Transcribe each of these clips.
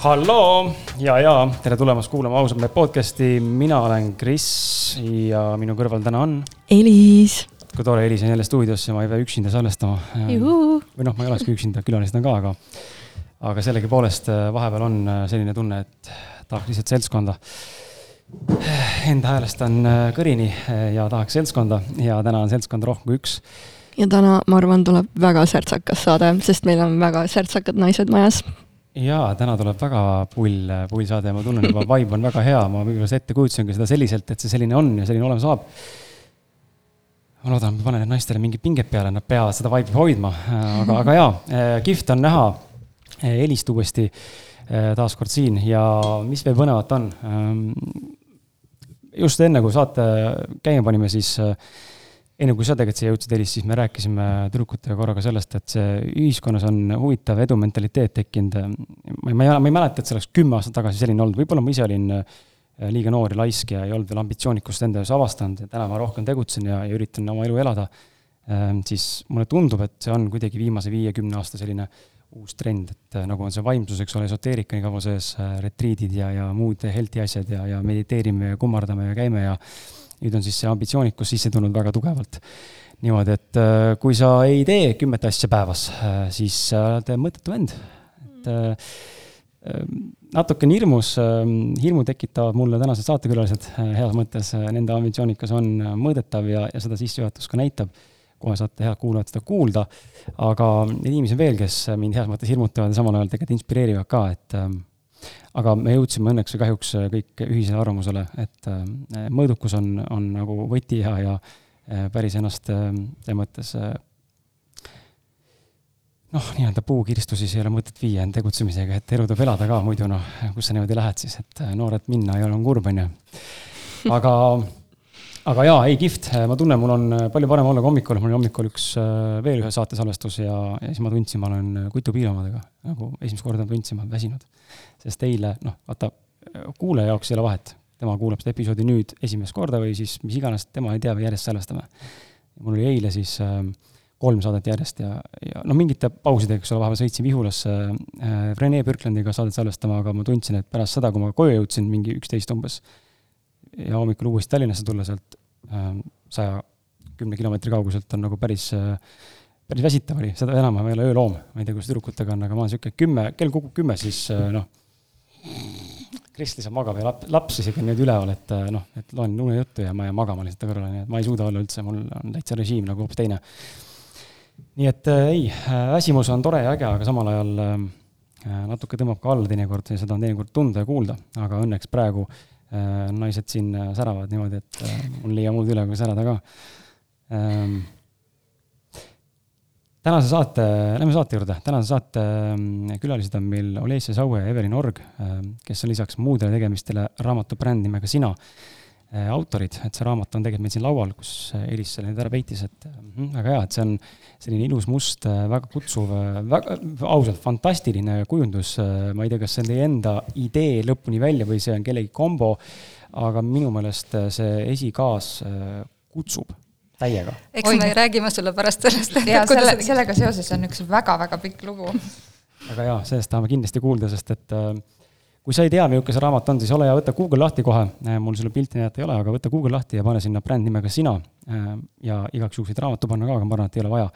Halloo ja, ja tere tulemast kuulama ausalt mehed podcast'i, mina olen Kris ja minu kõrval täna on. Elis. kui tore, Elis on jälle stuudios ja ma ei pea üksinda salvestama. või noh, ma ei olekski üksinda, külalised on ka, aga, aga sellegipoolest äh, vahepeal on äh, selline tunne, et tahaks lihtsalt seltskonda. Enda häälestan äh, kõrini ja tahaks seltskonda ja täna on seltskond rohkem kui üks ja täna, ma arvan, tuleb väga särtsakas saade, sest meil on väga särtsakad naised majas jaa, täna tuleb väga pull, pull saade ja ma tunnen juba, vibe on väga hea, ma võib-olla ette kujutasingi seda selliselt, et see selline on ja selline olema saab. ma loodan, ma panen naistele mingid pinged peale, nad peavad seda vibe'i hoidma, aga, aga jaa, kihvt on näha Elist uuesti eh, taas kord siin ja mis veel põnevat on. Ehm, just enne, kui saate käima panime, siis äh, enne kui sa tegelikult siia jõudsid, Elis, siis me rääkisime tüdrukutega korraga sellest, et see ühiskonnas on huvitav edumentaliteet tekkinud. ma ei, ma ei, ma ei mäleta, et see oleks kümme aastat tagasi selline olnud, võib-olla ma ise olin äh, liiga noor ja laisk ja ei olnud veel ambitsioonikust enda jaoks avastanud ja täna ma rohkem tegutsen ja, ja üritan oma elu elada. Ähm, siis mulle tundub, et see on kuidagi viimase viiekümne aasta selline uus trend, et äh, nagu on see vaimsus, eks ole, esoteerika nii kaua sees, äh, retriidid ja, ja muud healthy asjad ja, ja mediteerime ja kummardame ja käime ja nüüd on siis see ambitsioonikus sisse tulnud väga tugevalt. niimoodi, et äh, kui sa ei tee kümmet asja päevas, äh, siis sa oled mõttetu vend. et äh, natukene hirmus, hirmu tekitavad mulle tänased saatekülalised heas mõttes, nende ambitsioonikas on mõõdetav ja, ja seda sissejuhatus ka näitab. kohe saate head kuulajad seda kuulda, aga inimesi on veel, kes mind heas mõttes hirmutavad ja samal ajal tegelikult inspireerivad ka, et aga me jõudsime õnneks või kahjuks äh, kõik ühisele arvamusele, et äh, mõõdukus on, on nagu võti ja, ja äh, päris ennast selles mõttes noh, nii-öelda puukirstu siis ei ole mõtet viia end tegutsemisega, et elu tuleb elada ka, muidu noh, kus sa niimoodi lähed siis, et noored minna ole, on kurb, on ju. aga, aga jaa, ei kihvt, ma tunnen, mul on palju parem olla kui hommikul, mul oli hommikul üks veel ühe saate salvestus ja, ja siis ma tundsin, ma olen Kutu piilomadega nagu esimest korda tundsin, ma olen väsinud. sest eile, noh, vaata, kuulaja jaoks ei ole vahet, tema kuulab seda episoodi nüüd esimest korda või siis mis iganes, tema ei tea, me järjest salvestame. mul oli eile siis äh, kolm saadet järjest ja, ja noh, mingite pausidega, eks ole, vahepeal sõitsin Vihulasse äh, Rene Birklandiga saadet salvestama, aga ma tundsin, et pärast seda, kui ma koju jõudsin, mingi üksteist umbes, ja hommikul uuesti Tallinnasse tulla sealt saja äh, kümne kilomeetri kauguselt on nagu päris äh, päris väsitav oli, seda enam ma ei ole ööloom, ma ei tea, kuidas tüdrukutega on, aga ma olen niisugune kümme, kell kukub kümme, siis äh, noh, Kristi saab magama ja lap-, laps isegi on nüüd üleval, et äh, noh, et loen unejuttu ja ma jään magama lihtsalt kõrvale, nii et ma ei suuda olla üldse, mul on täitsa režiim nagu hoopis teine. Nii et äh, ei, äh, väsimus on tore ja äge, aga samal ajal äh, natuke tõmbab ka alla teinekord ja seda on teinekord tunda ja kuulda, aga õnneks praegu naised siin säravad niimoodi, et mul ei jää muud üle, kui särada ka. Ähm, tänase saate, lähme saate juurde, tänase saate ähm, külalised on meil Olesja Saue ja Evelin Org, kes on lisaks muudele tegemistele raamatu bränd nimega Sina Äh, autorid, et see raamat on tegelikult meil siin laual, kus äh, Elis selle nüüd ära peitis, et mm, väga hea, et see on selline ilus must, äh, väga kutsuv, väga, ausalt fantastiline kujundus. ma ei tea, kas see on teie enda idee lõpuni välja või see on kellegi kombo, aga minu meelest see esikaas kutsub täiega. eks me räägime sulle pärast sellest. jaa, selle, sellega seoses on üks väga-väga pikk lugu. väga hea, sellest tahame kindlasti kuulda, sest et äh, kui sa ei tea, milline see raamat on, siis ole hea, võta Google lahti kohe, äh, mul sulle pilti näidata ei ole, aga võta Google lahti ja pane sinna bränd nimega sina. Äh, ja igaks juhuks võid raamatu panna ka, aga ma arvan, et ei ole vaja.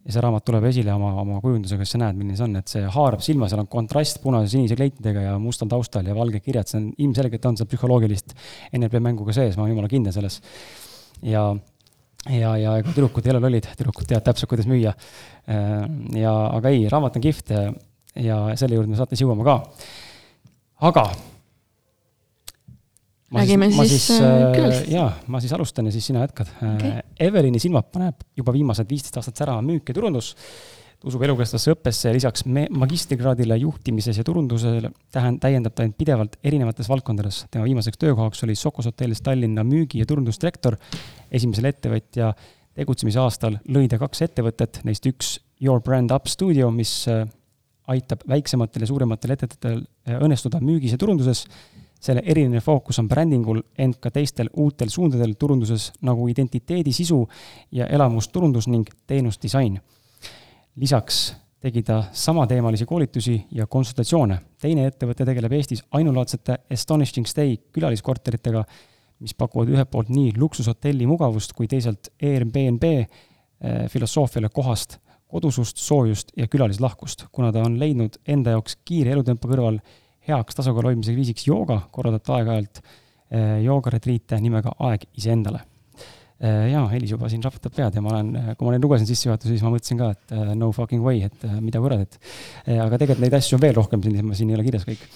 ja see raamat tuleb esile oma, oma kujundusega, sa näed, milline see on, et see haarab silma, seal on kontrast punase-sinise kleitidega ja mustal taustal ja valged kirjad, see on ilmselgelt on seal psühholoogilist NLP mängu ka sees, ma olen jumala kindel selles. ja ja, ja ega tüdrukud ei ole lollid, tüdrukud teavad täpselt, kuidas müüa. Äh, ja, aga ei, raamat on kihvt ja selle juurde me saates jõuame ka aga räägime siis, siis äh, äh, külalistest. jaa, ma siis alustan ja siis sina jätkad okay.. Äh, Evelini silmad paneb juba viimased viisteist aastat särama müük ja turundus, usub elukestvasse õppesse ja lisaks magistrikraadile juhtimises ja turundusele tähend-, täiendab ta end pidevalt erinevates valdkondades. tema viimaseks töökohaks oli Sokos hotellis Tallinna müügi- ja turundusdirektor. esimesel ettevõtja tegutsemise aastal lõi ta kaks ettevõtet, neist üks Your Brand Up Studio, mis aitab väiksematel ja suurematel ettevõtetel eh, õnnestuda müügis ja turunduses. selle eriline fookus on brändingul, ent ka teistel uutel suundadel turunduses nagu identiteedi sisu ja elamusturundus ning teenusdisain. lisaks tegi ta samateemalisi koolitusi ja konsultatsioone. teine ettevõte tegeleb Eestis ainulaadsete Astonishing Stay külaliskorteritega, mis pakuvad ühelt poolt nii luksushotelli mugavust kui teisalt Airbnb eh, filosoofiale kohast kodusust, soojust ja külalislahkust, kuna ta on leidnud enda jaoks kiire elutempo kõrval heaks tasakaalu hoidmise viisiks jooga, korraldab ta aeg-ajalt eh, joogaretriite nimega Aeg iseendale. Eh, jaa, Helis juba siin raputab pead ja ma olen, kui ma neid lugesin sissejuhatusi, siis ma mõtlesin ka, et eh, no fucking way, et mida kurat, et aga tegelikult neid asju on veel rohkem siin ei ole kirjas kõik.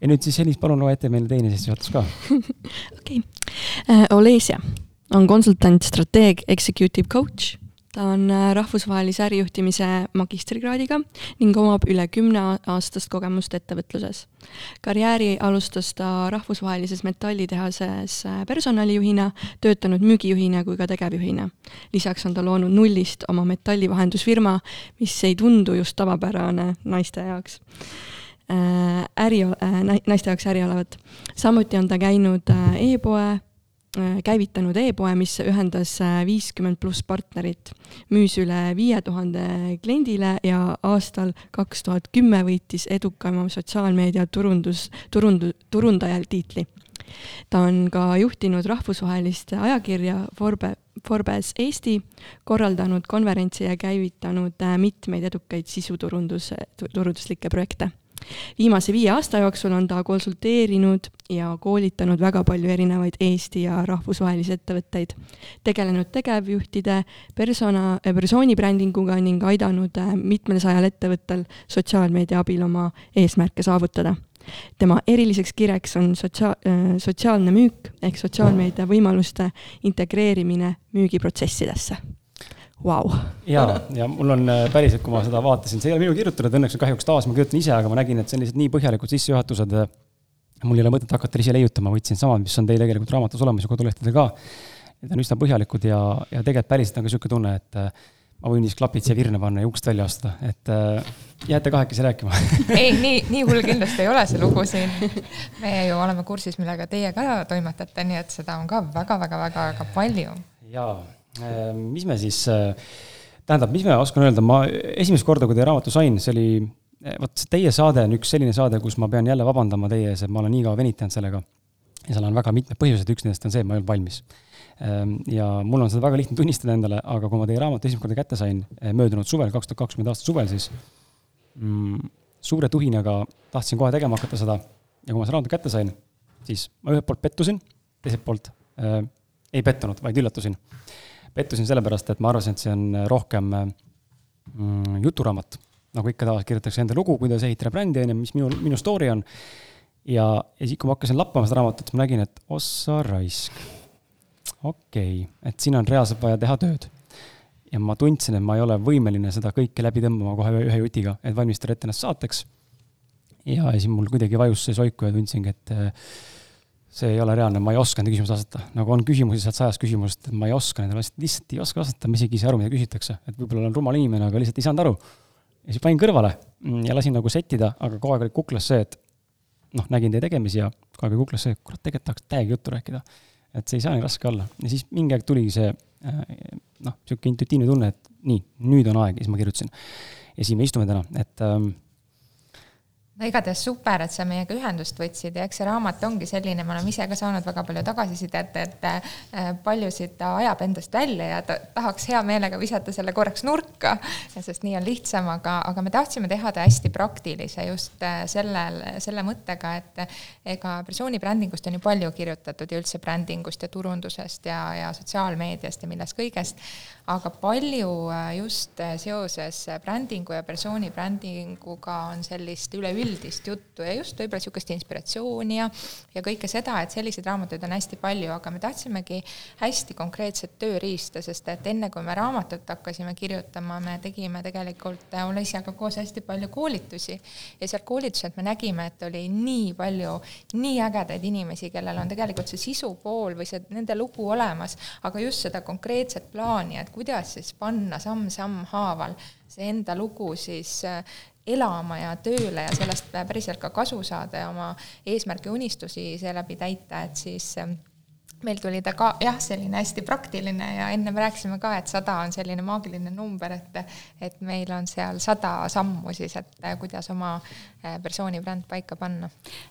ja nüüd siis Helis, palun loe ette meile teine sissejuhatus ka. okei okay., Olesia on konsultant, strateeg, executive coach ta on äh, rahvusvahelise ärijuhtimise magistrikraadiga ning omab üle kümne aastast kogemust ettevõtluses. karjääri alustas ta rahvusvahelises metallitehases äh, personalijuhina, töötanud müügijuhina kui ka tegevjuhina. lisaks on ta loonud nullist oma metallivahendusfirma, mis ei tundu just tavapärane naiste jaoks äh, äri, naiste jaoks äri olevat. samuti on ta käinud e-poe käivitanud e-poe, mis ühendas äh, viiskümmend pluss partnerit, müüs üle viie tuhande kliendile ja aastal kaks tuhat kümme võitis edukama sotsiaalmeedia turundus, turundu-, turundaja tiitli. ta on ka juhtinud rahvusvahelist ajakirja Forbe, Forbes Eesti, korraldanud konverentse ja käivitanud äh, mitmeid edukaid sisuturundus, turunduslikke projekte viimase viie aasta jooksul on ta konsulteerinud ja koolitanud väga palju erinevaid Eesti ja rahvusvahelisi ettevõtteid, tegelenud tegevjuhtide persona, persoonibrändinguga ning aidanud äh, mitmel sajal ettevõttel sotsiaalmeedia abil oma eesmärke saavutada. Tema eriliseks kireks on sotsia-, äh, sotsiaalne müük ehk sotsiaalmeedia võimaluste integreerimine müügiprotsessidesse Vau. ja, ja mul on äh, päriselt, kui ma seda vaatasin, see ei ole minu kirjutatud, õnneks kahjuks taas ma kirjutan ise, aga ma nägin, et lihtsalt nii põhjalikud sissejuhatused. mul ei ole mõtet hakata ise leiutama, võtsin samad, mis on teil tegelikult raamatus olemas ja kodulehtedel ka. Need on üsna põhjalikud ja, ja tegelikult päriselt on ka niisugune tunne, et äh, ma võin siis klapid siia virne panna ja ukst välja astuda, et äh, jääte kahekesi rääkima ei, nii, nii hull kindlasti ei ole see lugu siin. meie ju oleme kursis, millega teie ka toimetate, nii et seda on ka väga-väga-väga palju. jaa, äh, mis me siis, äh, tähendab, mis ma oskan öelda, ma esimest korda, kui teie raamatu sain, see oli, vot see teie saade on üks selline saade, kus ma pean jälle vabandama teie ees, et ma olen nii kaua venitanud sellega. ja seal on väga mitmed põhjused, üks nendest on see, et ma ei olnud valmis Ehm, ja mul on seda väga lihtne tunnistada endale, aga kui ma teie raamatu esimest korda kätte sain, eh, möödunud suvel, kaks tuhat kakskümmend aasta suvel siis mm,, suure tuhinaga tahtsin kohe tegema hakata seda ja kui ma selle raamatu kätte sain, siis ma ühelt poolt pettusin, teiselt poolt äh, ei pettunud, vaid üllatusin. Pettusin sellepärast, et ma arvasin, et see on rohkem mm, juturaamat. nagu ikka tavaliselt kirjutatakse enda lugu, kuidas ehitada brändi, on ju, mis minu, minu story on. ja, ja siis, kui ma hakkasin lappama seda raamatut, ma nägin, et ossa raisk okei okay., et siin on reaalselt vaja teha tööd. ja ma tundsin, et ma ei ole võimeline seda kõike läbi tõmbama kohe ühe jutiga, et valmistada ette ennast saateks. ja, ja siis mul kuidagi vajus see soiku ja tundsingi, et äh, see ei ole reaalne, ma ei oska nende küsimusi vastata. nagu on küsimusi sealt sajast küsimusest, et ma ei oska nendele lihtsalt ei oska vastata, ma isegi ei saa aru, mida küsitakse. et võib-olla olen rumal inimene, aga lihtsalt ei saanud aru. ja siis panin kõrvale ja lasin nagu settida, aga kogu aeg oli kuklas see, et noh, nägin teie tegemisi ja kogu aeg oli kuklas see, et kurat, tegelikult tahaks täiega juttu rääkida et see ei saa nii raske olla ja siis mingi aeg tuligi see äh, noh, niisugune intuitiivne tunne, et nii, nüüd on aeg ja siis ma kirjutasin. ja siin me istume täna, et ähm, no igatahes super, et sa meiega ühendust võtsid ja eks see raamat ongi selline, me oleme ise ka saanud väga palju tagasisidet, et äh, paljusid ta ajab endast välja ja ta tahaks hea meelega visata selle korraks nurka, sest nii on lihtsam, aga, aga me tahtsime teha ta hästi praktilise just äh, sellel, selle mõttega, et ega persooni brändingust on ju palju kirjutatud ja üldse brändingust ja turundusest ja, ja sotsiaalmeediast ja millest kõigest, aga palju äh, just seoses brändingu ja persooni brändinguga on sellist üleüldist üldist juttu ja just võib-olla niisugust inspiratsiooni ja, ja kõike seda, et selliseid raamatuid on hästi palju, aga me tahtsimegi hästi konkreetset tööriista, sest et enne kui me raamatut hakkasime kirjutama, me tegime tegelikult Olesiaga koos hästi palju koolitusi. Ja seal koolituselt me nägime, et oli nii palju nii ägedaid inimesi, kellel on tegelikult see sisu pool või see nende lugu olemas, aga just seda konkreetset plaani, et kuidas siis panna samm-samm haaval see enda lugu siis elama ja tööle ja sellest päriselt ka kasu saada ja oma eesmärke unistusi seeläbi täita, et siis ähm, meil tuli ta ka jah, selline hästi praktiline ja enne me rääkisime ka, et sada on selline maagiline number, et et meil on seal sada sammu siis, et äh, kuidas oma äh, persooni bränd paika panna.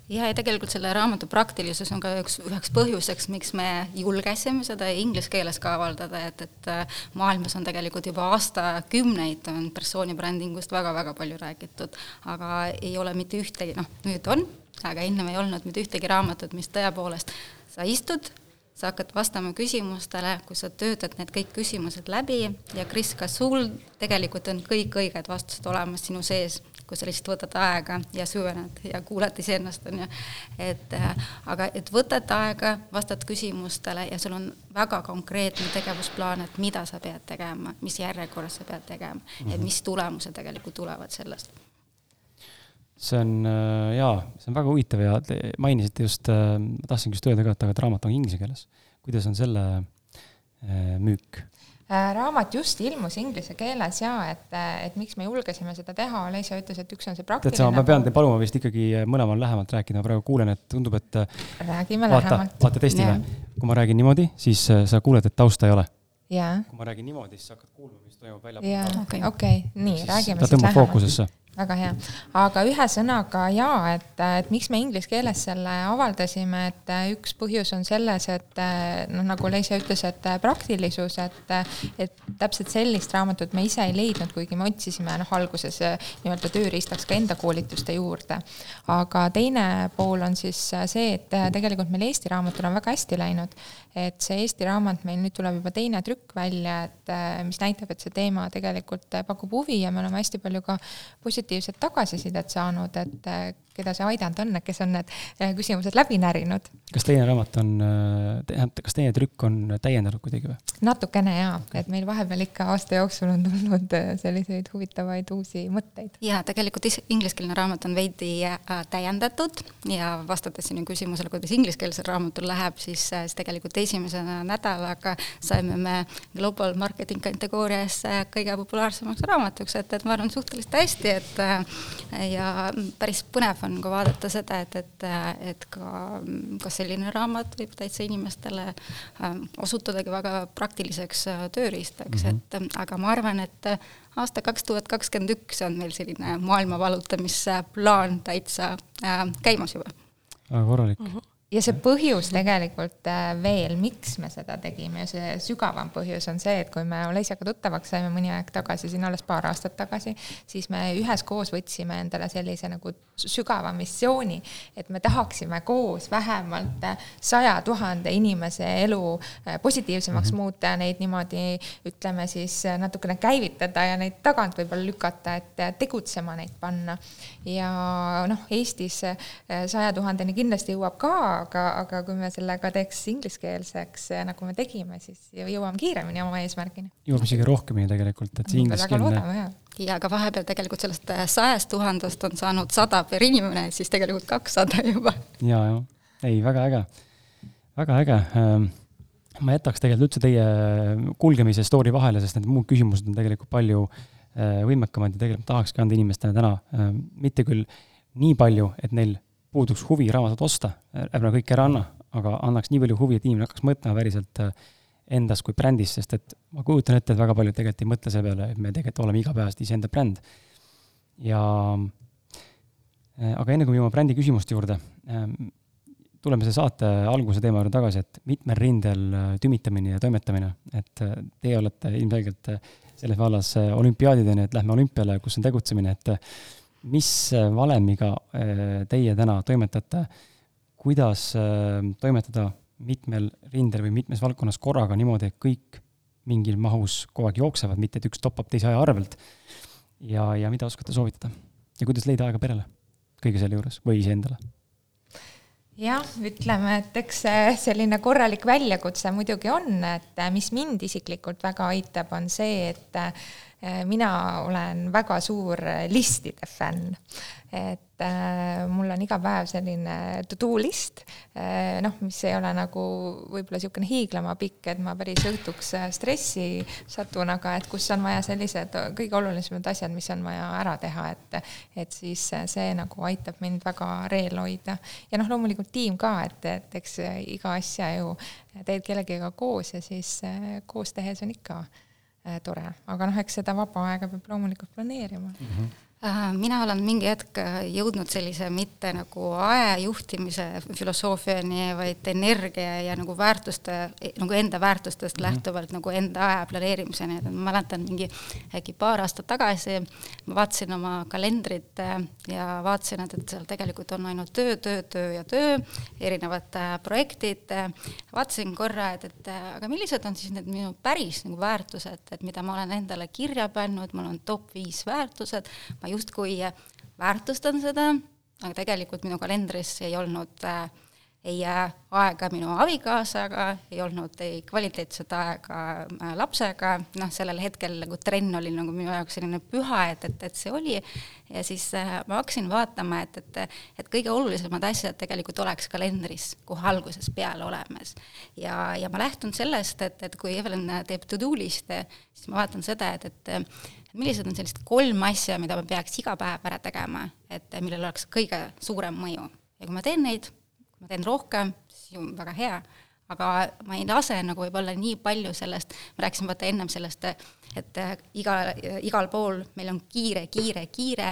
ja, ja tegelikult selle raamatu praktilisus on ka üks, üheks põhjuseks, miks me julgesime seda inglise keeles ka avaldada, et, et äh, maailmas on tegelikult juba aastakümneid on persooni brändingust väga-väga palju räägitud, aga ei ole mitte ühtegi, noh, nüüd on, aga ennem ei olnud mitte ühtegi raamatut, mis tõepoolest sa istud, sa hakkad vastama küsimustele, kui sa töötad need kõik küsimused läbi ja Kris, ka sul tegelikult on kõik õiged vastused olemas sinu sees, kui sa lihtsalt võtad aega ja süvened ja kuulad iseennast, on ju. et äh, aga, et võtad aega, vastad küsimustele ja sul on väga konkreetne tegevusplaan, et mida sa pead tegema, mis järjekorras sa pead tegema ja mis tulemused tegelikult tulevad sellest see on äh, jaa, see on väga huvitav ja te mainisite just, äh, ma tahtsingi just öelda ka, et aga et raamat on inglise keeles. kuidas on selle äh, müük? raamat just ilmus inglise keeles ja et, et miks me julgesime seda teha, Leisa ütles, et üks on see praktiline. tead sa, ma pean teid paluma vist ikkagi mõlemal lähemalt rääkida, ma praegu kuulen, et tundub, et räägime vaata, lähemalt. vaata, testime. kui ma räägin niimoodi, siis sa kuuled, et tausta ei ole. kui ma räägin niimoodi, siis sa hakkad kuulma, mis toimub väljapool. okei, nii, räägime siis lähemalt. ta tõmbab fookusesse väga hea, aga ühesõnaga jaa, et, et miks me inglise keeles selle avaldasime, et üks põhjus on selles, et noh, nagu Leisa ütles, et praktilisus, et, et täpselt sellist raamatut me ise ei leidnud, kuigi me otsisime noh, alguses nii-öelda tööriistaks ka enda koolituste juurde. aga teine pool on siis see, et tegelikult meil Eesti raamatul on väga hästi läinud, et see Eesti raamat meil nüüd tuleb juba teine trükk välja, et mis näitab, et see teema tegelikult pakub huvi ja me oleme hästi palju ka positiivset positiivset tagasisidet saanud, et keda see aidanud on, kes on need äh, küsimused läbi närinud. kas teine raamat on, tähendab, kas teine trükk on täiendanud kuidagi või? natukene jaa, et meil vahepeal ikka aasta jooksul on tulnud selliseid huvitavaid uusi mõtteid. jaa, tegelikult ingliskeelne raamat on veidi täiendatud ja vastates sinu küsimusele, kuidas ingliskeelsel raamatul läheb, siis, siis tegelikult esimese nädalaga saime me Global Marketing kategoorias kõige populaarsemaks raamatuks, et, et ma arvan suhteliselt hästi, et ja päris põnev on ka vaadata seda, et, et, et ka, ka selline raamat võib täitsa inimestele äh, osutudagi väga praktiliseks äh, tööriistaks mm, -hmm. et aga ma arvan, et aasta kaks tuhat kakskümmend üks on meil selline maailma valutamisplaan täitsa äh, käimas juba. väga korralik mm. -hmm ja see põhjus tegelikult äh, veel, miks me seda tegime see sügavam põhjus on see, et kui me Oleisiaga tuttavaks saime mõni aeg tagasi, siin alles paar aastat tagasi, siis me üheskoos võtsime endale sellise nagu sügava missiooni, et me tahaksime koos vähemalt saja tuhande inimese elu äh, positiivsemaks mm -hmm. muuta ja neid niimoodi ütleme siis natukene käivitada ja neid tagant võib-olla lükata, et tegutsema neid panna. ja noh, Eestis äh, saja tuhandeni kindlasti jõuab ka aga, aga kui me sellega teeks ingliskeelseks, nagu me tegime, siis jõuame kiiremini oma eesmärgini. jõuame isegi rohkemini tegelikult, et see ingliskeelne. ja aga vahepeal tegelikult sellest äh, sajast tuhandest on saanud sada per inimene, siis tegelikult kakssada juba. ja, ja, ei, väga äge, väga äge ähm, ma jätaks tegelikult üldse teie kulgemise story vahele, sest need muud küsimused on tegelikult palju äh, võimekamad ja tegelikult tahakski anda inimestele täna äh, mitte küll nii palju, et neil puuduks huvi raamatut osta, ärme kõike ära anna, aga annaks nii palju huvi, et inimene hakkaks mõtlema päriselt äh, endas kui brändis, sest et ma kujutan ette, et väga paljud tegelikult ei mõtle selle peale, et me tegelikult oleme igapäevaselt iseenda bränd. ja äh, aga enne kui me jõuame brändi küsimuste juurde, ähm, tuleme selle saate alguse teema juurde tagasi, et mitmel rindel äh, tümitamine ja toimetamine, et teie olete ilmselgelt selles vallas olümpiaadideni, et lähme olümpiale, kus on tegutsemine, et mis äh, valemiga äh, teie täna toimetate, kuidas äh, toimetada mitmel rindel või mitmes valdkonnas korraga niimoodi, et kõik mingil mahus kogu aeg jooksevad, mitte et üks toppab teise aja arvelt. ja, ja mida oskate soovitada? ja kuidas leida aega perele kõige selle juures või iseendale? jah, ütleme, et eks see selline korralik väljakutse muidugi on, et mis mind isiklikult väga aitab, on see, et mina olen väga suur listide fänn. et äh, mul on iga päev selline to-do list äh,, noh, mis ei ole nagu võib-olla niisugune hiiglama pikk, et ma päris õhtuks äh, stressi satun, aga et kus on vaja sellised kõige olulisemad asjad, mis on vaja ära teha, et et siis see nagu aitab mind väga reel hoida. ja noh, loomulikult tiim ka, et, et eks iga asja ju teed kellegagi koos ja siis koos tehes on ikka Äh, tore, aga noh, eks seda vaba aega peab loomulikult planeerima mm. -hmm Äh, mina olen mingi hetk äh, jõudnud sellise mitte nagu aja juhtimise filosoofiani, vaid energia ja nagu väärtuste, nagu enda väärtustest mm -hmm. lähtuvalt nagu enda aja planeerimiseni, et ma mäletan mingi äkki paar aastat tagasi ma vaatasin oma kalendrit äh, ja vaatasin, et, et seal tegelikult on ainult töö, töö, töö ja töö, erinevad projektid, vaatasin korra, et, et aga millised on siis need minu päris nagu väärtused, et mida ma olen endale kirja pannud, mul on top viis väärtused, ma justkui väärtustan seda, aga tegelikult minu kalendris ei olnud äh, ei äh, aega minu abikaasaga, ei olnud ei kvaliteetset aega äh, lapsega, noh, sellel hetkel nagu trenn oli nagu minu jaoks selline püha, et, et, et see oli, ja siis ma hakkasin vaatama, et, et et kõige olulisemad asjad tegelikult oleks kalendris kohe algusest peale olemas. ja, ja ma lähtun sellest, et, et kui Evelyn teeb to-do list'e, siis ma vaatan seda, et, et millised on sellised kolm asja, mida ma peaks iga päev ära tegema, et millel oleks kõige suurem mõju. ja kui ma teen neid, kui ma teen rohkem, siis on väga hea, aga ma ei lase nagu võib-olla nii palju sellest, ma rääkisin vaata ennem sellest, et iga, igal pool meil on kiire, kiire, kiire,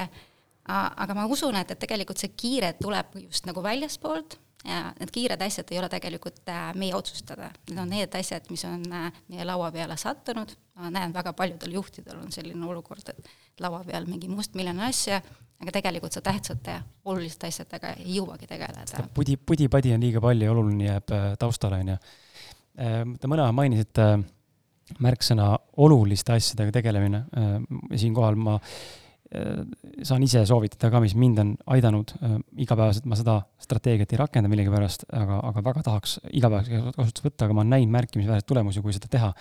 aga ma usun, et, et tegelikult see kiire tuleb just nagu väljaspoolt ja need kiired asjad ei ole tegelikult äh, meie otsustada, need on need asjad, mis on äh, meie laua peale sattunud, ma näen väga paljudel juhtidel on selline olukord, et laua peal mingi mustmilline asja, aga tegelikult sa tähtsate oluliste asjadega ei jõuagi tegeleda. pudi, pudi-padi on liiga palju ja oluline jääb äh, taustale, on ju. Te mõne aja mainisite märksõna oluliste asjadega tegelemine, siinkohal ma saan ise soovitada ka, mis mind on aidanud äh,, igapäevaselt. Ma seda strateegiat ei rakenda millegipärast, aga, aga väga tahaks igapäevaselt kasutusele võtta, aga ma näinud märkimisväärseid tulemusi, kui seda teha.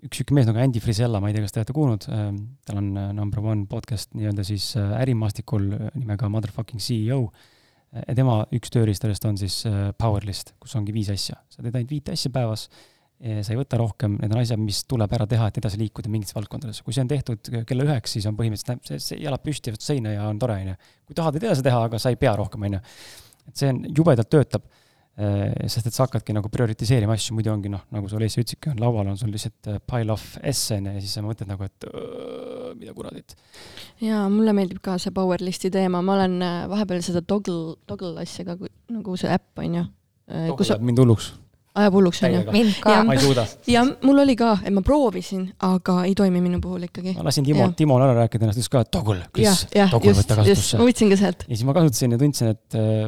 üks niisugune mees nagu Andy Frisella, ma ei tea, kas te olete kuulnud äh,, tal on äh, number one podcast nii-öelda siis äh, ärimaastikul nimega Motherfucking CEO tema üks tööriistadest on siis Powerlist, kus ongi viis asja, sa teed ainult viite asja päevas sa ei võta rohkem, need on asjad, mis tuleb ära teha, et edasi liikuda mingites valdkondades. kui see on tehtud kella üheks, siis on põhimõtteliselt, see, see jalad püsti vastu seina ja on tore, on ju. kui tahad, võid edasi teha, aga sa ei pea rohkem, on ju. et see on, jubedalt töötab, eh, sest et sa hakkadki nagu prioritiseerima asju, muidu ongi noh, nagu sa Olesja ütlesidki, on laual on sul lihtsalt eh, pile of S on ju, ja siis sa mõtled nagu, et öö, mida kuradit. jaa, mulle meeldib ka see Powerlisti teema, ma olen eh, vahepeal seda Toggle, Toggle asja ka, nagu see äpp on ju. Toggle läheb mind hulluks ajab hulluks, onju. ma ei suuda. ja mul oli ka, et ma proovisin, aga ei toimi minu puhul ikkagi. ma lasin Timo, Timol ära rääkida ennast, ütles ka, et toggle, Kris, toggle võtta kasutusse. ma võtsin ka sealt. ja siis ma kasutasin ja tundsin, et äh,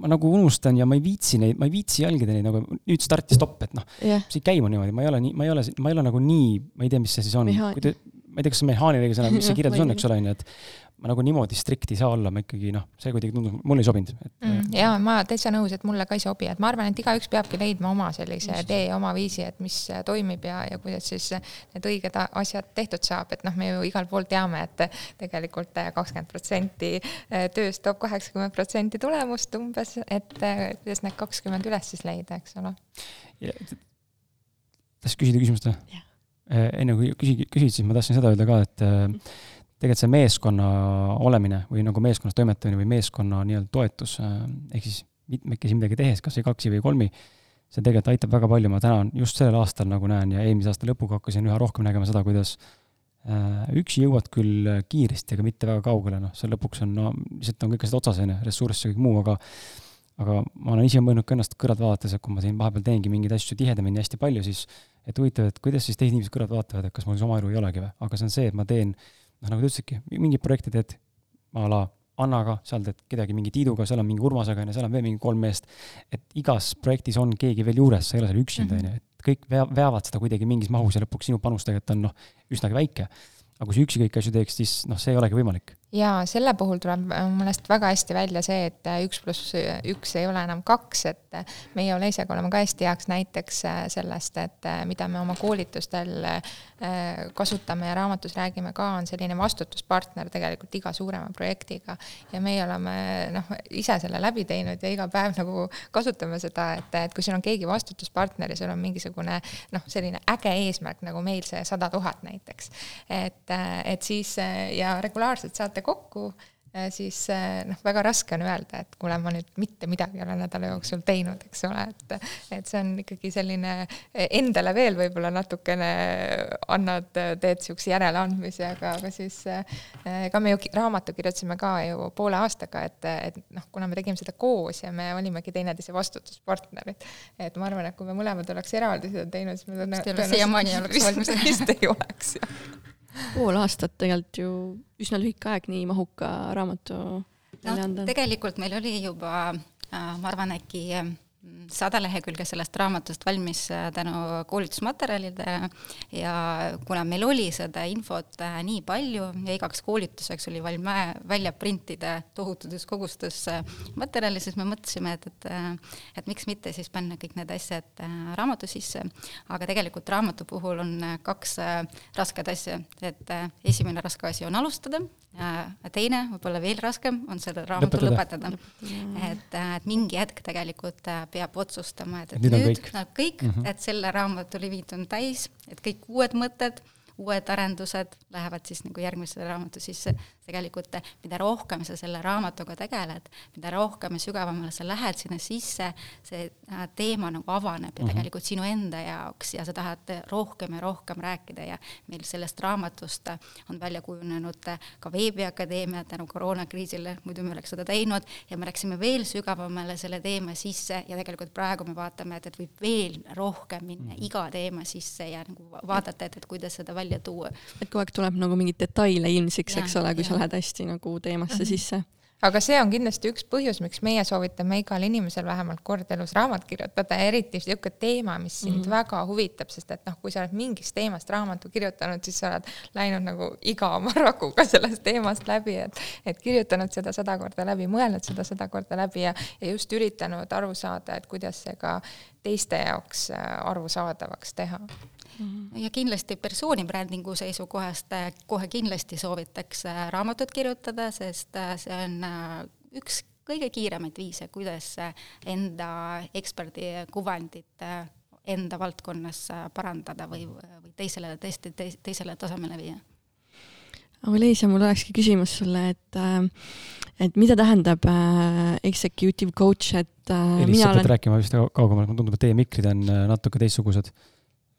ma nagu unustan ja ma ei viitsi neid, ma ei viitsi jälgida neid nagu nüüd start ja stopp, et noh yeah., see ei käi mul niimoodi, ma ei ole nii, ma ei ole, ma ei ole nagu nii, ma ei tea, mis see siis on. ma ei tea, kas see mehaaniline sõna, mis see kirjeldus on, eks ole, onju, et ma nagu niimoodi strikt ei saa olla, ma ikkagi noh, see kuidagi tundus, mulle ei sobinud et.... Mm, jaa, ma täitsa nõus, et mulle ka ei sobi, et ma arvan, et igaüks peabki leidma oma sellise Just. tee, oma viisi, et mis toimib ja, ja kuidas siis need õiged asjad tehtud saab, et noh, me ju igal pool teame, et tegelikult kakskümmend protsenti tööst toob kaheksakümmend protsenti tulemust umbes, et kuidas need kakskümmend üles siis leida, eks ole. tahtsid küsida küsimust või? enne kui küsi-, küsid, siis ma tahtsin seda öelda ka, et tegelikult see meeskonna olemine või nagu meeskonnas toimetamine või meeskonna nii-öelda toetus, äh, ehk siis mitmekesi midagi tehes, kas või kaksi või kolmi, see tegelikult aitab väga palju, ma täna just sellel aastal nagu näen ja eelmise aasta lõpuga hakkasin üha rohkem nägema seda, kuidas äh, üksi jõuad küll kiiresti, aga mitte väga kaugele, noh, seal lõpuks on, no lihtsalt on kõik asjad otsas, on ju, ressurss ja kõik muu, aga aga ma olen ise mõelnud ka ennast kõrvalt vaadates, et kui ma siin vahepeal teengi mingeid asju tihedamini hästi palju, siis et huvitav, et kuidas siis teised inimesed kõrvalt vaatavad, et kas mul siis oma elu ei olegi või, aga see on see, et ma teen noh, nagu te ütlesidki, mingid projekti teed a la Annaga, seal teed kedagi mingi Tiiduga, seal on mingi Urmasega, on ju, seal on veel mingi kolm meest. et igas projektis on keegi veel juures, sa ei ole seal üksinda, on ju, et kõik vea-, veavad seda kuidagi mingis mahus ja lõpuks sinu panus tegelikult on noh, üsnagi väike. aga kui sa üksi kõiki asju teeks, siis noh, see ei olegi võimalik ja selle puhul tuleb mu meelest väga hästi välja see, et üks pluss üks ei ole enam kaks, et meie Oleisiaga oleme ka hästi heaks näiteks sellest, et mida me oma koolitustel äh, kasutame ja raamatus räägime ka, on selline vastutuspartner tegelikult iga suurema projektiga. ja meie oleme noh, ise selle läbi teinud ja iga päev nagu kasutame seda, et, et kui sul on keegi vastutuspartner ja sul on mingisugune noh, selline äge eesmärk nagu meil see sada tuhat näiteks, et, et siis ja regulaarselt saate kokku, siis noh, väga raske on öelda, et kuule, ma nüüd mitte midagi ei ole nädala jooksul teinud, eks ole, et et see on ikkagi selline endale veel võib-olla natukene annad, teed niisuguse järeleandmise, aga, aga siis ega me ju raamatu kirjutasime ka ju poole aastaga, et, et noh, kuna me tegime seda koos ja me olimegi teineteise vastutuspartnerid, et ma arvan, et kui me mõlemad oleks eraldi seda teinud, siis me tõenäoliselt siiamaani ei oleks valmis. vist ei oleks, jah pool aastat tegelikult ju üsna lühike aeg nii mahuka raamatu välja anda no,. tegelikult meil oli juba, äh, ma arvan, äkki sada lehekülge sellest raamatust valmis äh, tänu koolitusmaterjalide. Ja kuna meil oli seda infot äh, nii palju ja igaks koolituseks oli valmis välja printida tohututes kogustes äh, materjali, siis me mõtlesime, et, et et miks mitte siis panna kõik need asjad raamatu sisse, aga tegelikult raamatu puhul on kaks rasket asja, et esimene raske asi on alustada, teine, võib-olla veel raskem, on selle raamatu lõpetada, lõpetada.. et, et mingi hetk tegelikult peab otsustama, et, et nüüd, nüüd kõik, no, kõik mm, -hmm. et selle raamatu limiit on täis, et kõik uued mõtted, uued arendused lähevad siis nagu järgmisse raamatu sisse, tegelikult mida rohkem sa selle raamatuga tegeled, mida rohkem ja sügavamale sa lähed sinna sisse, see äh, teema nagu avaneb ja mm -hmm. tegelikult sinu enda jaoks ja sa tahad rohkem ja rohkem rääkida ja meil sellest raamatust on välja kujunenud ka Veebiakadeemia tänu koroonakriisile, muidu me oleks seda teinud, ja me läksime veel sügavamale selle teema sisse ja tegelikult praegu me vaatame, et, et võib veel rohkem minna mm -hmm. iga teema sisse ja nagu vaadata, et, et kuidas seda välja tuua. et kogu aeg tuleb nagu mingeid detaile ilmsiks, eks ole, kui sa sa lähed hästi nagu teemasse mm -hmm. sisse aga see on kindlasti üks põhjus, miks meie soovitame igal inimesel vähemalt kord elus raamat kirjutada, eriti niisugune teema, mis sind mm -hmm. väga huvitab, sest et noh, kui sa oled mingist teemast raamatu kirjutanud, siis sa oled läinud nagu iga oma rakuga sellest teemast läbi, et et kirjutanud seda sada korda läbi, mõelnud seda sada korda läbi ja, ja just üritanud aru saada, et kuidas see ka teiste jaoks äh, arusaadavaks teha. Ja kindlasti persooni brändingu seisukohast äh, kohe kindlasti soovitaks äh, raamatut kirjutada, sest äh, see on üks kõige kiiremaid viise, kuidas enda eksperdikuvandit enda valdkonnas parandada või, või teisele, tõesti teisele tasemele viia. Aleisia, mul olekski küsimus sulle, et et mida tähendab äh, executive coach, et Elis, sa pead olen... rääkima vist kaugemale, mulle tundub, et teie mikrid on natuke teistsugused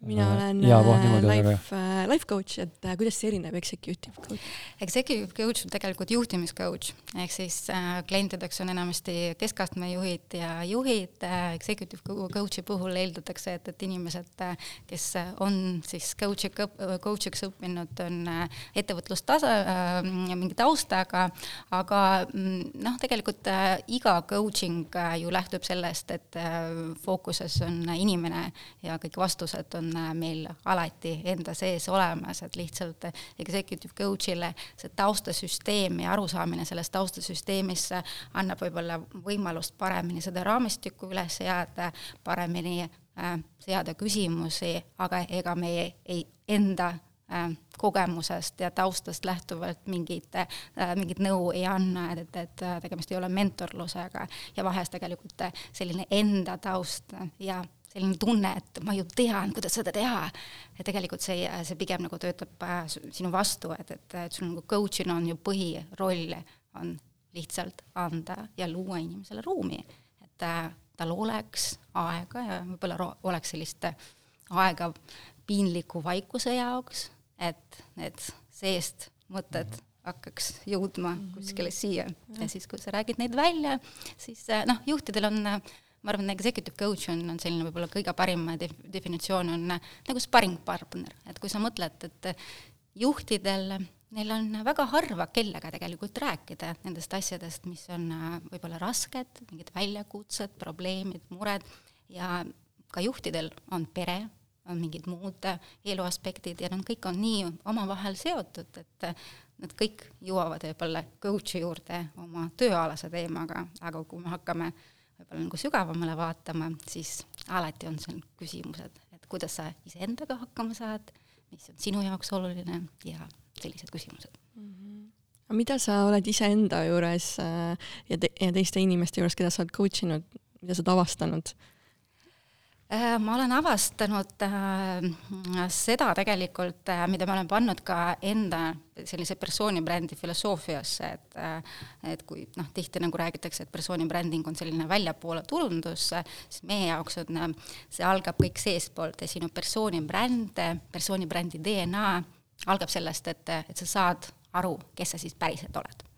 mina olen ja, voh, äh, life, äh, life coach, et äh, kuidas see erineb executive coach? Executive coach on tegelikult juhtimiscoach, ehk siis äh, klientideks on enamasti keskastme juhid ja juhid. Äh,, executive coach'i puhul eeldatakse, et, et inimesed, kes on siis coach'i, coach'iks õppinud, on äh, ettevõtlustasa äh,, mingi taustaga, aga mm, noh, tegelikult äh, iga coaching äh, ju lähtub sellest, et äh, fookuses on inimene ja kõik vastused on on meil alati enda sees olemas, et lihtsalt executive coach'ile see taustasüsteem ja arusaamine sellest taustasüsteemist annab võib-olla võimalust paremini seda raamistikku üles seada, paremini äh, seada küsimusi, aga ega me ei, ei enda äh, kogemusest ja taustast lähtuvalt mingit äh,, mingit nõu ei anna, et, et, tegemist ei ole mentorlusega ja vahest tegelikult selline enda taust ja selline tunne, et ma ju tean, kuidas seda teha. ja tegelikult see, see pigem nagu töötab äh, sinu vastu, et, et, et sul nagu coach'ina on ju põhiroll on lihtsalt anda ja luua inimesele ruumi, et äh, tal oleks aega ja võib-olla oleks sellist aega piinliku vaikuse jaoks, et need seest mõtted hakkaks jõudma kuskile siia. Ja siis, kui sa räägid neid välja, siis äh, noh, juhtidel on ma arvan, executive coach on, on selline võib-olla kõige parim def-, definitsioon on nagu sparring partner, et kui sa mõtled, et juhtidel, neil on väga harva kellega tegelikult rääkida nendest asjadest, mis on äh, võib-olla rasked, mingid väljakutsed, probleemid, mured. Ja ka juhtidel on pere, on mingid muud eluaspektid ja nad kõik on nii omavahel seotud, et nad kõik jõuavad võib-olla coach'i juurde oma tööalase teemaga, aga kui me hakkame äh, võib-olla nagu sügavamale vaatama, siis alati on seal küsimused, et kuidas sa iseendaga hakkama saad, mis on sinu jaoks oluline ja sellised küsimused mm. -hmm. aga mida sa oled iseenda juures äh, ja, te ja teiste inimeste juures, keda sa oled coach inud, mida sa oled avastanud? Äh, ma olen avastanud äh, seda tegelikult, äh, mida ma olen pannud ka enda sellise persooni brändi filosoofiasse, et et kui noh, tihti nagu räägitakse, et persooni bränding on selline väljapoole turundus, siis meie jaoks on, see algab kõik seestpoolt ja sinu persooni bränd, persooni brändi DNA algab sellest, et, et sa saad aru, kes sa siis päriselt oled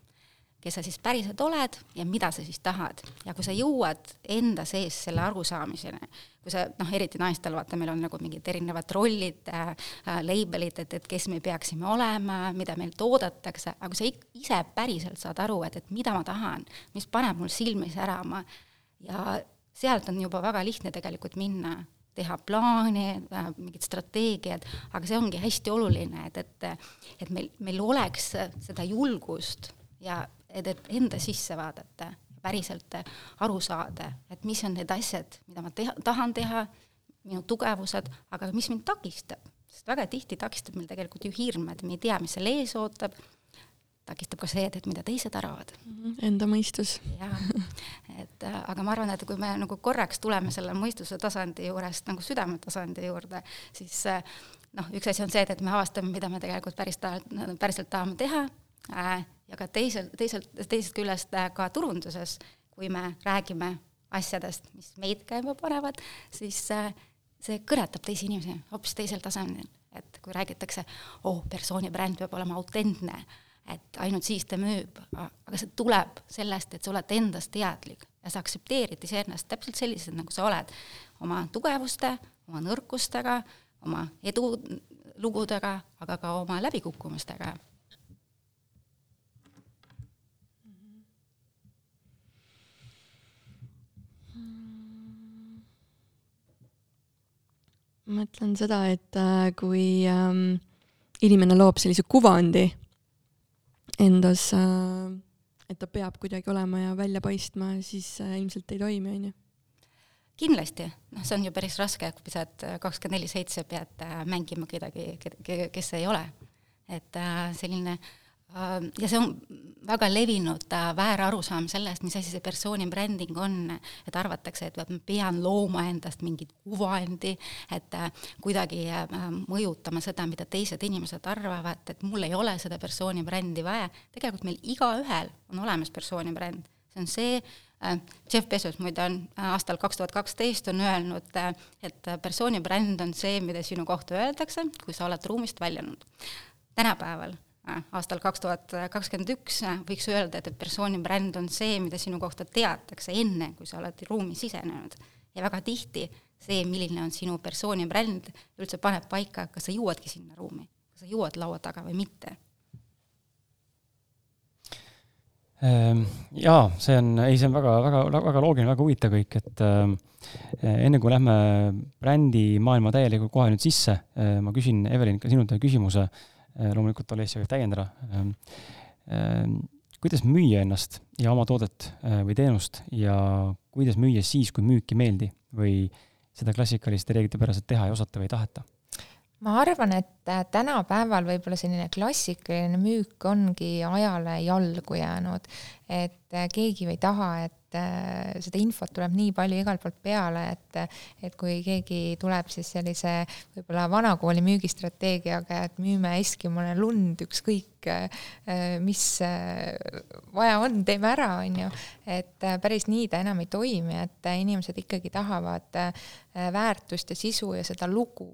kes sa siis päriselt oled ja mida sa siis tahad. ja kui sa jõuad enda sees selle arusaamiseni, kui sa noh, eriti naistel, vaata, meil on nagu mingid erinevad rollid äh,, äh label'id, et, et kes me peaksime olema, mida meilt oodatakse, aga kui sa ise päriselt saad aru, et, et mida ma tahan, mis paneb mul silmi särama ja sealt on juba väga lihtne tegelikult minna teha plaane, äh, mingid strateegiad, aga see ongi hästi oluline, et, et, et meil, meil oleks seda julgust ja et, enda sisse vaadata, päriselt aru saada, et mis on need asjad, mida ma teha, tahan teha, minu tugevused, aga mis mind takistab. sest väga tihti takistab meil tegelikult ju hirm, et me ei tea, mis seal ees ootab, takistab ka see, et, et mida teised arvavad mm. -hmm. Enda mõistus. jah, et äh, aga ma arvan, et kui me nagu korraks tuleme selle mõistuse tasandi juurest nagu südametasandi juurde, siis äh, noh, üks asi on see, et, et me avastame, mida me tegelikult päris ta-, päriselt tahame teha ja ka teisel, teiselt, teisest küljest äh, ka turunduses, kui me räägime asjadest, mis meid käima panevad, siis äh, see kõnetab teisi inimesi hoopis teisel tasemel, et kui räägitakse, oh, persooni bränd peab olema autentne, et ainult siis ta müüb, aga see tuleb sellest, et sa oled endast teadlik ja sa aktsepteerid iseennast täpselt sellised, nagu sa oled, oma tugevuste, oma nõrkustega, oma edulugudega, aga ka oma läbikukkumistega ma mõtlen seda, et äh, kui ähm, inimene loob sellise kuvandi endas äh,, et ta peab kuidagi olema ja välja paistma, siis äh, ilmselt ei toimi, on ju kindlasti, noh, see on ju päris raske, kui sa kakskümmend neli seitse pead äh, mängima kedagi, kes ei ole. et äh, selline äh, ja see on väga levinud väärarusaam sellest, mis asi see persooni bränding on, et arvatakse, et ma pean looma endast mingit kuvandi, et kuidagi mõjutama seda, mida teised inimesed arvavad, et mul ei ole seda persooni brändi vaja, tegelikult meil igaühel on olemas persooni bränd, see on see, Äh, Jeff Bezos muide on äh, aastal kaks tuhat kaksteist on öelnud, äh, et persooni bränd on see, mida sinu kohta öeldakse, kui sa oled ruumist väljunud. tänapäeval, aastal kaks tuhat kakskümmend üks võiks öelda, et persooni bränd on see, mida sinu kohta teatakse enne, kui sa oled ruumi sisenenud. ja väga tihti see, milline on sinu persooni bränd, üldse paneb paika, kas sa jõuadki sinna ruumi, kas sa jõuad laua taga või mitte Ehm, jaa, see on, ei, see on väga, väga, väga loogiline, väga huvitav kõik, et äh, enne kui lähme brändimaailma täielikult kohe nüüd sisse äh,, ma küsin, Evelin, ka sinult ühe küsimuse äh,, loomulikult Olesja võib täiendada äh,. Äh, kuidas müüa ennast ja oma toodet äh, või teenust ja kuidas müüa siis, kui müük ei meeldi või seda klassikaliste reeglite päraselt teha ei osata või ei taheta? Ma arvan, et äh, tänapäeval võib-olla selline klassikaline müük ongi ajale jalgu jäänud, et äh, keegi ei taha, et äh, seda infot tuleb nii palju igalt poolt peale, et, et kui keegi tuleb siis sellise võib-olla vanakooli müügistrateegiaga, et müüme Eskimole lund, ükskõik mis vaja on, teeme ära, on ju. et päris nii ta enam ei toimi, et inimesed ikkagi tahavad väärtust ja sisu ja seda lugu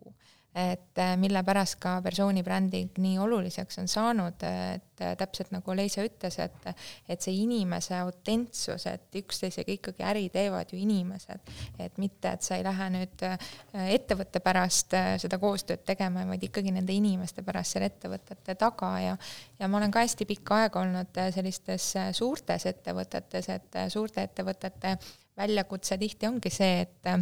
et äh, mille pärast ka persooni bränding nii oluliseks on saanud, et äh, täpselt nagu Leisa ütles, et et see inimese autentsus, et üksteisega ikkagi äri teevad ju inimesed, et mitte, et sa ei lähe nüüd äh, ettevõtte pärast seda koostööd tegema, vaid ikkagi nende inimeste pärast seal ettevõtete taga. Ja ja ma olen ka hästi pikka aega olnud sellistes suurtes ettevõtetes, et suurte ettevõtete väljakutse tihti ongi see, et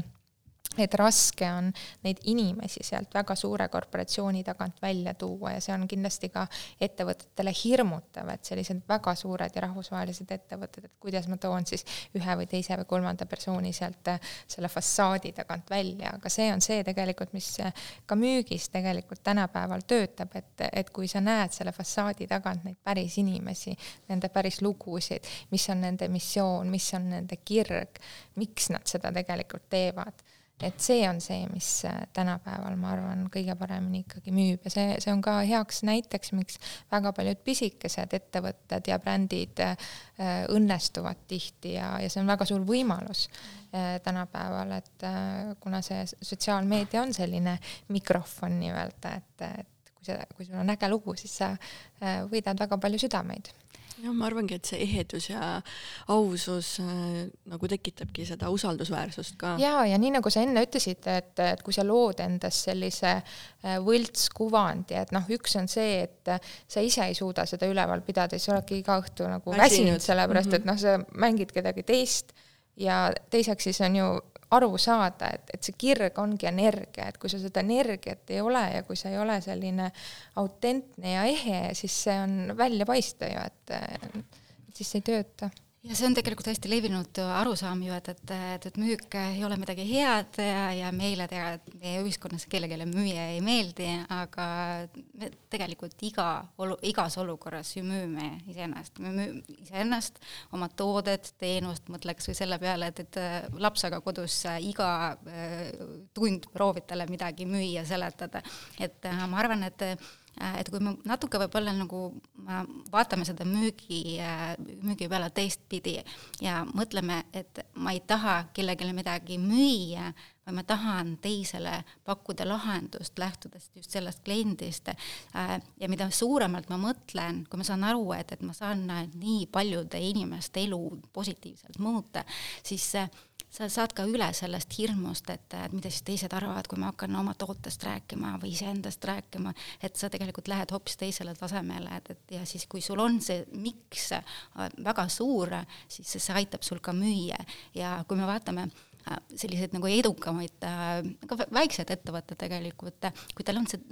et raske on neid inimesi sealt väga suure korporatsiooni tagant välja tuua ja see on kindlasti ka ettevõtetele hirmutav, et sellised väga suured ja rahvusvahelised ettevõtted, et kuidas ma toon siis ühe või teise või kolmanda persooni sealt äh, selle fassaadi tagant välja, aga see on see tegelikult, mis ka müügis tegelikult tänapäeval töötab, et, et kui sa näed selle fassaadi tagant neid päris inimesi, nende päris lugusid, mis on nende missioon, mis on nende kirg, miks nad seda tegelikult teevad et see on see, mis äh, tänapäeval, ma arvan, kõige paremini ikkagi müüb. Ja see, see on ka heaks näiteks, miks väga paljud pisikesed ettevõtted ja brändid äh, õnnestuvad tihti ja, ja see on väga suur võimalus äh, tänapäeval, et kuna see sotsiaalmeedia on selline mikrofon nii-öelda, et, et kui sa, kui sul on äge lugu, siis sa võidad väga palju südameid jah, ma arvangi, et see ehedus ja ausus äh, nagu tekitabki seda usaldusväärsust ka. ja, ja nii nagu sa enne ütlesid, et, et kui sa lood endas sellise äh, võltskuvandi, et noh, üks on see, et sa ise ei suuda seda üleval pidada, siis sa oledki iga õhtu nagu väsinud, sellepärast mm -hmm. et noh, sa mängid kedagi teist ja teiseks siis on ju aru saada, et, et see kirg ongi energia, et kui sul seda energiat ei ole ja kui see ei ole selline autentne ja ehe, siis see on välja paista ju, et siis see ei tööta ja see on tegelikult hästi levinud arusaam ju, et, et, et, et müük ei ole midagi head ja, ja meile tea, meie ühiskonnas kellelegi müüa ei meeldi, aga me tegelikult iga olu, igas olukorras ju müüme iseennast, me müüme iseennast, oma toodet, teenust, mõtle kas või selle peale, et, et lapsega kodus iga äh, tund proovid talle midagi müüa, seletada, et äh, ma arvan, et Äh, et kui me natuke võib-olla nagu äh, vaatame seda müügi, äh, müügi peale teistpidi ja mõtleme, et ma ei taha kellelegi midagi müüa, vaid ma tahan teisele pakkuda lahendust, lähtudes just sellest kliendist. ja mida suuremalt ma mõtlen, kui ma saan aru, et, et ma saan nii paljude inimeste elu positiivselt muuta, siis sa saad ka üle sellest hirmust, et, et mida siis teised arvavad, kui ma hakkan oma tootest rääkima või iseendast rääkima, et sa tegelikult lähed hoopis teisele tasemele, et, et ja siis, kui sul on see miks väga suur, siis see aitab sul ka müüa. Ja kui me vaatame äh, selliseid nagu edukamaid, ka väiksed ettevõtted tegelikult, kui tal on see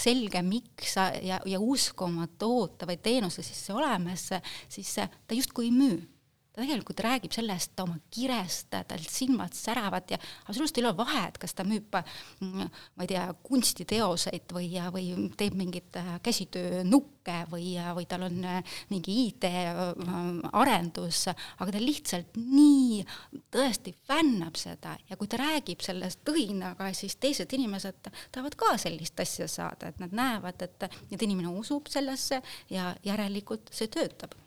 selge miks ja, ja usk oma toote või teenuse sisse olemas, siis ta justkui ei müü ta tegelikult räägib sellest oma kirest, tal silmad säravad ja absoluutselt ei ole vahet, kas ta müüb, mm, ma ei tea, kunstiteoseid või, või teeb mingit äh, käsitöönukke või, või tal on äh, mingi IT-arendus, äh, aga ta lihtsalt nii tõesti fännab seda ja kui ta räägib sellest õhinaga, siis teised inimesed tahavad ka sellist asja saada, et nad näevad, et, et inimene usub sellesse ja järelikult see töötab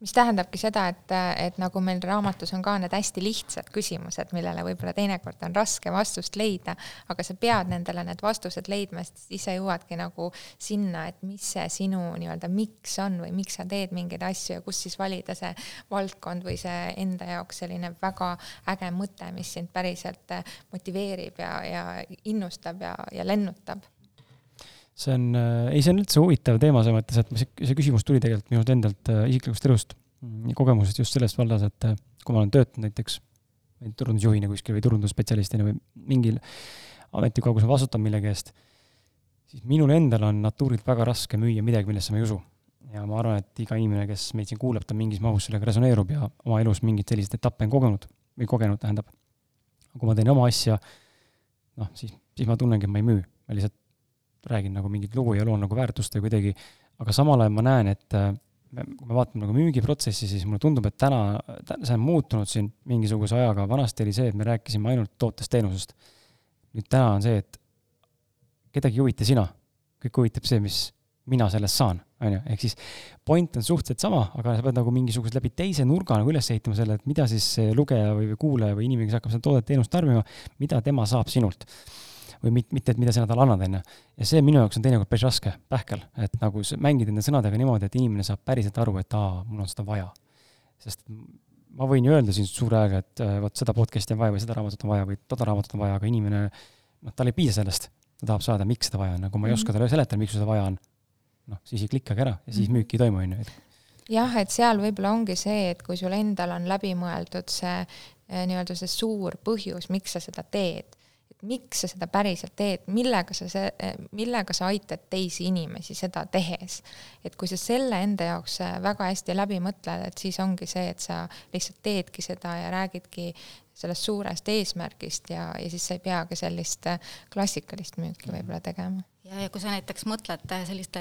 mis tähendabki seda, et, et nagu meil raamatus on ka need hästi lihtsad küsimused, millele võib-olla teinekord on raske vastust leida, aga sa pead nendele need vastused leidma, sest siis sa jõuadki nagu sinna, et mis see sinu nii-öelda miks on või miks sa teed mingeid asju ja kus siis valida see valdkond või see enda jaoks selline väga äge mõte, mis sind päriselt motiveerib ja, ja innustab ja, ja lennutab see on, äh, ei, see on üldse huvitav teema selles mõttes, et see, see küsimus tuli tegelikult minult endalt äh, isiklikust elust, mm, kogemusest just sellest vallas, et äh, kui ma olen töötanud näiteks turundusjuhina kuskil või turundusspetsialistina või mingil ametikohal, kus ma vastutan millegi eest, siis minul endal on natuurilt väga raske müüa midagi, millesse ma ei usu. ja ma arvan, et iga inimene, kes meid siin kuulab, ta mingis mahus sellega resoneerub ja oma elus mingeid selliseid etappe on kogenud või kogenud, tähendab. kui ma teen oma asja, noh, siis, siis ma tunnengi, et ma ei müü, ma lihtsalt räägin nagu mingit lugu ja loon nagu väärtust või kuidagi, aga samal ajal ma näen, et äh, kui me vaatame nagu müügiprotsessi, siis mulle tundub, et täna, see on muutunud siin mingisuguse ajaga, vanasti oli see, et me rääkisime ainult tootest-teenusest. nüüd täna on see, et kedagi ei huvita sina, kõik huvitab see, mis mina sellest saan, on ju, ehk siis point on suhteliselt sama, aga sa pead nagu mingisuguse läbi teise nurga nagu üles ehitama selle, et mida siis see lugeja või, või kuulaja või inimene, kes hakkab seda toodet-teenust tarbima, mida tema saab sinult või mit-, mitte, et mida sina talle annad, on ju. ja see minu jaoks on teinekord päris raske, pähkel, et nagu mängida nende sõnadega niimoodi, et inimene saab päriselt aru, et aa, mul on seda vaja. sest ma võin ju öelda siin suure häälega, et äh, vot seda podcast'i on vaja või seda raamatut on vaja või toda raamatut on vaja, aga inimene, noh, tal ei piisa sellest. ta tahab saada, miks seda vaja on, nagu ma ei oska mhm. talle seletada, miks seda vaja on. noh, siis ei klikkagi ära ja siis mhm. müüki ei toimu, on ju jah, et seal võib-olla ongi see, et kui sul endal on läbi mõeldud see eh, nii-öelda see suur põhjus, miks sa seda teed, et miks sa seda päriselt teed, millega sa see, millega sa aitad teisi inimesi seda tehes. et kui sa selle enda jaoks väga hästi läbi mõtled, et siis ongi see, et sa lihtsalt teedki seda ja räägidki sellest suurest eesmärgist ja, ja siis sa ei peagi sellist klassikalist müüki võib-olla tegema ja, ja kui sa näiteks mõtled selliste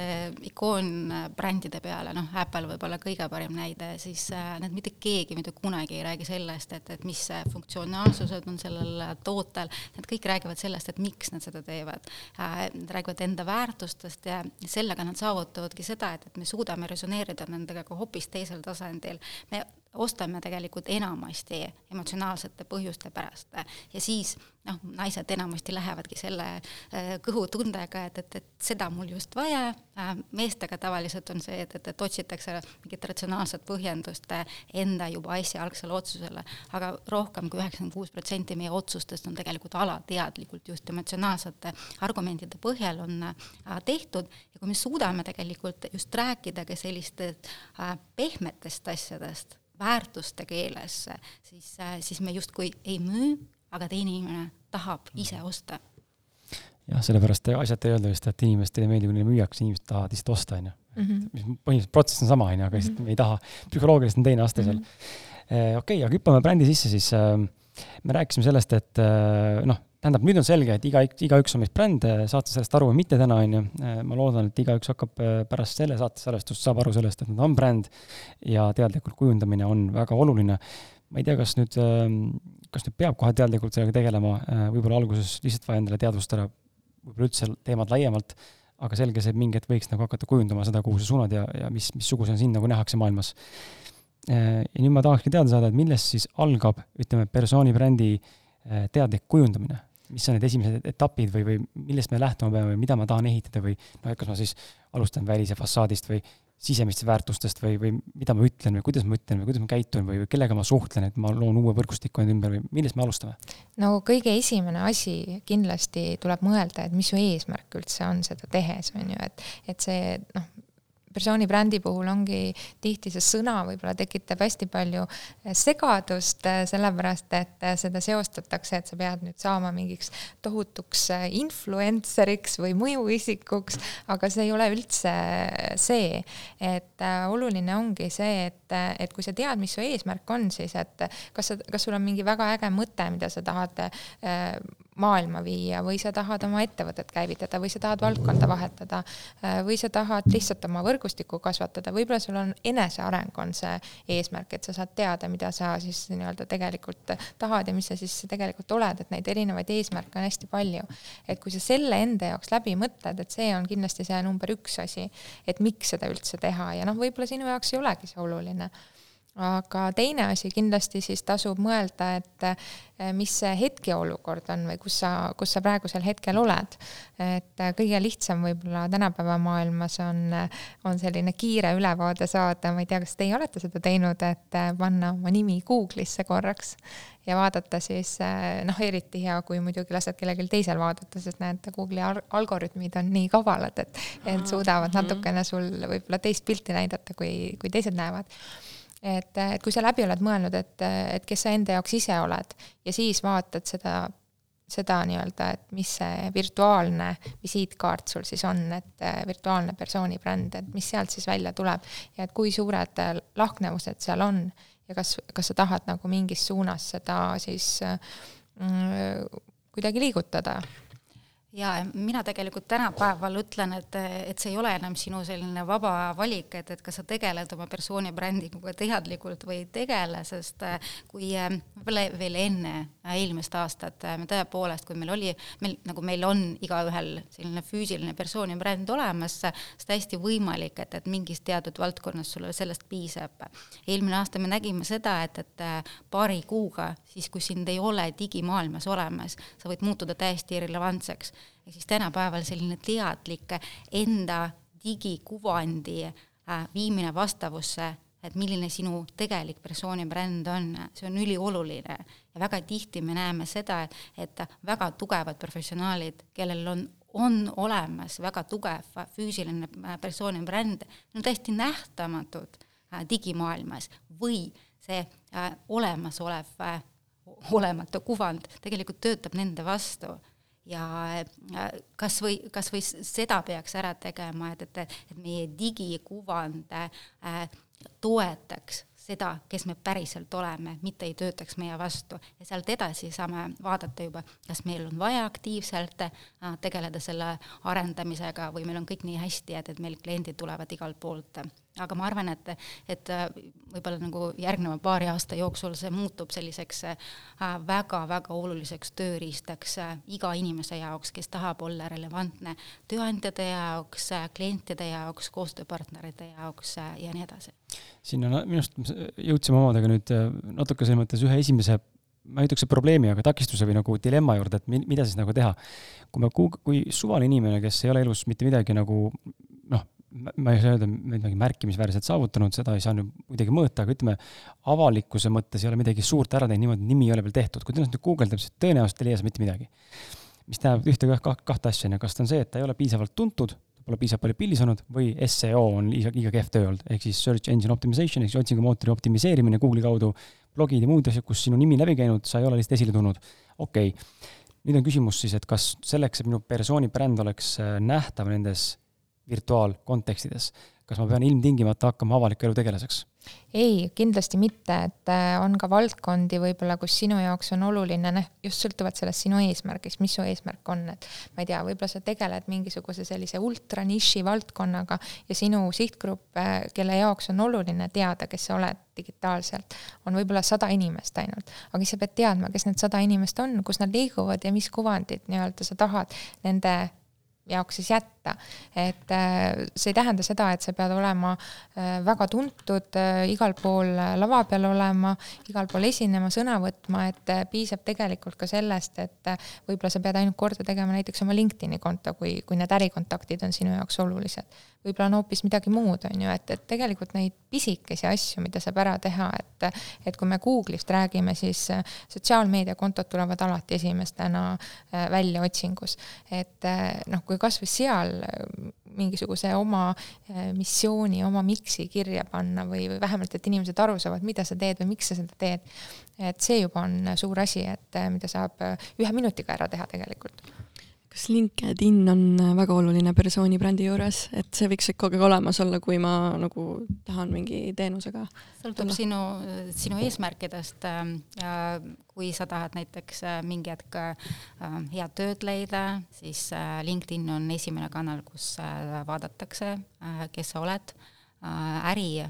ikoonbrändide peale, noh, Apple võib-olla kõige parim näide, siis äh, need mitte keegi mitte kunagi ei räägi sellest, et, et mis funktsionaalsused on sellel tootel, nad kõik räägivad sellest, et miks nad seda teevad äh,. Nad räägivad enda väärtustest ja sellega nad saavutavadki seda, et, et me suudame resoneerida nendega ka hoopis teisel tasandil. me ostame tegelikult enamasti emotsionaalsete põhjuste pärast. Ja siis noh, naised enamasti lähevadki selle äh, kõhutundega, et, et, et seda mul just vaja, äh, meestega tavaliselt on see, et, et, et otsitakse mingit ratsionaalset põhjendust enda juba esialgsele otsusele, aga rohkem kui üheksakümmend kuus protsenti meie otsustest on tegelikult alateadlikult just emotsionaalsete argumentide põhjal on äh, tehtud. Ja kui me suudame tegelikult just rääkida ka sellistest pehmetest asjadest, väärtuste keeles, siis, siis me justkui ei müü, aga teine inimene tahab ise osta. jah, sellepärast asjata ei öelda vist, et inimestele ei meeldi, kui neile müüakse, inimesed tahavad lihtsalt osta, on ju. Mhm. mis põhimõtteliselt protsess on sama, on ju, aga lihtsalt me ei taha, psühholoogiliselt on teine aste seal. Mhm. Eh, okei, aga hüppame brändi sisse siis. Äh, me rääkisime sellest, et äh, noh, tähendab, nüüd on selge, et iga, igaüks on meist bränd, saate sellest aru või mitte täna, on ju. ma loodan, et igaüks hakkab äh, pärast selle saate salvestust, saab aru sellest, et nad on bränd ja teadlikult kujundamine on väga oluline. ma ei tea, kas nüüd, ähm, kas nüüd peab kohe teadlikult sellega tegelema, äh, võib-olla alguses lihtsalt vaja endale teadvustada, võib-olla üldse teemad laiemalt, aga selge see, et mingi hetk võiks nagu hakata kujundama seda, kuhu sa suunad ja, ja mis, missugusena sind nagu nähakse maailmas. Äh, ja nüüd ma tahakski teada saada, et millest siis algab, ütleme, persooni brändi teadlik kujundamine mis on need esimesed etapid või, või millest me lähtuma peame või mida ma tahan ehitada või noh, et kas ma siis alustan välise fassaadist või sisemistest väärtustest või, või mida ma ütlen või kuidas ma ütlen või kuidas ma käitun või, või kellega ma suhtlen, et ma loon uue võrgustiku enda ümber või millest me alustame? no kõige esimene asi kindlasti tuleb mõelda, et mis su eesmärk üldse on seda tehes, on ju, et, et see noh, persooni brändi puhul ongi tihti see sõna võib-olla tekitab hästi palju äh, segadust, äh, sellepärast et seda seostatakse, et sa pead nüüd saama mingiks tohutuks influenceriks või mõjuisikuks, aga see ei ole üldse see, et oluline ongi see, et, et kui sa tead, mis su eesmärk on, siis et kas sa, kas sul on mingi väga äge mõte, mida sa tahad maailma viia või sa tahad oma ettevõtet käivitada või sa tahad valdkonda vahetada äh, või sa tahad lihtsalt oma võrgustikku kasvatada, võib-olla sul on eneseareng on see eesmärk, et sa saad teada, mida sa siis nii-öelda tegelikult tahad ja mis sa siis tegelikult oled, et neid erinevaid eesmärke on hästi palju. et kui sa selle enda jaoks läbi mõtled, et see on kindlasti see number üks asi, et miks seda üldse teha ja noh, võib-olla sinu jaoks ei olegi see oluline aga teine asi kindlasti siis tasub mõelda, et eh, mis see hetkeolukord on või kus sa, kus sa praegusel hetkel oled. et eh, kõige lihtsam võib-olla tänapäeva maailmas on, on selline kiire ülevaade saada, ma ei tea, kas teie olete seda teinud, et eh, panna oma nimi Google'isse korraks ja vaadata siis noh, eriti hea, kui muidugi lased kellelgi teisel vaadata, sest näed, Google'i algoritmid on nii kavalad, et, et suudavad mhm. natukene sul võib-olla teist pilti näidata, kui, kui teised näevad et, et kui sa läbi oled mõelnud, et, et kes sa enda jaoks ise oled ja siis vaatad seda, seda nii-öelda, et mis see virtuaalne visiitkaart sul siis on, et virtuaalne persooni bränd, et mis sealt siis välja tuleb ja et kui suured lahknevused seal on ja kas, kas sa tahad nagu mingis suunas seda siis mm, kuidagi liigutada ja mina tegelikult tänapäeval ütlen, et, et see ei ole enam sinu selline vaba valik, et, et kas sa tegeled oma persooni brändinguga teadlikult või ei tegele, sest äh, kui äh, võib-olla veel enne äh, eelmist aastat me tõepoolest, kui meil oli, meil nagu meil on igaühel selline füüsiline persooni bränd olemas, siis täiesti võimalik, et, et mingis teatud valdkonnas sulle sellest piisab. eelmine aasta me nägime seda, et, et paari kuuga, siis kui sind ei ole digimaailmas olemas, sa võid muutuda täiesti irrelevantseks ehk siis tänapäeval selline teadlik enda digikuvandi äh, viimine vastavusse, et milline sinu tegelik persooni bränd on, see on ülioluline. Ja väga tihti me näeme seda, et, et väga tugevad professionaalid, kellel on on olemas väga tugev füüsiline äh, persooni bränd, on täiesti nähtamatud äh, digimaailmas. Või see olemasolev olematu kuvand tegelikult töötab nende vastu ja kas või, kas või seda peaks ära tegema, et, et, et meie digikuvand äh, toetaks seda, kes me päriselt oleme, mitte ei töötaks meie vastu. Ja sealt edasi saame vaadata juba, kas meil on vaja aktiivselt äh, tegeleda selle arendamisega või meil on kõik nii hästi, et, et meil kliendid tulevad igalt poolt aga ma arvan, et, et äh, võib-olla nagu järgneva paari aasta jooksul see muutub selliseks väga-väga äh, oluliseks tööriistaks äh, iga inimese jaoks, kes tahab olla relevantne tööandjate jaoks, klientide jaoks, koostööpartnerite jaoks ja nii edasi. siin on minu arust, jõudsime omadega nüüd natuke selles mõttes ühe esimese ma ei ütleks, et probleemi, aga takistuse või nagu dilemma juurde, et mida siis nagu teha. kui me, kui suvaline inimene, kes ei ole elus mitte midagi nagu ma ei saa öelda midagi märkimisväärset saavutanud, seda ei saa nüüd kuidagi mõõta, aga ütleme, avalikkuse mõttes ei ole midagi suurt ära teinud niimoodi, nimi ei ole veel tehtud. kui tõenäoliselt nüüd guugeldab, siis tõenäoliselt ei leia mitte midagi. mis tähendab ühte või kahte asja, on ju, kas ta on see, et ta ei ole piisavalt tuntud, pole piisavalt palju pilli saanud või seo on liiga, liiga kehv töö olnud, ehk siis search engine optimization ehk siis otsingumootori optimiseerimine Google'i kaudu, blogid ja muud asjad, kus sinu nimi läbi käinud, sa ei ole lihtsalt esile tulnud. okei okay., nüüd on küsimus siis, et kas selleks, et minu persooni bränd oleks äh, nähtav nendes virtuaalkontekstides. kas ma pean ilmtingimata hakkama avaliku elu tegelaseks? ei, kindlasti mitte, et äh, on ka valdkondi võib-olla, kus sinu jaoks on oluline, noh, just sõltuvalt sellest sinu eesmärgist, mis su eesmärk on, et ma ei tea, võib-olla sa tegeled mingisuguse sellise ultra niši valdkonnaga ja sinu sihtgrupp, äh, kelle jaoks on oluline teada, kes sa oled digitaalselt, on võib-olla sada inimest ainult. aga siis sa pead teadma, kes need sada inimest on, kus nad liiguvad ja mis kuvandit nii-öelda sa tahad nende jaoks siis jätta. et äh, see ei tähenda seda, et sa pead olema äh, väga tuntud, äh, igal pool lava peal olema, igal pool esinema, sõna võtma, et piisab tegelikult ka sellest, et võib-olla sa pead ainult korda tegema näiteks oma LinkedIni konto, kui, kui need ärikontaktid on sinu jaoks olulised. Võib-olla on hoopis midagi muud, on ju, et, et tegelikult neid pisikesi asju, mida saab ära teha, et et kui me Google'ist räägime, siis äh, sotsiaalmeediakontod tulevad alati esimestena äh, välja otsingus. et äh, noh, kui kas või seal mingisuguse oma missiooni, oma miks'i kirja panna või, või vähemalt, et inimesed aru saavad, mida sa teed või miks sa seda teed, et see juba on suur asi, et mida saab ühe minutiga ära teha tegelikult kas LinkedIn on väga oluline persooni brändi juures, et see võiks ikkagi olemas olla, kui ma nagu tahan mingi teenusega? sõltub sinu, sinu eesmärkidest ja kui sa tahad näiteks äh, mingi hetk äh, head tööd leida, siis äh, LinkedIn on esimene kanal, kus vaadatakse, kes sa oled, äri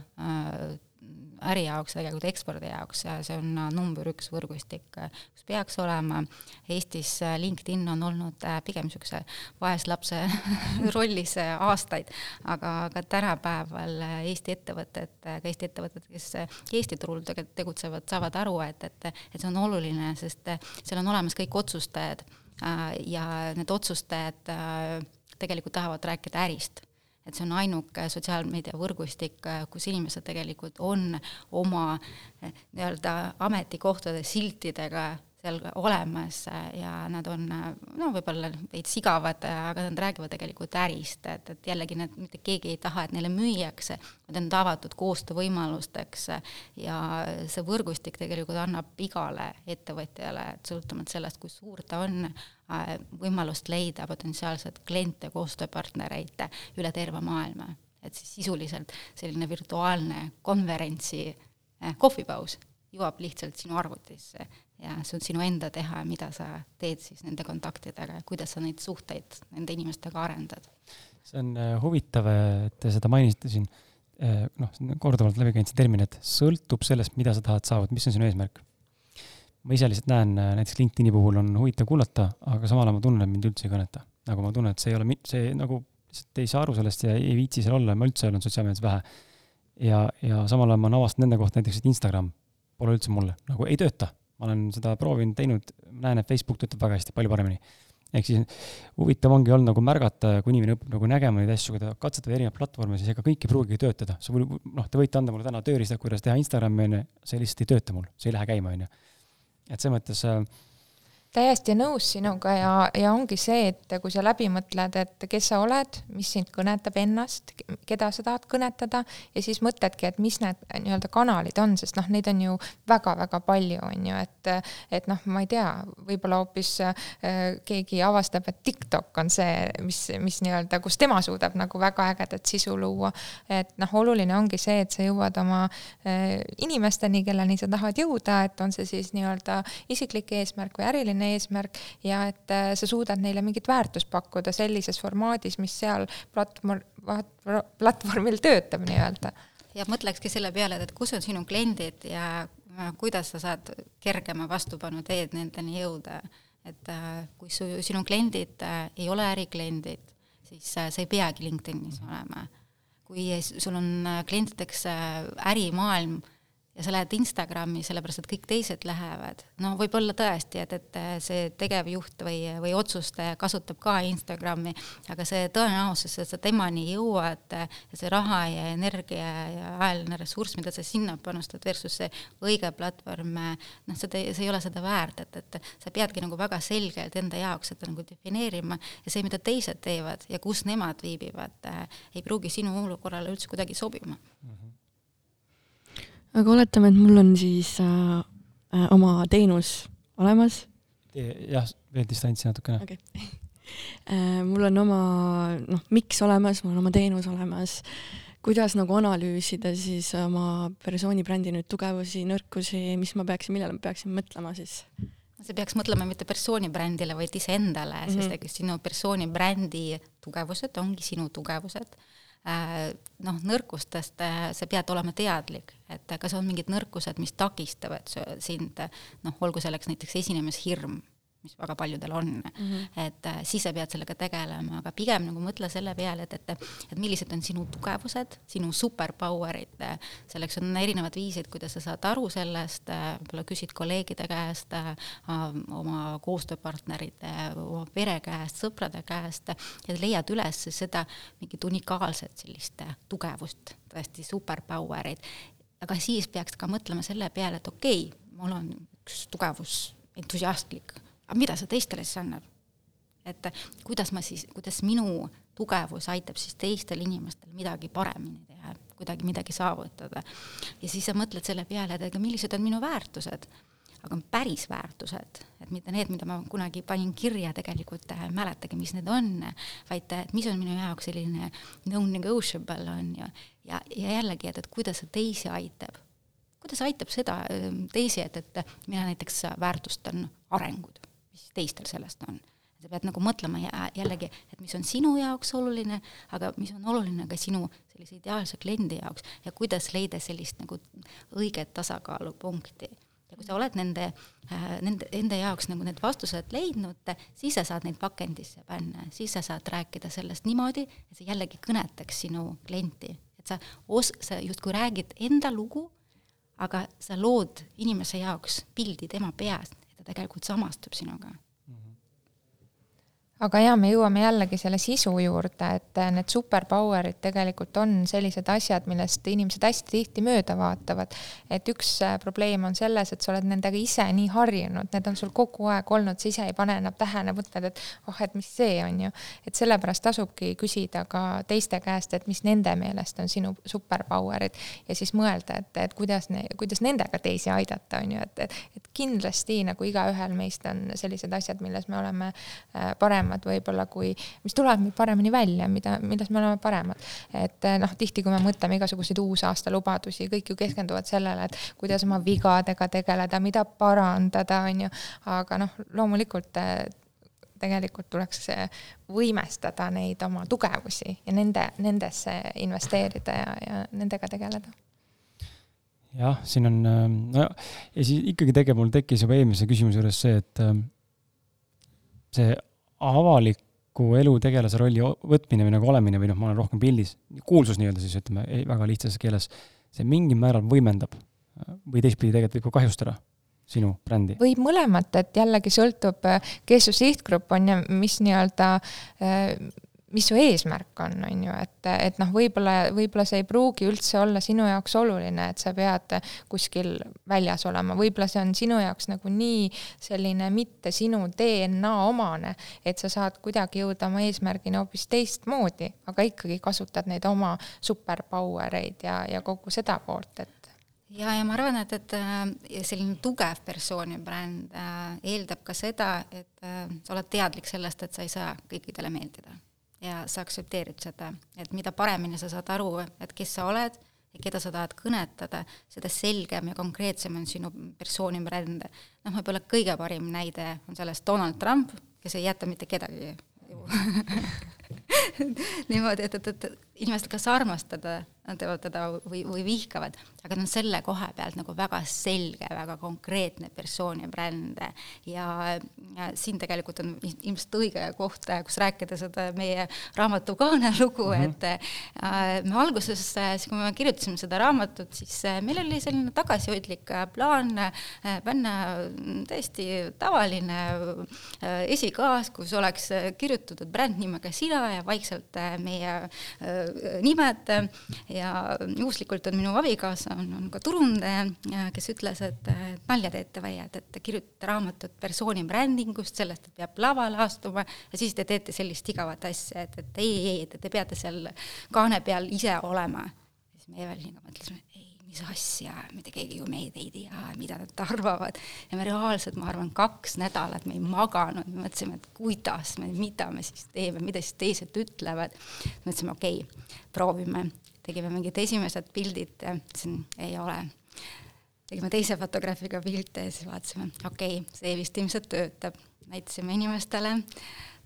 äri jaoks, tegelikult ekspordi jaoks, see on number üks võrgustik, kus peaks olema. Eestis LinkedIn on olnud äh, pigem niisuguse vaeslapse rollis äh, aastaid, aga, aga tänapäeval Eesti ettevõtted, ka Eesti ettevõtted, kes Eesti turul tegelikult tegutsevad, saavad aru, et, et, et see on oluline, sest seal on olemas kõik otsustajad äh, ja need otsustajad tegelikult tahavad rääkida ärist et see on ainuke sotsiaalmeedia võrgustik, kus inimesed tegelikult on oma eh, nii-öelda ametikohtade siltidega seal olemas ja nad on no võib-olla veits sigavad, aga nad räägivad tegelikult ärist, et, et jällegi need, mitte keegi ei taha, et neile müüakse, nad on avatud koostöövõimalusteks ja see võrgustik tegelikult annab igale ettevõtjale, et sõltumata sellest, kui suur ta on, võimalust leida potentsiaalseid kliente, koostööpartnereid üle terve maailma. et siis sisuliselt selline virtuaalne konverentsi kohvipaus jõuab lihtsalt sinu arvutisse ja see on sinu enda teha, mida sa teed siis nende kontaktidega ja kuidas sa neid suhteid nende inimestega arendad. see on äh, huvitav, et te seda mainisite siin, äh, noh, korduvalt läbi käinud see termin, et sõltub sellest, mida sa tahad saavutada, mis on sinu eesmärk. ma ise lihtsalt näen, äh, näiteks LinkedIni puhul on huvitav kuulata, aga samal ajal ma tunnen, et mind üldse ei kõneta. nagu ma tunnen, et see ei ole, see nagu lihtsalt ei saa aru sellest ja ei viitsi seal olla ja ma üldse olen sotsiaalmeedias vähe. ja, ja samal ajal ma olen avastanud nende kohta näiteks, et Instagram pole üldse mulle, nagu ei tööta ma olen seda proovinud, teinud, näen, et Facebook töötab väga hästi, palju paremini. ehk siis huvitav ongi olnud nagu märgata, kui inimene õpib nagu nägema neid asju, kui ta katsetab erinevaid platvorme, siis ega kõik ei pruugigi töötada. sa või noh, te võite anda mulle täna tööriistad, kuidas teha Instagrami, on ju, see lihtsalt ei tööta mul, see ei lähe käima, on ju. et selles mõttes äh, täiesti nõus sinuga ja, ja ongi see, et kui sa läbi mõtled, et kes sa oled, mis sind kõnetab ennast, keda sa tahad kõnetada ja siis mõtledki, et mis need nii-öelda kanalid on, sest noh, neid on ju väga-väga palju, on ju, et et noh, ma ei tea, võib-olla hoopis äh, keegi avastab, et TikTok on see, mis, mis nii-öelda, kus tema suudab nagu väga ägedat sisu luua. et noh, oluline ongi see, et sa jõuad oma äh, inimesteni, kelleni sa tahad jõuda, et on see siis nii-öelda isiklik eesmärk või äriline selline eesmärk ja et äh, sa suudad neile mingit väärtust pakkuda sellises formaadis, mis seal platvorm, platvormil töötab nii-öelda. ja mõtlekski selle peale, et kus on sinu kliendid ja äh, kuidas sa saad kergema vastupanu teed nendeni jõuda. et äh, kui su, sinu kliendid ei ole ärikliendid, siis sa ei peagi LinkedInis olema. kui sul on klientideks ärimaailm ja sa lähed Instagrami, sellepärast et kõik teised lähevad. no võib-olla tõesti, et, et see tegevjuht või, või otsustaja kasutab ka Instagrami, aga see tõenäosus, et sa temani jõuad ja see raha ja energia ja ajaline ressurss, mida sa sinna panustad versus see õige platvorm, noh, seda, see ei ole seda väärt, et, et sa peadki nagu väga selgelt enda jaoks seda nagu defineerima ja see, mida teised teevad ja kus nemad viibivad, ei pruugi sinu olukorrale üldse kuidagi sobima mm. -hmm aga oletame, et mul on siis äh, äh, oma teenus olemas. jah, veel distantsi natukene okay. äh, mul on oma noh, miks olemas, mul on oma teenus olemas. kuidas nagu analüüsida siis oma persooni brändi nüüd tugevusi, nõrkusi, mis ma peaksin, millele ma peaksin mõtlema siis? sa peaks mõtlema mitte persooni brändile, vaid iseendale mm, -hmm. sest sinu persooni brändi tugevused ongi sinu tugevused noh, nõrkustest äh, sa pead olema teadlik, et kas on mingid nõrkused, mis takistavad sind, noh, olgu selleks näiteks esinemishirm mis väga paljudel on mm. -hmm. et äh, siis sa pead sellega tegelema, aga pigem nagu mõtle selle peale, et, et, et millised on sinu tugevused, sinu superpower'id, selleks on erinevad viisid, kuidas sa saad aru sellest äh,, võib-olla küsid kolleegide käest äh,, oma koostööpartnerite, oma pere käest, sõprade käest ja leiad üles seda mingit unikaalset sellist tugevust, tõesti superpower'id. aga siis peaks ka mõtlema selle peale, et okei okay,, mul on üks tugevus, entusiastlik aga mida see teistele siis annab? et kuidas ma siis, kuidas minu tugevus aitab siis teistel inimestel midagi paremini teha, kuidagi midagi saavutada. ja siis sa mõtled selle peale, et aga millised on minu väärtused, aga päris väärtused, et mitte need, mida ma kunagi panin kirja, tegelikult äh, mäletage, mis need on, vaid et mis on minu jaoks selline non-negotiable on ju, ja, ja jällegi, et, et kuidas see teisi aitab kuidas aitab seda äh, teisi, et, et mina näiteks väärtustan arengut mis teistel sellest on. sa pead nagu mõtlema jällegi, et mis on sinu jaoks oluline, aga mis on oluline ka sinu sellise ideaalse kliendi jaoks ja kuidas leida sellist nagu õiget tasakaalupunkti ja kui sa oled nende, äh, nende, enda jaoks nagu need vastused leidnud, siis sa saad neid pakendisse panna, siis sa saad rääkida sellest niimoodi, et see jällegi kõnetaks sinu klienti. et sa os-, sa justkui räägid enda lugu, aga sa lood inimese jaoks pildi tema peas, tegelikult samastub sinuga aga jaa, me jõuame jällegi selle sisu juurde, et need superpower'id tegelikult on sellised asjad, millest inimesed hästi tihti mööda vaatavad. et üks äh, probleem on selles, et sa oled nendega ise nii harjunud, need on sul kogu aeg olnud, sa ise ei pane enam tähele, mõtled, et oh, et mis see on ju. et sellepärast tasubki küsida ka teiste käest, et mis nende meelest on sinu superpower'id ja siis mõelda, et, et kuidas ne,, kuidas nendega teisi aidata, on ju, et, et, et kindlasti nagu igaühel meist on sellised asjad, milles me oleme äh, paremad paremad võib-olla kui, mis tulevad meil paremini välja, mida, milles me oleme paremad. et eh, noh, tihti, kui me mõtleme igasuguseid uusaasta lubadusi, kõik ju keskenduvad sellele, et kuidas oma vigadega tegeleda, mida parandada, on ju, aga noh, loomulikult eh, tegelikult tuleks võimestada neid oma tugevusi ja nende, nendesse investeerida ja, ja nendega tegeleda jah, siin on, eh, no ja siis ikkagi tegelikult mul tekkis juba eelmise küsimuse juures see, et see avaliku elu tegelase rolli võtmine või nagu olemine või noh, ma olen rohkem pildis, kuulsus nii-öelda siis ütleme väga lihtsas keeles, see mingil määral võimendab või teistpidi tegelikult võib ka kahjustada sinu brändi? võib mõlemat, et jällegi sõltub, kes su sihtgrupp on ja mis nii-öelda mis su eesmärk on, on ju, et, et noh, võib-olla, võib-olla see ei pruugi üldse olla sinu jaoks oluline, et sa pead kuskil väljas olema, võib-olla see on sinu jaoks nagu nii selline mitte sinu DNA omane, et sa saad kuidagi jõuda oma eesmärgini hoopis teistmoodi, aga ikkagi kasutad neid oma superpower eid ja, ja kogu seda poolt, et ja, ja ma arvan, et, et äh, selline tugev persoon ja bränd äh, eeldab ka seda, et äh, sa oled teadlik sellest, et sa ei saa kõikidele meeldida ja sa aktsepteerid seda, et mida paremini sa saad aru, et kes sa oled ja keda sa tahad kõnetada, seda selgem ja konkreetsem on sinu persooni bränd. noh, võib-olla kõige parim näide on sellest Donald Trump, kes ei jäta mitte kedagi niimoodi, et, et, et inimesed kas armastada, nad teevad teda või, või vihkavad, aga ta on selle koha pealt nagu väga selge, väga konkreetne persoon ja bränd. ja, ja siin tegelikult on ilmselt õige koht, kus rääkida seda meie raamatu Kaane lugu mm, -hmm. et äh, me alguses, siis kui me kirjutasime seda raamatut, siis äh, meil oli selline tagasihoidlik plaan äh, panna täiesti tavaline äh, esikaas, kus oleks kirjutatud brändnimega sina ja vaikselt äh, meie äh, nimed ja juhuslikult on minu abikaasa, on, on ka turundaja, kes ütles, et nalja teete vaiad, et kirjutate raamatut persooni brändingust, sellest, et peab lavale astuma ja siis te teete sellist igavat asja, et, et ei, ei, et te peate seal kaane peal ise olema. siis me Eveliniga mõtlesime, mis asja, mitte keegi ju meid ei tea, mida nad arvavad. ja me reaalselt, ma arvan, kaks nädalat me ei maganud, me mõtlesime, et kuidas me, mida me siis teeme, mida siis teised ütlevad. mõtlesime, okei okay,, proovime, tegime mingid esimesed pildid, ütlesin, ei ole. tegime teise fotograafiga pilte ja siis vaatasime, okei okay,, see vist ilmselt töötab, näitasime inimestele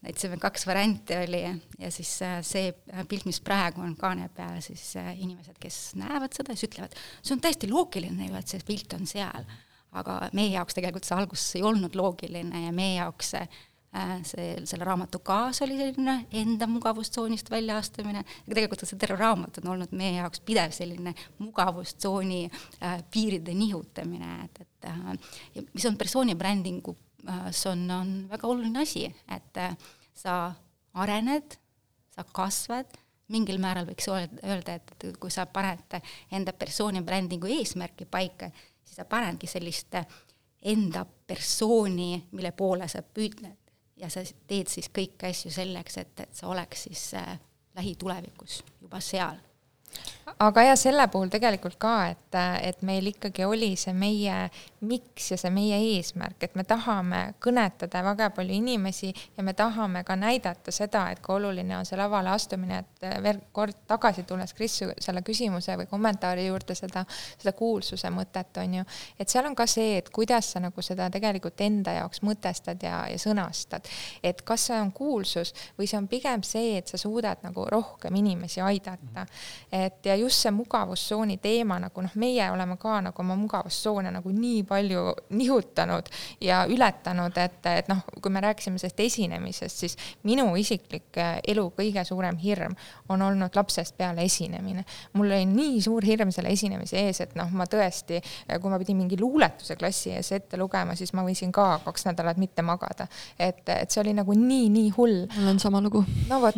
näitasime kaks varianti oli ja siis äh, see pilt, mis praegu on kaane peal, siis äh, inimesed, kes näevad seda, siis ütlevad, see on täiesti loogiline ju, et see pilt on seal. aga meie jaoks tegelikult see alguses ei olnud loogiline ja meie jaoks see Äh, see, selle raamatu kaas oli selline enda mugavustsoonist väljaastumine, aga tegelikult see terve raamat on olnud meie jaoks pidev selline mugavustsooni äh, piiride nihutamine, et, et äh, mis on persooni brändingu see on, on väga oluline asi, et äh, sa arened, sa kasvad, mingil määral võiks öelda, et, kui sa paned enda persooni brändingu eesmärki paika, siis sa panedki sellist enda persooni, mille poole sa püüdled. Ja sa teed siis kõiki asju selleks, et, et sa oleks siis äh, lähitulevikus juba seal aga ja selle puhul tegelikult ka, et, et meil ikkagi oli see meie miks ja see meie eesmärk, et me tahame kõnetada väga palju inimesi ja me tahame ka näidata seda, et kui oluline on see lavale astumine, et veel kord tagasi tulles Kris selle küsimuse või kommentaari juurde seda, seda kuulsuse mõtet on ju, et seal on ka see, et kuidas sa nagu seda tegelikult enda jaoks mõtestad ja, ja sõnastad. et kas see on kuulsus või see on pigem see, et sa suudad nagu rohkem inimesi aidata. Et ja just see mugavustsooni teema nagu noh, meie oleme ka nagu oma mugavustsoone nagu nii palju nihutanud ja ületanud, et, et noh, kui me rääkisime sellest esinemisest, siis minu isiklik eh, elu kõige suurem hirm on olnud lapsest peale esinemine. mul oli nii suur hirm selle esinemise ees, et noh, ma tõesti, eh, kui ma pidin mingi luuletuse klassi ees ette lugema, siis ma võisin ka kaks nädalat mitte magada. et, et see oli nagu nii-nii hull. mul on sama lugu. no vot,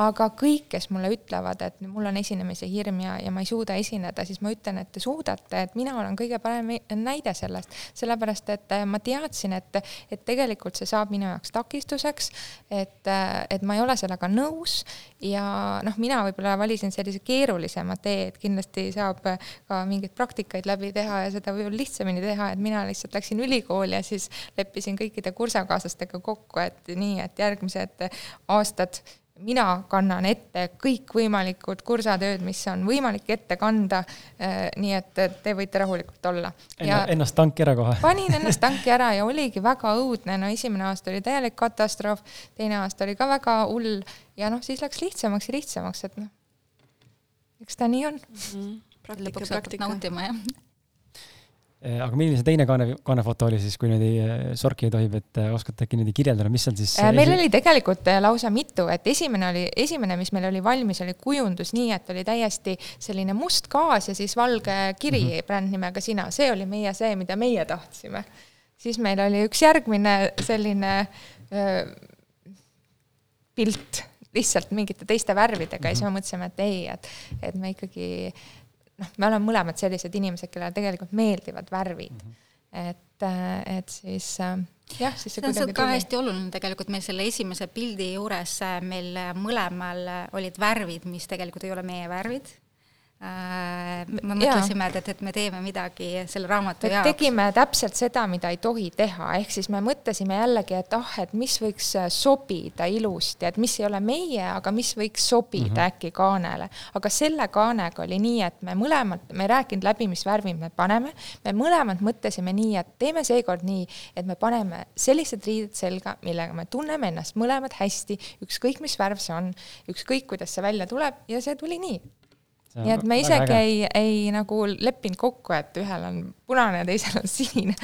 aga kõik, kes mulle ütlevad, et mul on esinemise hirm ja, ja ma ei suuda esineda, siis ma ütlen, et te suudate, et mina olen kõige parem näide sellest, sellepärast et äh, ma teadsin, et, et tegelikult see saab minu jaoks takistuseks, et, äh, et ma ei ole sellega nõus ja noh, mina võib-olla valisin sellise keerulisema tee, et kindlasti saab ka mingeid praktikaid läbi teha ja seda võib-olla lihtsamini teha, et mina lihtsalt läksin ülikooli ja siis leppisin kõikide kursakaaslastega kokku, et nii, et järgmised aastad mina kannan ette kõikvõimalikud kursatööd, mis on võimalik ette kanda. Eh, nii et te võite rahulikult olla. ennast tanki ära kohe. panin ennast tanki ära ja oligi väga õudne, no esimene aasta oli täielik katastroof, teine aasta oli ka väga hull ja noh, siis läks lihtsamaks ja lihtsamaks, et noh, eks ta nii on mm. -hmm. praktika, praktika. nautima, jah aga milline see teine kaane, kaanefoto oli siis, kui niimoodi äh, sorkida tohib, et äh, oskate äkki niimoodi kirjeldada, mis seal siis meil esi... oli tegelikult lausa mitu, et esimene oli, esimene, mis meil oli valmis, oli kujundus nii, et oli täiesti selline must gaas ja siis valge kiri mm -hmm. brändnimega Sina, see oli meie see, mida meie tahtsime. siis meil oli üks järgmine selline öö, pilt lihtsalt mingite teiste värvidega mm -hmm. ja siis me mõtlesime, et ei, et, et me ikkagi noh, me oleme mõlemad sellised inimesed, kellele tegelikult meeldivad värvid mm. -hmm. et, äh, et siis äh, jah, siis see, see on ka tuli. hästi oluline tegelikult meil selle esimese pildi juures äh, meil mõlemal olid värvid, mis tegelikult ei ole meie värvid me mõtlesime, et, et, me teeme midagi selle raamatu jaoks. tegime täpselt seda, mida ei tohi teha, ehk siis me mõtlesime jällegi, et ah, et mis võiks äh, sobida ilusti, et mis ei ole meie, aga mis võiks sobida mm -hmm. äkki kaanele. aga selle kaanega oli nii, et me mõlemad, me ei rääkinud läbi, mis värvi me paneme, me mõlemad mõtlesime nii, et teeme seekord nii, et me paneme sellised riided selga, millega me tunneme ennast mõlemad hästi, ükskõik mis värv see on, ükskõik kuidas see välja tuleb ja see tuli nii nii et me isegi ei, ei nagu leppinud kokku, et ühel on punane ja teisel on sinine,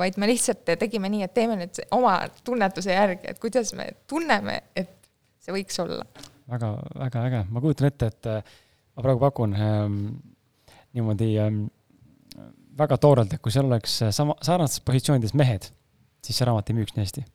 vaid me lihtsalt tegime nii, et teeme nüüd oma tunnetuse järgi, et kuidas me tunneme, et see võiks olla. väga, väga äge, ma kujutan ette, et äh, ma praegu pakun ähm, niimoodi ähm, väga toorelt, et kui seal oleks sama, sarnastes positsioonides mehed, siis see raamat ei müüks nii hästi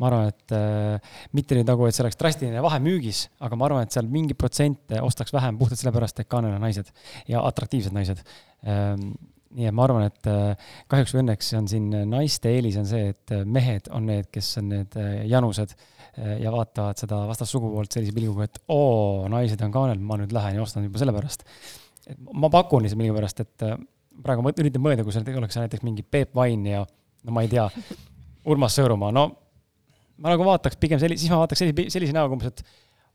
ma arvan, et äh, mitte nüüd nagu, et see oleks drastiline vahe müügis, aga ma arvan, et seal mingi protsent ostaks vähem puhtalt sellepärast, et kaanel on naised ja atraktiivsed naised ähm,. nii et ma arvan, et äh, kahjuks või õnneks on siin naiste eelis on see, et äh, mehed on need, kes on need äh, janused äh, ja vaatavad seda vastassugupoolt sellise pilguga, et oo, naised on kaanel, ma nüüd lähen ja ostan juba sellepärast. ma pakun lihtsalt millegipärast, et äh, praegu ma üritan mõelda, kui seal oleks näiteks mingi Peep Vain ja no ma ei tea, Urmas Sõõrumaa, no ma nagu vaataks pigem selli-, siis ma vaataks sellise, sellise näoga umbes, et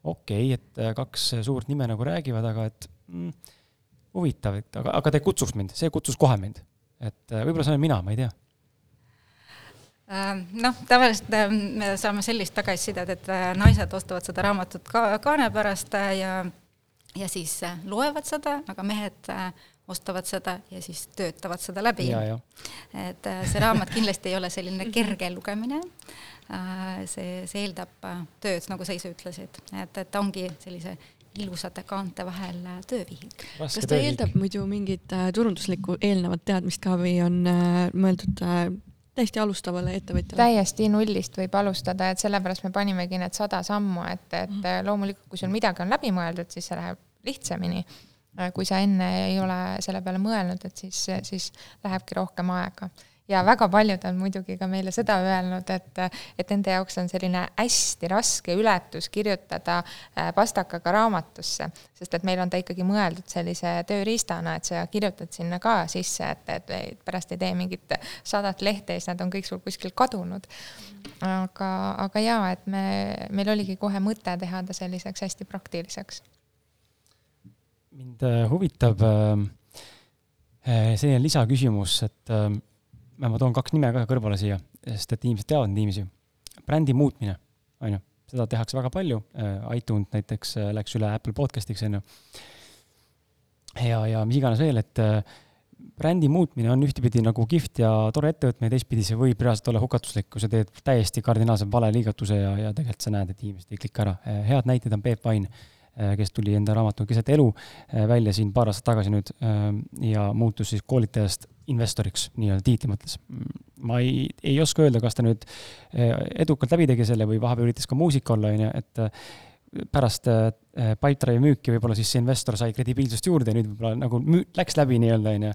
okei okay,, et äh, kaks suurt nime nagu räägivad, aga et mm, huvitav, et aga, aga ta ei kutsuks mind, see kutsus kohe mind. et äh, võib-olla see olen mina, ma ei tea äh, noh, tavaliselt me saame sellist tagasisidet, et naised ostavad seda raamatut ka kaane pärast ja, ja siis loevad seda, aga mehed ostavad seda ja siis töötavad seda läbi. et äh, see raamat kindlasti ei ole selline kerge lugemine. Äh, see, see eeldab tööd, nagu sa ise ütlesid, et, et ongi sellise ilusate kaante vahel töövihik. kas ta eeldab muidu mingit äh, turunduslikku eelnevat teadmist ka või on äh, mõeldud äh, täiesti alustavale ettevõtjale? täiesti nullist võib alustada, et sellepärast me panimegi need sada sammu, et, et mm. loomulikult, kui sul midagi on läbi mõeldud, siis see läheb lihtsamini. kui sa enne ei ole selle peale mõelnud, et siis, siis lähebki rohkem aega ja väga paljud on muidugi ka meile seda öelnud, et, et nende jaoks on selline hästi raske ületus kirjutada äh, pastakaga raamatusse, sest et meil on ta ikkagi mõeldud sellise tööriistana, et sa kirjutad sinna ka sisse, et, et pärast ei tee mingit sadat lehte ja siis nad on kõik sul kuskil kadunud. aga, aga jaa, et me, meil oligi kohe mõte teha ta selliseks hästi praktiliseks. mind äh, huvitab äh, selline lisaküsimus, et ma toon kaks nime ka kõrvale siia, sest et inimesed teavad neid inimesi. brändi muutmine, on ju, seda tehakse väga palju, äh, iTunes näiteks äh, läks üle Apple podcast'iks, on ju. ja, ja mis iganes veel, et äh, brändi muutmine on ühtepidi nagu kihvt ja tore ettevõtmine, teistpidi see võib reaalselt olla hukatuslik, kui sa teed täiesti kardinaalselt vale liigatuse ja, ja tegelikult sa näed, et inimesed ei klika ära. head näited on Peep Vain kes tuli enda raamatu Keset elu välja siin paar aastat tagasi nüüd ja muutus siis koolitajast investoriks nii-öelda tiitli mõttes. ma ei, ei oska öelda, kas ta nüüd edukalt läbi tegi selle või vahepeal üritas ka muusik olla, on ju, et pärast Pipedrive'i müüki võib-olla siis see investor sai kredibiilsust juurde ja nüüd võib-olla nagu müü-, läks läbi nii-öelda, on ju.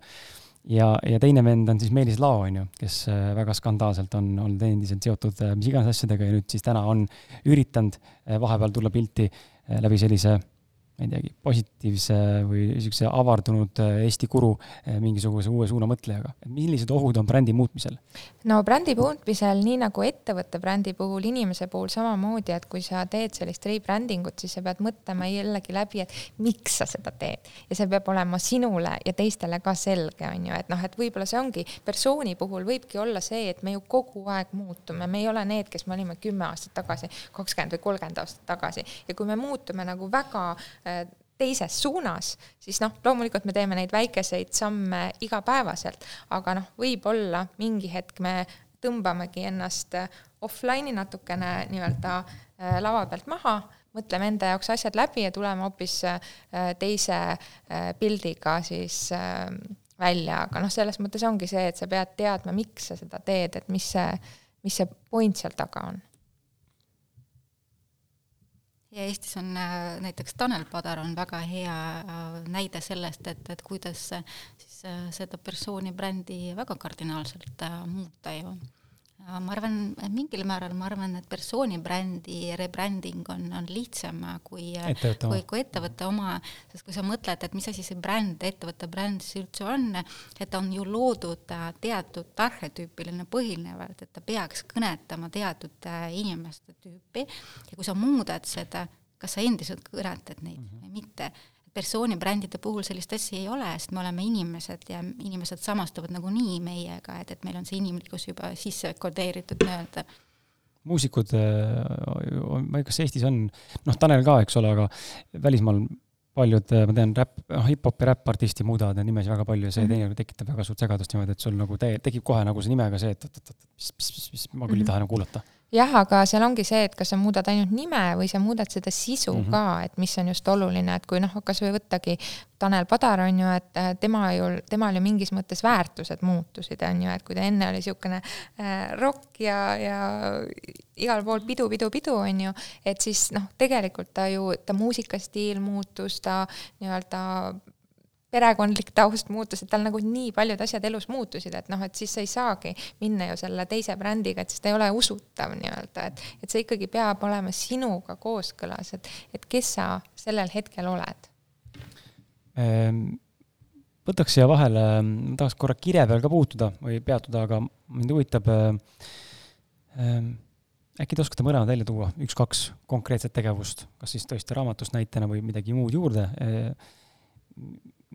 ja, ja teine vend on siis Meelis Lao, on ju, kes väga skandaalselt on olnud endiselt seotud mis iganes asjadega ja nüüd siis täna on üritanud vahepeal tulla pilti Eh, läbi sellise ma ei teagi, positiivse või niisuguse avardunud äh, Eesti kuru äh, mingisuguse uue suuna mõtlejaga. millised ohud on brändi muutmisel? no brändi muutmisel, nii nagu ettevõtte brändi puhul, inimese puhul samamoodi, et kui sa teed sellist rebranding ut, siis sa pead mõtlema jällegi läbi, et miks sa seda teed. ja see peab olema sinule ja teistele ka selge, on ju, et noh, et võib-olla see ongi, persooni puhul võibki olla see, et me ju kogu aeg muutume, me ei ole need, kes me olime kümme aastat tagasi, kakskümmend või kolmkümmend aastat tagasi ja kui me muutume nagu väga teises suunas, siis noh, loomulikult me teeme neid väikeseid samme igapäevaselt, aga noh, võib-olla mingi hetk me tõmbamegi ennast äh, offline'i natukene nii-öelda äh, lava pealt maha, mõtleme enda jaoks asjad läbi ja tuleme hoopis teise pildiga siis välja, aga noh, selles mõttes ongi see, et sa pead teadma, miks sa seda teed, et mis see, mis see point seal taga on ja Eestis on äh, näiteks Tanel Padar on väga hea äh, näide sellest, et, et kuidas siis äh, seda persooni brändi väga kardinaalselt muuta ju ma arvan, mingil määral ma arvan, et persooni brändi rebranding on, on lihtsam kui, kui, kui ettevõtte oma, sest kui sa mõtled, et mis asi see bränd, ettevõtte bränd siis üldse on, et ta on ju loodud teatud arhetüüpiline põhinevalt, et ta peaks kõnetama teatud äh, inimeste tüüpi. Ja kui sa muudad seda, kas sa endiselt kõnetad neid mm -hmm. või mitte persoonibrändide puhul sellist asja ei ole, sest me oleme inimesed ja inimesed samastuvad nagunii meiega, et, et meil on see inimlikkus juba sisse kodeeritud nii-öelda muusikud, äh, ma ei tea, kas Eestis on, noh, Tanel ka, eks ole, aga välismaal paljud, äh, ma tean, räpp, noh, hip-hopi räppartisti muudavad neid nimesid väga palju ja see mm -hmm. teinekord tekitab väga suurt segadust niimoodi, et sul nagu te-, tekib kohe nagu see nimega see, et oot-oot-oot, mis, mis, mis, mis, ma küll ei mm -hmm. taha enam kuulata jah, aga seal ongi see, et kas sa muudad ainult nime või sa muudad seda sisu mm -hmm. ka, et mis on just oluline, et kui noh, kasvõi võttagi Tanel Padar on ju, et äh, tema ju, temal ju mingis mõttes väärtused muutusid, on ju, et kui ta enne oli niisugune äh, rokk ja, ja igal pool pidu, pidu, pidu, on ju, et siis noh, tegelikult ta ju, ta muusikastiil muutus, ta nii-öelda perekondlik taust muutus, et tal nagu nii paljud asjad elus muutusid, et noh, et siis sa ei saagi minna ju selle teise brändiga, et siis ta ei ole usutav nii-öelda, et, et see ikkagi peab olema sinuga kooskõlas, et, et kes sa sellel hetkel oled. Ehm, võtaks siia vahele, ma tahaks korra kirja peal ka puutuda või peatuda, aga mind huvitab ähm, äkki te oskate mõlemad välja tuua üks-kaks konkreetset tegevust, kas siis tõesti raamatust näitena või midagi muud juurde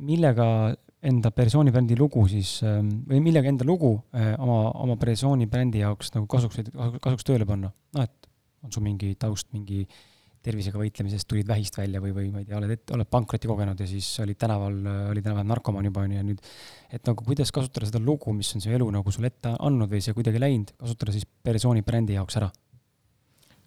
millega enda persooni brändi lugu siis ähm, või millega enda lugu äh, oma, oma persooni brändi jaoks nagu kasuks, kasuks tööle panna? noh, et on sul mingi taust, mingi tervisega võitlemisest, tulid vähist välja või, või ma ei tea, oled, oled pankrotti kogenud ja siis olid tänaval, olid tänaval narkomaan juba, on ju, ja nüüd et nagu kuidas kasutada seda lugu, mis on see elu nagu sulle ette andnud või see kuidagi läinud, kasutada siis persooni brändi jaoks ära?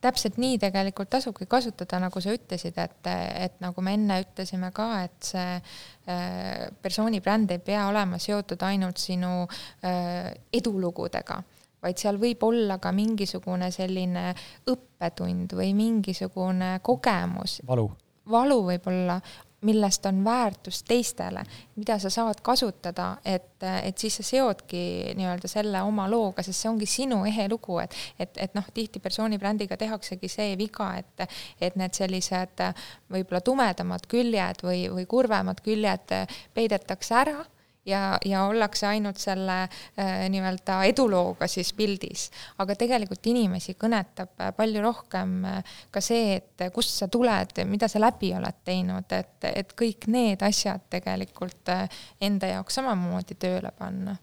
Täpselt nii tegelikult tasubki kasutada, nagu sa ütlesid, et, et nagu me enne ütlesime ka, et see äh, persooni bränd ei pea olema seotud ainult sinu äh, edulugudega vaid seal võib olla ka mingisugune selline õppetund või mingisugune kogemus. valu. valu võib olla, millest on väärtus teistele, mida sa saad kasutada, et, et siis sa seodki nii-öelda selle oma looga, sest see ongi sinu ehe lugu, et, et, et noh, tihti persooni brändiga tehaksegi see viga, et, et need sellised võib-olla tumedamad küljed või, või kurvemad küljed peidetakse ära ja, ja ollakse ainult selle äh, nii-öelda edulooga siis pildis. aga tegelikult inimesi kõnetab äh, palju rohkem äh, ka see, et kust sa tuled, mida sa läbi oled teinud, et, et kõik need asjad tegelikult äh, enda jaoks samamoodi tööle panna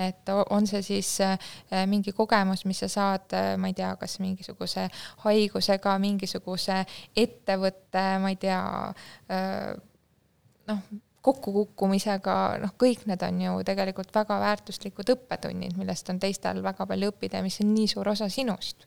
et on see siis mingi kogemus, mis sa saad, ma ei tea, kas mingisuguse haigusega, mingisuguse ettevõtte, ma ei tea, noh, kokkukukkumisega, noh, kõik need on ju tegelikult väga väärtuslikud õppetunnid, millest on teistel väga palju õppida ja mis on nii suur osa sinust.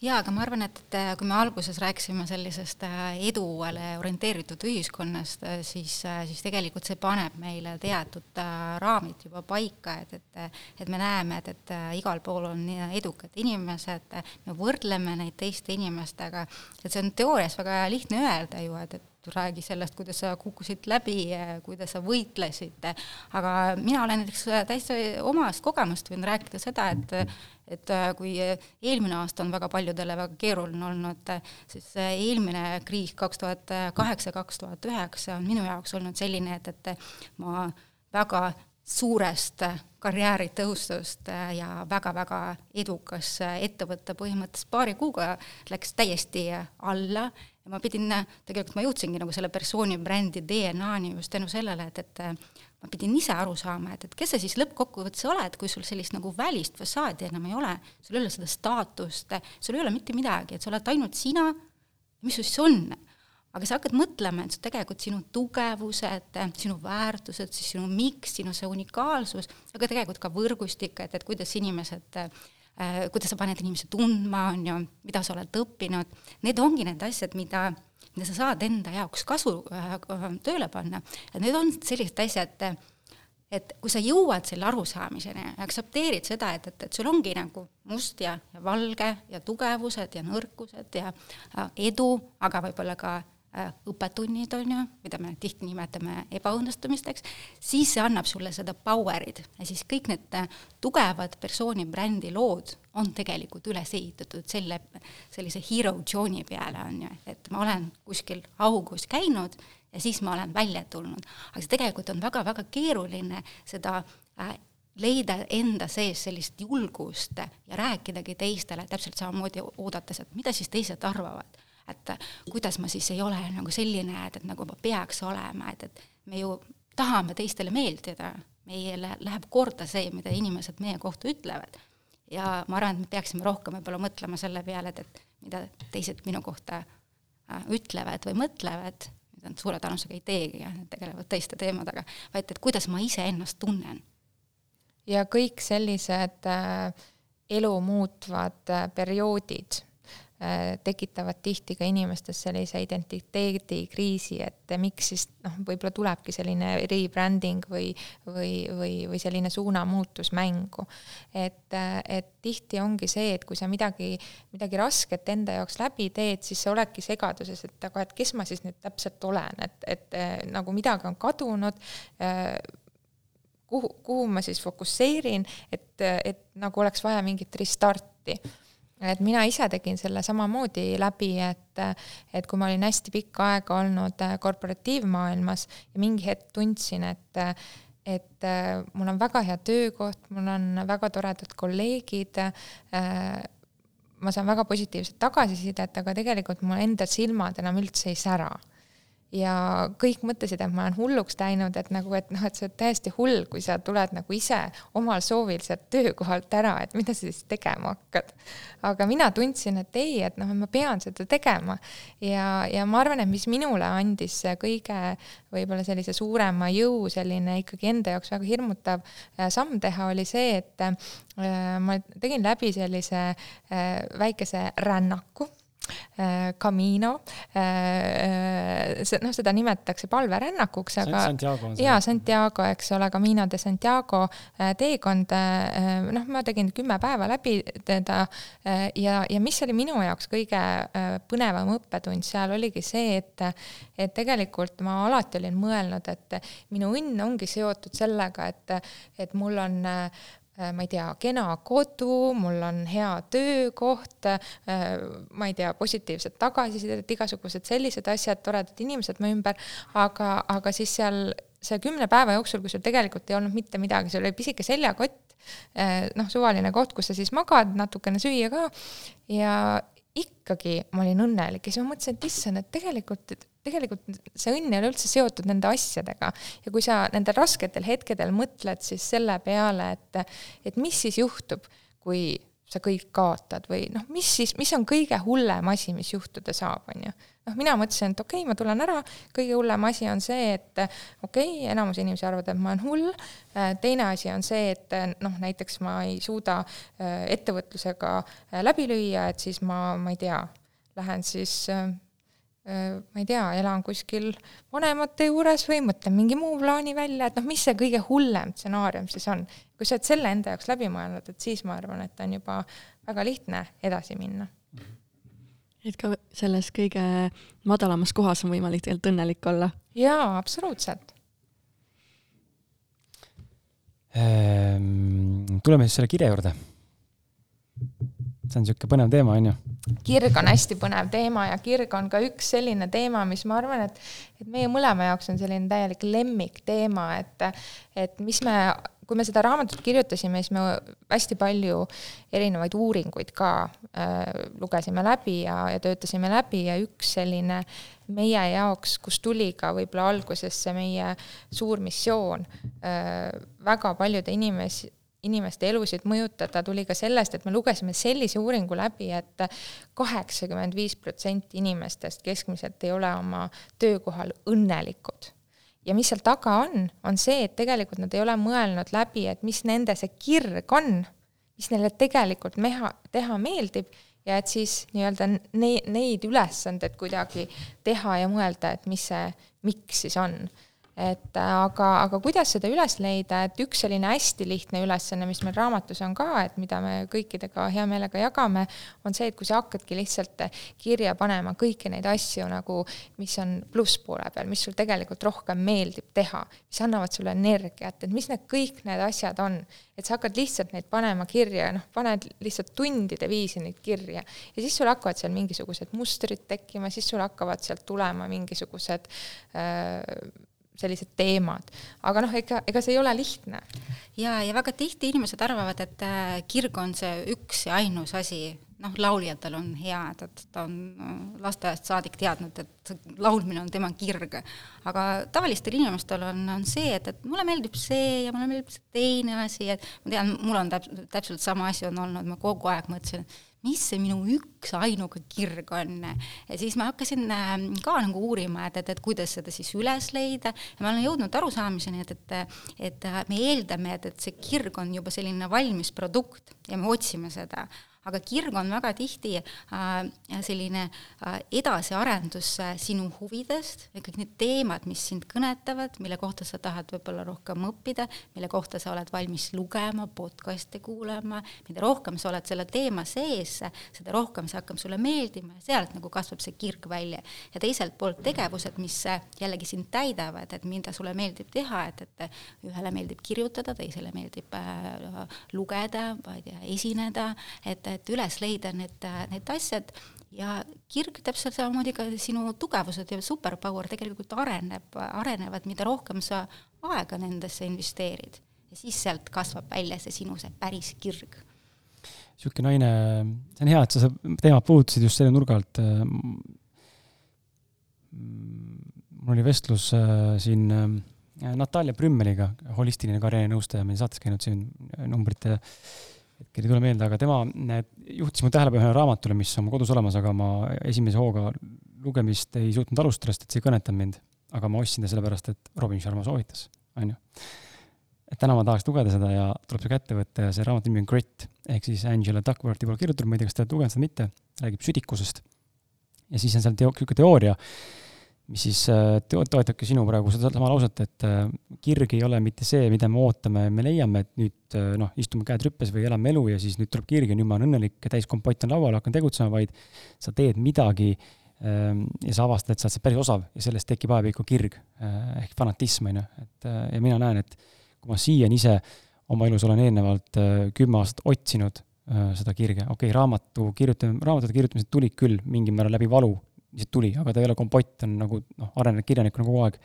Jaa, aga ma arvan, et kui me alguses rääkisime sellisest äh, edule orienteeritud ühiskonnast, äh, siis, äh, siis tegelikult see paneb meile teatud raamid juba paika, et, et et me näeme, et, et igal pool on edukad inimesed, me võrdleme neid teiste inimestega, et see on teoorias väga lihtne öelda ju, et, et räägi sellest, kuidas sa kukkusid läbi, kuidas sa võitlesid, aga mina olen näiteks täitsa omast kogemust võin rääkida seda, et et kui eelmine aasta on väga paljudele väga keeruline olnud, siis eelmine kriis kaks tuhat kaheksa, kaks tuhat üheksa on minu jaoks olnud selline, et, et ma väga suurest karjääritõustust ja väga-väga edukas ettevõte põhimõtteliselt paari kuuga läks täiesti alla ja ma pidin, tegelikult ma jõudsingi nagu selle persooni brändi DNA-ni just tänu sellele, et, et ma pidin ise aru saama, et, et kes sa siis lõppkokkuvõttes oled, kui sul sellist nagu välist fassaadi enam ei ole, sul ei ole seda staatust, sul ei ole mitte midagi, et sa oled ainult sina, mis sul siis on? aga sa hakkad mõtlema, et tegelikult sinu tugevused, sinu väärtused, siis sinu miks, sinu see unikaalsus, aga tegelikult ka võrgustik, et, et kuidas inimesed äh, Äh, kuidas sa paned inimesi tundma, on ju, mida sa oled õppinud, need ongi need asjad, mida, mida sa saad enda jaoks kasu äh, tööle panna. et need on sellised asjad, et kui sa jõuad selle arusaamiseni ja aktsepteerid seda, et, et, et sul ongi nagu must ja, ja valge ja tugevused ja nõrkused ja äh, edu, aga võib-olla ka Äh, õppetunnid, on ju, mida me tihti nimetame ebaõnnestumisteks, siis see annab sulle seda power'id. Ja siis kõik need äh, tugevad persooni brändi lood on tegelikult üles ehitatud selle, sellise hero journey peale, on ju, et ma olen kuskil augus käinud ja siis ma olen välja tulnud. aga see tegelikult on väga-väga keeruline seda äh, leida enda sees sellist julgust ja rääkidagi teistele, täpselt samamoodi oodates, et mida siis teised arvavad et kuidas ma siis ei ole nagu selline, et, et nagu ma peaks olema, et, et me ju tahame teistele meeldida, meile läheb korda see, mida inimesed meie kohta ütlevad. ja ma arvan, et me peaksime rohkem võib-olla mõtlema selle peale, et, et mida teised minu kohta äh, ütlevad või mõtlevad, nad suure tõenäosusega ei teegi ja tegelevad teiste teemadega, vaid et kuidas ma iseennast tunnen. ja kõik sellised äh, elu muutvad äh, perioodid tekitavad tihti ka inimestes sellise identiteedikriisi, et miks siis noh, võib-olla tulebki selline rebranding või, või, või, või selline suunamuutus mängu. et, et tihti ongi see, et kui sa midagi, midagi rasket enda jaoks läbi teed, siis sa oledki segaduses, et aga et kes ma siis nüüd täpselt olen, et, et nagu midagi on kadunud äh, kuhu, kuhu ma siis fokusseerin, et, et nagu oleks vaja mingit restarti et mina ise tegin selle samamoodi läbi, et, et kui ma olin hästi pikka aega olnud äh, korporatiivmaailmas ja mingi hetk tundsin, et, et äh, mul on väga hea töökoht, mul on väga toredad kolleegid, äh, ma saan väga positiivset tagasisidet, aga tegelikult mu enda silmad enam üldse ei sära ja kõik mõtlesid, et ma olen hulluks läinud, et nagu, et noh, et sa oled täiesti hull, kui sa tuled nagu ise omal soovil sealt töökohalt ära, et mida sa siis tegema hakkad. aga mina tundsin, et ei, et noh, ma pean seda tegema ja, ja ma arvan, et mis minule andis kõige võib-olla sellise suurema jõu, selline ikkagi enda jaoks väga hirmutav äh, samm teha, oli see, et äh, ma tegin läbi sellise äh, väikese rännaku Camino, äh, see noh, seda nimetatakse palverännakuks, aga Santiago jaa, Santiago, eks ole, Camino de Santiago äh, teekond, noh, ma tegin kümme päeva läbi teda ja, ja mis oli minu jaoks kõige põnevam õppetund seal, oligi see, et et tegelikult ma alati olin mõelnud, et minu õnn ongi seotud sellega, et, et mul on Äh, ma ei tea, kena kodu, mul on hea töökoht, äh, ma ei tea, positiivset tagasisidet, igasugused sellised asjad, toredad inimesed mu ümber, aga, aga siis seal see kümne päeva jooksul, kui sul tegelikult ei olnud mitte midagi, sul oli pisike seljakott, äh, noh, suvaline koht, kus sa siis magad, natukene süüa ka ja ikkagi ma olin õnnelik ja siis ma mõtlesin, et issand, et tegelikult, et tegelikult see õnn ei ole üldse seotud nende asjadega. Ja kui sa nendel rasketel hetkedel mõtled siis selle peale, et, et mis siis juhtub, kui sa kõik kaotad või noh, mis siis, mis on kõige hullem asi, mis juhtuda saab, on ju. noh, mina mõtlesin, et okei okay,, ma tulen ära, kõige hullem asi on see, et okei okay,, enamus inimesi arvavad, et ma olen hull, teine asi on see, et noh, näiteks ma ei suuda äh, ettevõtlusega äh, läbi lüüa, et siis ma, ma ei tea, lähen siis äh, ma ei tea, elan kuskil vanemate juures või mõtlen mingi muu plaani välja, et noh, mis see kõige hullem stsenaarium siis on. kui sa oled selle enda jaoks läbi mõelnud, et siis ma arvan, et on juba väga lihtne edasi minna. et ka selles kõige madalamas kohas on võimalik tegelikult õnnelik olla? jaa, absoluutselt. Ehm, tuleme siis selle kirja juurde see on niisugune põnev teema, on ju? Kirg on hästi põnev teema ja kirg on ka üks selline teema, mis ma arvan, et, et meie mõlema jaoks on selline täielik lemmikteema, et, et mis me, kui me seda raamatut kirjutasime, siis me hästi palju erinevaid uuringuid ka äh, lugesime läbi ja, ja töötasime läbi ja üks selline meie jaoks, kus tuli ka võib-olla algusesse meie suur missioon äh, väga paljude inimesi, inimeste elusid mõjutada, tuli ka sellest, et me lugesime sellise uuringu läbi et, et kaheksakümmend viis protsenti inimestest keskmiselt ei ole oma töökohal õnnelikud. ja mis seal taga on, on see, et tegelikult nad ei ole mõelnud läbi, et mis nende see kirg on, mis neile tegelikult meha, teha meeldib ja et siis nii-öelda ne-, neid ülesandeid kuidagi teha ja mõelda, et mis see, miks siis on et äh, aga, aga kuidas seda üles leida, et üks selline hästi lihtne ülesanne, mis meil raamatus on ka, et mida me kõikidega hea meelega jagame, on see, et kui sa hakkadki lihtsalt kirja panema kõiki neid asju nagu, mis on plusspoole peal, mis sul tegelikult rohkem meeldib teha, mis annavad sulle energiat, et mis need kõik need asjad on, et sa hakkad lihtsalt neid panema kirja, noh, paned lihtsalt tundide viisi neid kirja. Ja siis sul hakkavad seal mingisugused mustrid tekkima, siis sul hakkavad sealt tulema mingisugused äh, sellised teemad. aga noh, ega, ega see ei ole lihtne. ja, ja väga tihti inimesed arvavad, et äh, kirg on see üks ja ainus asi, noh, lauljatel on hea, et, et ta on äh, lasteaiast saadik teadnud, et laulmine on tema kirg. aga tavalistel inimestel on, on see, et, et mulle meeldib see ja mulle meeldib see teine asi, et ma tean, mul on täp-, täpselt sama asi on olnud, ma kogu aeg mõtlesin, et mis see minu üks ainuke kirg on. ja siis ma hakkasin ähm, ka nagu uurima, et, et, et kuidas seda siis üles leida ja ma olen jõudnud arusaamiseni, et, et, et me eeldame, et, et see kirg on juba selline valmis produkt ja me otsime seda aga kirg on väga tihti äh, selline äh, edasiarendus äh, sinu huvidest, kõik need teemad, mis sind kõnetavad, mille kohta sa tahad võib-olla rohkem õppida, mille kohta sa oled valmis lugema, podcast'e kuulama, mida rohkem sa oled selle teema sees, seda rohkem see hakkab sulle meeldima ja sealt nagu kasvab see kirg välja. ja teiselt poolt tegevused, mis jällegi sind täidavad, et mida sulle meeldib teha, et, et ühele meeldib kirjutada, teisele meeldib lugeda, ma ei tea, esineda, et et üles leida need, need asjad ja kirg täpselt samamoodi ka sinu tugevused ja superpower tegelikult areneb, arenevad, mida rohkem sa aega nendesse investeerid. ja siis sealt kasvab välja see sinu see päris kirg. niisugune naine, see on hea, et sa seda teemat puudutasid just selle nurga alt. mul oli vestlus äh, siin äh, Natalja Brümmeliga, holistiline karjäärinõustaja, meil saates käinud siin äh, numbrite hetkel ei tule meelde, aga tema juhtis mu tähelepanu ühele raamatule, mis on mul kodus olemas, aga ma esimese hooga lugemist ei suutnud alustada, sest et see ei kõnetanud mind. aga ma ostsin ta sellepärast, et Robin Sharma soovitas, on ju. et täna ma tahaks lugeda seda ja tuleb see kätte võtta ja see raamatu nimi on Grit ehk siis Angela Duckworthi poolt kirjutatud, ma ei tea, kas te olete lugenud seda mitte, räägib südikusest. ja siis on seal teo-, niisugune teooria mis siis äh, toetabki sinu praegu sedasama lauset, et äh, kirg ei ole mitte see, mida me ootame, me leiame, et nüüd äh, noh, istume käed rüppes või elame elu ja siis nüüd tuleb kirg ja nüüd ma olen õnnelik täis kompott on laual, hakkan tegutsema, vaid sa teed midagi ähm, ja sa avastad, et sa oled see päris osav ja sellest tekib ajapikku kirg ehk fanatism, on ju, et ja mina näen, et kui ma siiani ise oma elus olen eelnevalt kümme aastat otsinud seda kirge, okei okay,, raamatu kirjutamine, raamatute kirjutamised tulid küll mingil määral läbi valu lihtsalt tuli, aga ta ei ole kompott, on nagu noh, arenenud kirjanikuna kogu aeg,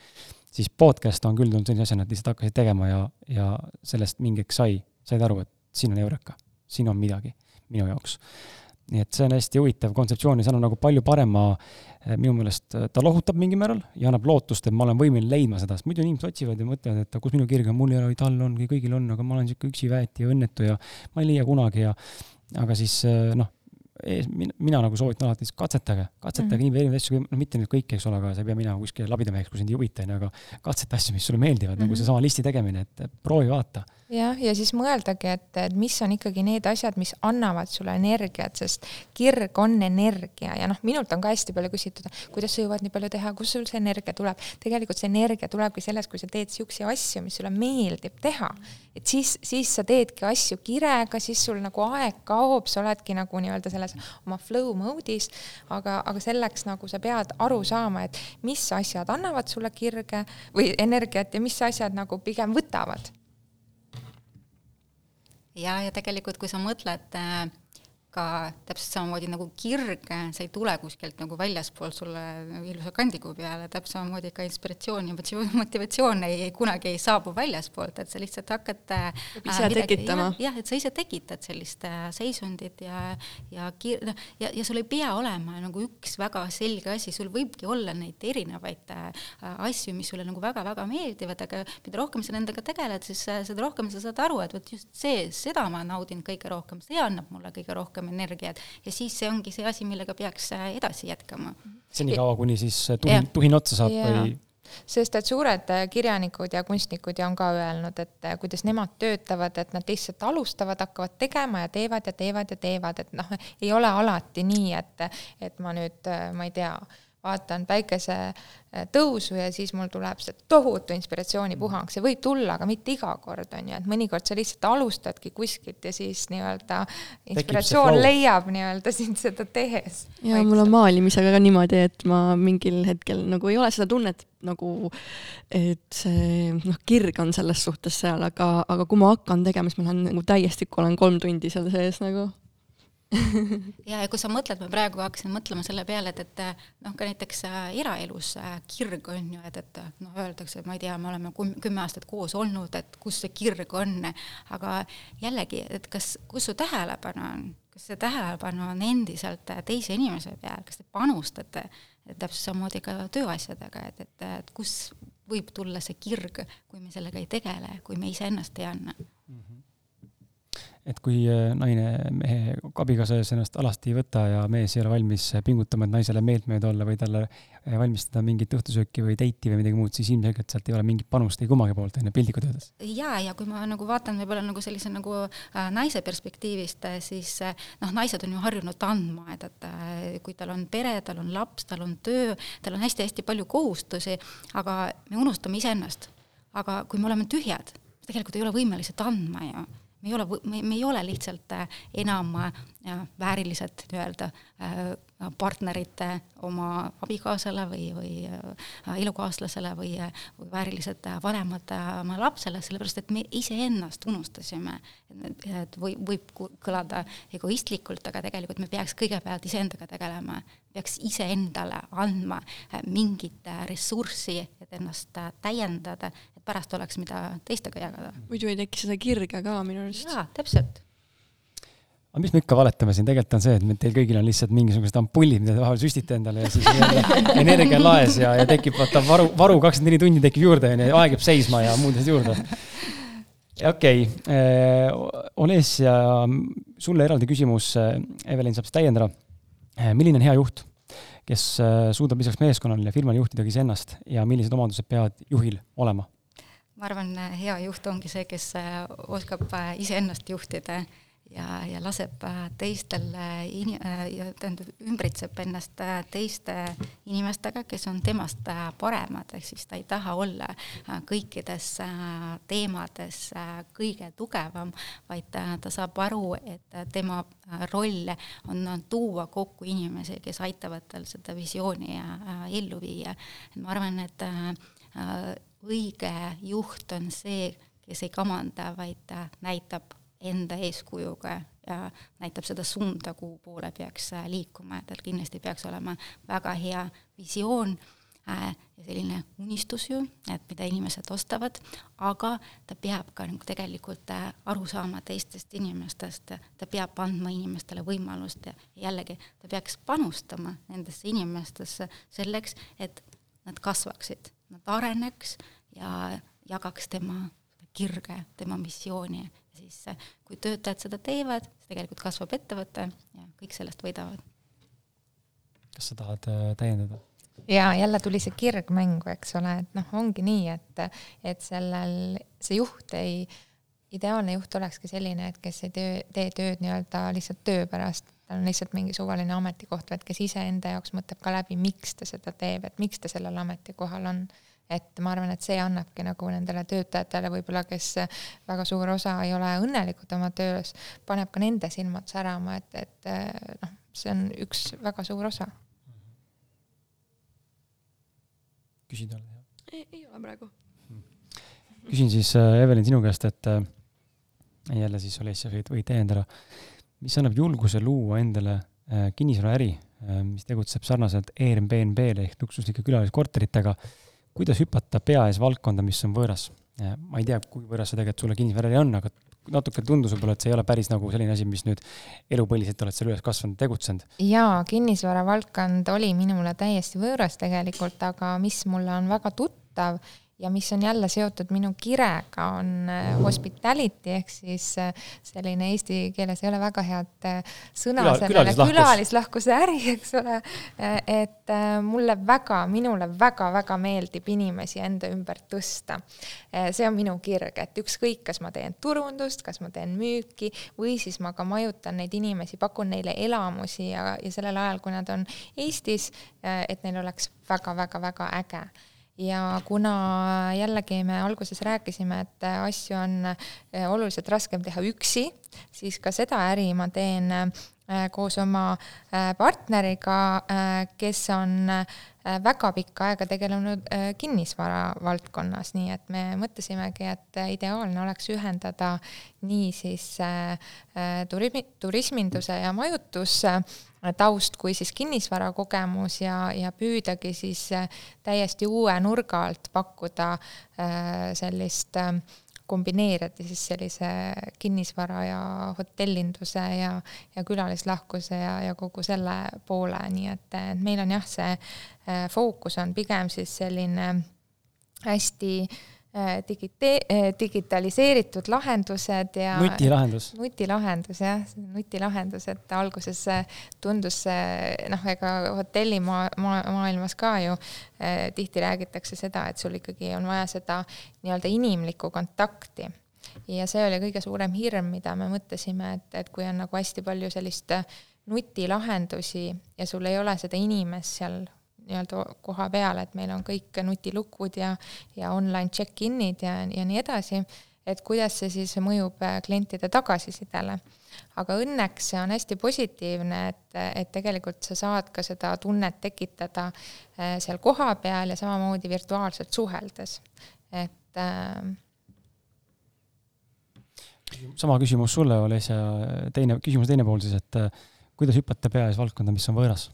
siis podcast on küll tulnud sellise asjana, et lihtsalt hakkasid tegema ja, ja sellest mingi hetk sai, said aru, et siin on eureka, siin on midagi minu jaoks. nii et see on hästi huvitav kontseptsioon ja seal on nagu palju parema, eh, minu meelest ta lohutab mingil määral ja annab lootust, et ma olen võimeline leidma seda, sest muidu inimesed otsivad ja mõtlevad, et kus minu kirg on, mul ei ole, tal on, kõigil on, aga ma olen niisugune üksi väeti ja õnnetu ja ma ei leia kunagi ja aga siis eh, noh, ees, mina, nagu soovitan alati, katsetage, katsetage mm -hmm. nii erinevaid asju, no mitte nüüd kõiki, eks ole, aga sa ei pea minema kuskile labidameheks, kui sind ei huvita, onju, aga katseta asju, mis sulle meeldivad mm, -hmm. nagu mhm. seesama listi tegemine, et proovi, vaata jah, ja siis mõeldagi, et, et mis on ikkagi need asjad, mis annavad sulle energiat, sest kirg on energia ja noh, minult on ka hästi palju küsitud, kuidas sa jõuad nii palju teha, kust sul see energia tuleb. tegelikult see energia tulebki sellest, kui sa teed siukseid asju, mis sulle meeldib teha. et siis, siis sa teedki asju kirega, siis sul nagu aeg kaob, sa oledki nagu nii-öelda selles oma flow mode'is, aga, aga selleks nagu sa pead aru saama, et mis asjad annavad sulle kirge või energiat ja mis asjad nagu pigem võtavad ja, ja tegelikult, kui sa mõtled äh, ka täpselt samamoodi nagu kirg, see ei tule kuskilt nagu väljaspoolt sulle ilusa kandikuu peale, täpselt samamoodi ka inspiratsioon ja motivatsioon ei, ei kunagi ei saabu väljaspoolt, et sa lihtsalt hakkad äh, ise midagi, tekitama. jah, et sa ise tekitad sellist äh, seisundit ja, ja kir-, noh, ja, ja sul ei pea olema nagu üks väga selge asi, sul võibki olla neid erinevaid äh, asju, mis sulle nagu väga-väga meeldivad, aga mida rohkem sa nendega tegeled, siis äh, seda rohkem sa saad aru, et vot just see, seda ma naudin kõige rohkem, see annab mulle kõige rohkem rohkem energiat ja siis see ongi see asi, millega peaks äh, edasi jätkama. senikaua, kuni siis äh, tuhin, tuhin otsa saab ja. või? sest et suured äh, kirjanikud ja kunstnikud ja on ka öelnud, et kuidas nemad töötavad, et nad lihtsalt alustavad, hakkavad tegema ja teevad ja teevad ja teevad, et noh, ei ole alati nii, et, et ma nüüd, ma ei tea, vaatan päikesetõusu ja siis mul tuleb see tohutu inspiratsioonipuhang, see võib tulla, aga mitte iga kord, on ju, et mõnikord sa lihtsalt alustadki kuskilt ja siis nii-öelda inspiratsioon leiab nii-öelda sind seda tehes. ja mul on maalimisega ka niimoodi, et ma mingil hetkel nagu ei ole seda tunnet nagu, et see noh, kirg on selles suhtes seal, aga, aga kui ma hakkan tegema, siis ma lähen nagu täiestikku, olen kolm tundi seal sees nagu ja, ja kui sa mõtled, ma praegu hakkasin mõtlema selle peale, et, et noh, ka näiteks äh, eraelus äh, kirg on ju, et, et noh, öeldakse, et ma ei tea, me oleme kümme aastat koos olnud, et kus see kirg on, aga jällegi, et kas, kus su tähelepanu on, kas see tähelepanu on endiselt teise inimese peal, kas te panustate täpselt samamoodi ka tööasjadega, et, et, et kus võib tulla see kirg, kui me sellega ei tegele, kui me iseennast ei anna et kui äh, naine mehe abikaasa ees ennast alasti ei võta ja mees ei ole valmis pingutama, et naisele meeltmööda olla või talle äh, valmistada mingit õhtusööki või teiti või midagi muud, siis ilmselgelt sealt ei ole mingit panust ei kummagi poolt, on ju, piltlikult öeldes. ja, ja kui ma nagu vaatan võib-olla nagu sellise nagu äh, naise perspektiivist, siis äh, noh, naised on ju harjunud andma, et, et äh, kui tal on pere, tal on laps, tal on töö, tal on hästi-hästi palju kohustusi, aga me unustame iseennast. aga kui me oleme tühjad, tegelikult ei ole võimelised andma ju me ei ole, me, me ei ole lihtsalt äh, enam äh, väärilised nii-öelda äh, partnerid oma abikaasale või, või elukaaslasele või, või väärilised vanemad oma lapsele, sellepärast et me iseennast unustasime. et või, võib kõlada egoistlikult, aga tegelikult me peaks kõigepealt iseendaga tegelema, peaks iseendale andma mingit ressurssi, et ennast täiendada, pärast oleks, mida teistega jagada. muidu ei teki seda kirge ka minu arust. jaa, täpselt aga mis me ikka valetame siin, tegelikult on see, et meil teil kõigil on lihtsalt mingisugused ampullid, mida te vahel süstite endale ja siis energia laes ja, ja tekib vaata varu, varu kakskümmend neli tundi tekib juurde onju, aeg jääb seisma ja muud asjad juurde. okei okay., Olesja, sulle eraldi küsimus, Evelin saab siis täiendada. milline on hea juht, kes suudab lisaks meeskonnale ja firmale juhtida ka iseennast ja millised omadused peavad juhil olema? Ma arvan, hea juht ongi see, kes oskab iseennast juhtida ja, ja laseb äh, teistel in-, äh, ja tähendab, ümbritseb ennast äh, teiste inimestega, kes on temast paremad, ehk siis ta ei taha olla kõikides teemades kõige tugevam, vaid ta saab aru, et tema roll on tuua kokku inimesi, kes aitavad tal seda visiooni ellu viia. ma arvan, et õige juht on see, kes ei kamanda, vaid näitab enda eeskujuga ja näitab seda suunda, kuhu poole peaks äh, liikuma, et tal kindlasti peaks olema väga hea visioon äh, ja selline unistus ju, et mida inimesed ostavad, aga ta peab ka nagu tegelikult äh, aru saama teistest inimestest, ta peab andma inimestele võimalust ja jällegi, ta peaks panustama nendesse inimestesse selleks, et nad kasvaksid, nad areneks ja jagaks tema kirge, tema missiooni siis kui töötajad seda teevad, siis tegelikult kasvab ettevõte ja kõik sellest võidavad. kas sa tahad äh, täiendada? ja jälle tuli see kirg mängu, eks ole, et noh, ongi nii, et, et sellel, see juht ei, ideaalne juht olekski selline, et kes ei töö, tee tööd nii-öelda lihtsalt töö pärast, tal on lihtsalt mingi suvaline ametikoht, vaid kes iseenda jaoks mõtleb ka läbi, miks ta seda teeb, et miks ta sellel ametikohal on et ma arvan, et see annabki nagu nendele töötajatele võib-olla, kes väga suur osa ei ole õnnelikud oma töös, paneb ka nende silmad särama, et, et noh, see on üks väga suur osa. küsid veel? ei, ei ole praegu. küsin siis äh, Evelin sinu käest, et äh, jälle siis Olesja võid, võid täiendada, mis annab julguse luua endale äh, kinnisvaraäri, mis tegutseb sarnaselt Airbnb-le ehk luksuslike külaliskorteritega kuidas hüpata pea ees valdkonda, mis on võõras? ma ei tea, kui võõras see tegelikult sulle kinnisvaraäri on, aga natuke tundus võib-olla, et see ei ole päris nagu selline asi, mis nüüd elupõliselt oled seal üles kasvanud, tegutsenud. jaa, kinnisvara valdkond oli minule täiesti võõras tegelikult, aga mis mulle on väga tuttav ja mis on jälle seotud minu kirega, on äh, hospitality ehk siis äh, selline eesti keeles ei ole väga head äh, sõna Küla, sellele, külalislahkuse äri, eks ole. et mulle väga, minule väga-väga meeldib inimesi enda ümber tõsta. see on minu kirg, et ükskõik, kas ma teen turundust, kas ma teen müüki või siis ma ka majutan neid inimesi, pakun neile elamusi ja, ja sellel ajal, kui nad on Eestis, et neil oleks väga-väga-väga äge ja kuna jällegi me alguses rääkisime, et asju on eh, oluliselt raskem teha üksi, siis ka seda äri ma teen eh, koos oma eh, partneriga, kes on väga pikka aega tegelenud kinnisvara valdkonnas, nii et me mõtlesimegi, et ideaalne oleks ühendada nii siis turismi, turisminduse ja majutus taust kui siis kinnisvarakogemus ja, ja püüdagi siis äh, täiesti uue nurga alt pakkuda äh, sellist äh, kombineerida siis sellise kinnisvara ja hotellinduse ja, ja külalislahkuse ja, ja kogu selle poole, nii et, et meil on jah, see fookus on pigem siis selline hästi äh, digite-, äh, digitaliseeritud lahendused ja nutilahendus. nutilahendus jah, nutilahendus, et alguses tundus see noh, ega hotellimaa, maa, maailmas ka ju eh, tihti räägitakse seda, et sul ikkagi on vaja seda nii-öelda inimlikku kontakti. ja see oli kõige suurem hirm, mida me mõtlesime, et, et kui on nagu hästi palju sellist nutilahendusi ja sul ei ole seda inimest seal nii-öelda koha peal, et meil on kõik nutilukud ja, ja online check-in'id ja, ja nii edasi, et kuidas see siis mõjub äh, klientide tagasisidele. aga õnneks see on hästi positiivne, et, et tegelikult sa saad ka seda tunnet tekitada äh, seal kohapeal ja samamoodi virtuaalselt suheldes, et äh, sama küsimus sulle, Olesja, teine, küsimuse teine pool siis, et kuidas hüpata peaees valdkonda, mis on võõras?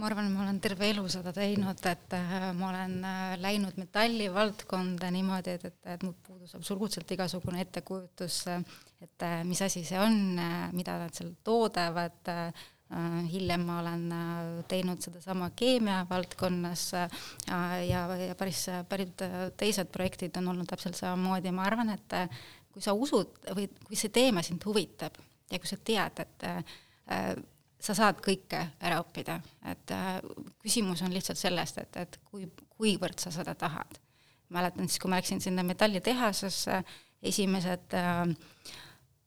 ma arvan, ma olen terve elu seda teinud, et äh, ma olen äh, läinud metalli valdkonda niimoodi, et, et, et mul puudus absoluutselt igasugune ettekujutus, et mis asi see on, mida nad seal toodavad, hiljem ma olen teinud sedasama keemia valdkonnas ja, ja, päris paljud teised projektid on olnud täpselt samamoodi, ma arvan, et kui sa usud või kui see teema sind huvitab ja kui sa tead, et äh, sa saad kõike ära õppida, et äh, küsimus on lihtsalt sellest, et, et kui, kuivõrd sa seda tahad. mäletan siis, kui ma läksin sinna metallitehasesse, esimesed äh,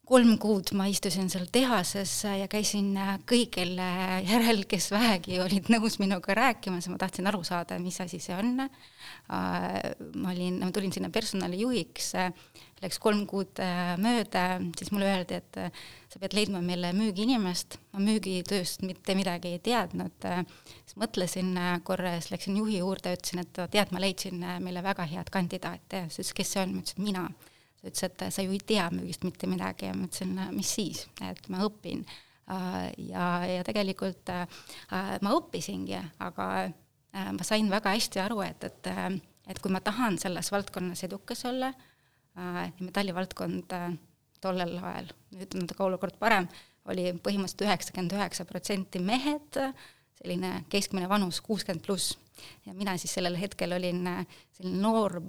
kolm kuud ma istusin seal tehases ja käisin kõigil järel, kes vähegi olid nõus minuga rääkima, sest ma tahtsin aru saada, mis asi see on. Ma olin, ma tulin sinna personalijuhiks, läks kolm kuud mööda, siis mulle öeldi, et sa pead leidma meile müügiinimest, ma müügitööst mitte midagi ei teadnud. siis mõtlesin korra ja siis läksin juhi juurde, ütlesin, et tead, ma leidsin meile väga head kandidaati, siis ütles, kes see on, ma ütlesin, mina. Ta ütles, et sa ju ei tea müügist mitte midagi. Ja ma ütlesin, mis siis, et ma õpin. Äh, ja, ja tegelikult äh, ma õppisingi, aga äh, ma sain väga hästi aru, et, et, et kui ma tahan selles valdkonnas edukas olla, metallivaldkond tollel ajal, nüüd on ka olukord parem, oli põhimõtteliselt üheksakümmend üheksa protsenti mehed, selline keskmine vanus kuuskümmend pluss. ja mina siis sellel hetkel olin selline noor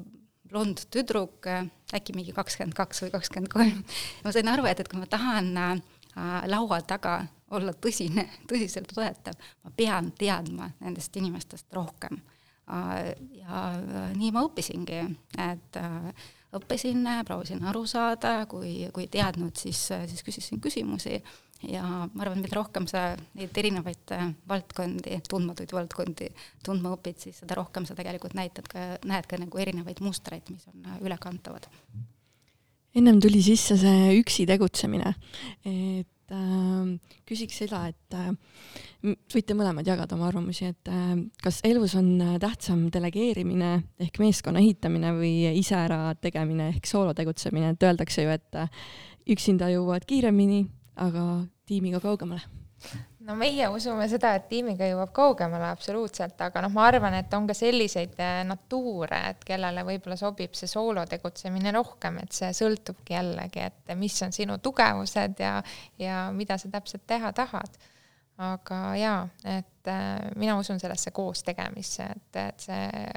blond tüdruk, äkki mingi kakskümmend kaks või kakskümmend kolm. ma sain aru, et, et kui ma tahan äh, laua taga olla tõsine, tõsiseltvõetav, ma pean teadma nendest inimestest rohkem. Ja nii ma õppisingi, et äh, õppisin, proovisin aru saada, kui, kui teadnud, siis, siis küsisin küsimusi. Ja ma arvan, mida rohkem sa neid erinevaid äh, valdkondi, tundmatuid valdkondi tundma õpid, siis seda rohkem sa tegelikult näitad ka, näed ka nagu erinevaid mustreid, mis on äh, ülekantavad. ennem tuli sisse see üksi tegutsemine, et äh, küsiks seda, et äh, võite mõlemad jagada oma arvamusi, et äh, kas elus on äh, tähtsam delegeerimine ehk meeskonna ehitamine või ise ära tegemine ehk soolo tegutsemine, et öeldakse ju, et äh, üksinda jõuad kiiremini, aga tiimiga kaugemale? No meie usume seda, et tiimiga jõuab kaugemale absoluutselt, aga noh, ma arvan, et on ka selliseid äh, natuure, et kellele võib-olla sobib see soolo tegutsemine rohkem, et see sõltubki jällegi, et mis on sinu tugevused ja, ja mida sa täpselt teha tahad. aga jaa, et äh, mina usun sellesse koos tegemisse, et, et see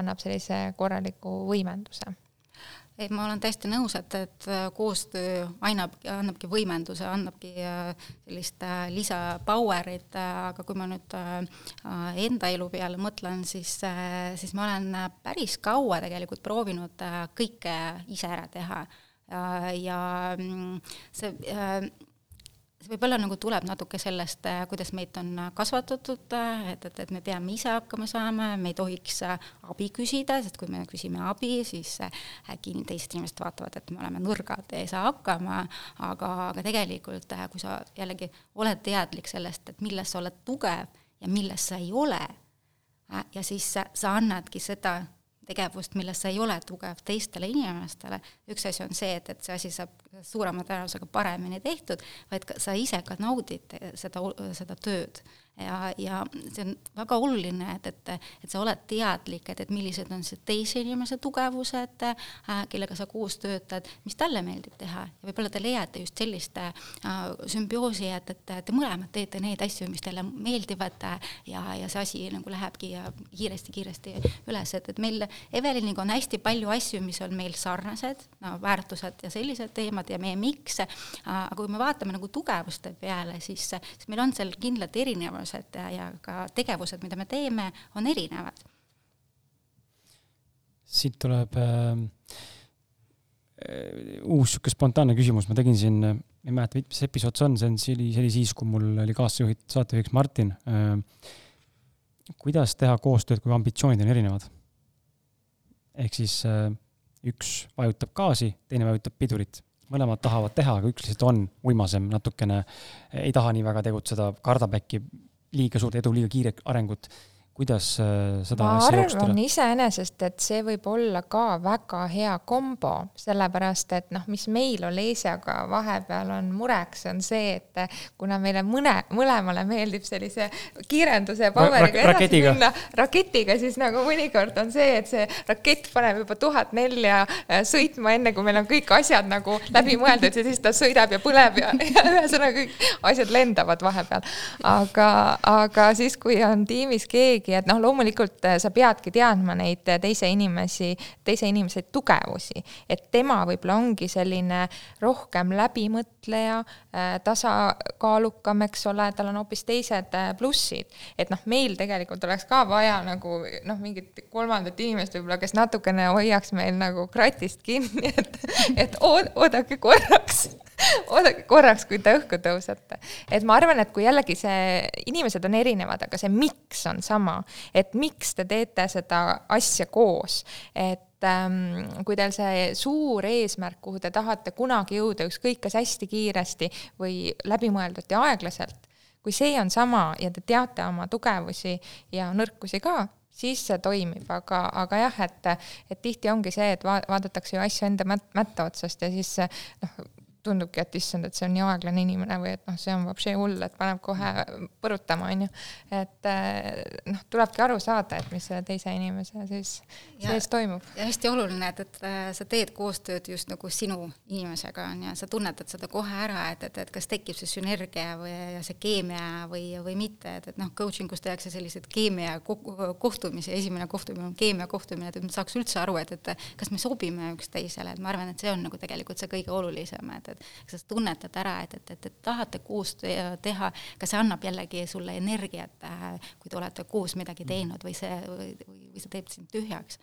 annab sellise korraliku võimenduse ei, ma olen täiesti nõus, et, et äh, koostöö annab, annabki võimenduse, annabki äh, sellist äh, lisapower'it, aga kui ma nüüd enda elu peale mõtlen, siis, siis ma olen päris kaua tegelikult proovinud kõike ise ära teha. ja mm, see see võib-olla nagu tuleb natuke sellest, äh, kuidas meid on äh, kasvatatud, äh, et, et, et me peame ise hakkama saama, me ei tohiks abi küsida, sest kui me küsime abi, siis äkki teised inimesed vaatavad, et me oleme nõrgad ja ei saa hakkama, aga, aga tegelikult kui sa jällegi oled teadlik sellest, et milles sa oled tugev ja milles sa ei ole, ja siis sa, sa annadki seda tegevust, milles sa ei ole tugev teistele inimestele, üks asi on see, et, et see asi saab suurema tõenäosusega paremini tehtud, vaid ka sa ise ka naudid seda, seda tööd ja, ja see on väga oluline, et, et, et sa oled teadlik, et, et millised on see teise inimese tugevused äh,, kellega sa koos töötad, mis talle meeldib teha. Ja võib-olla te leiate just sellist äh, sümbioosi, et, et te mõlemad teete neid asju, mis teile meeldivad äh, ja, ja see asi nagu lähebki kiiresti-kiiresti üles, et, et meil Eveliniga on hästi palju asju, mis on meil sarnased, no väärtused ja sellised teemad ja meie miks. Äh,, aga kui me vaatame nagu tugevuste peale, siis, siis meil on seal kindlad erinevused, tegevused ja, ka tegevused, mida me teeme, on erinevad. siit tuleb äh, uus niisugune spontaanne küsimus, ma tegin siin, ei mäleta, mis episood see on, see on, see oli, see oli siis, kui mul oli kaasjuhid, saatejuhiks Martin äh,. kuidas teha koostööd, kui ambitsioonid on erinevad? ehk siis äh, üks vajutab gaasi, teine vajutab pidurit mõlemad tahavad teha, aga üks lihtsalt on uimasem natukene, ei taha nii väga tegutseda, kardab äkki liiga suurt edu, liiga kiiret arengut. Kuidas äh, seda ma arvan iseenesest, et see võib olla ka väga hea kombo, sellepärast et noh, mis meil Olesiaga vahepeal on mureks, on see, et kuna meile mõne, mõlemale meeldib sellise kiirenduse ja paberiga Rak- edasi raketiga. minna, raketiga, siis nagu mõnikord on see, et see rakett paneb juba tuhat nelja äh, sõitma, enne kui meil on kõik asjad nagu läbi mõeldud ja siis ta sõidab ja põleb ja, ja ühesõnaga kõik asjad lendavad vahepeal. aga, aga siis, kui on tiimis keegi, et noh, loomulikult äh, sa peadki teadma neid äh, teise inimesi, teise inimese tugevusi, et tema võib-olla ongi selline rohkem läbimõtleja, tasakaalukam, eks ole, tal on hoopis teised äh, plussid. et noh, meil tegelikult oleks ka vaja nagu noh, mingit kolmandat inimest võib-olla, kes natukene hoiaks meil nagu kratist kinni, et, et ood, oodake korraks oodake korraks, kui te õhku tõusete. et ma arvan, et kui jällegi see, inimesed on erinevad, aga see miks on sama, et miks te teete seda asja koos, et ähm, kui teil see suur eesmärk, kuhu te tahate kunagi jõuda, ükskõik kas hästi kiiresti või läbimõeldult ja aeglaselt, kui see on sama ja te teate oma tugevusi ja nõrkusi ka, siis see toimib, aga, aga jah, et, et tihti ongi see, et va-, vaadatakse ju asju enda mät-, mätta otsast ja siis noh, tundubki, et issand, et see on nii aeglane inimene või et noh, see on vapšee hull, et paneb kohe põrutama, on ju. et noh, tulebki aru saada, et mis selle teise inimese siis sees toimub. ja hästi oluline, et, et äh, sa teed koostööd just nagu sinu inimesega, on ju, sa tunnetad seda kohe ära, et, et, et kas tekib see sünergia või ja see keemia või, või mitte, et, et noh, coaching us tehakse selliseid keemia ko- kohtumisi, esimene kohtumine on keemia kohtumine, et, et me saaks üldse aru, et, et kas me sobime üksteisele, et ma arvan, et see on nagu tegelikult see kõige olulisem, et, et kas sa tunnetad ära, et, et, et, et tahate koos te- teha, kas see annab jällegi sulle energiat, kui te olete koos midagi teinud või see, või, või, või see teeb sind tühjaks?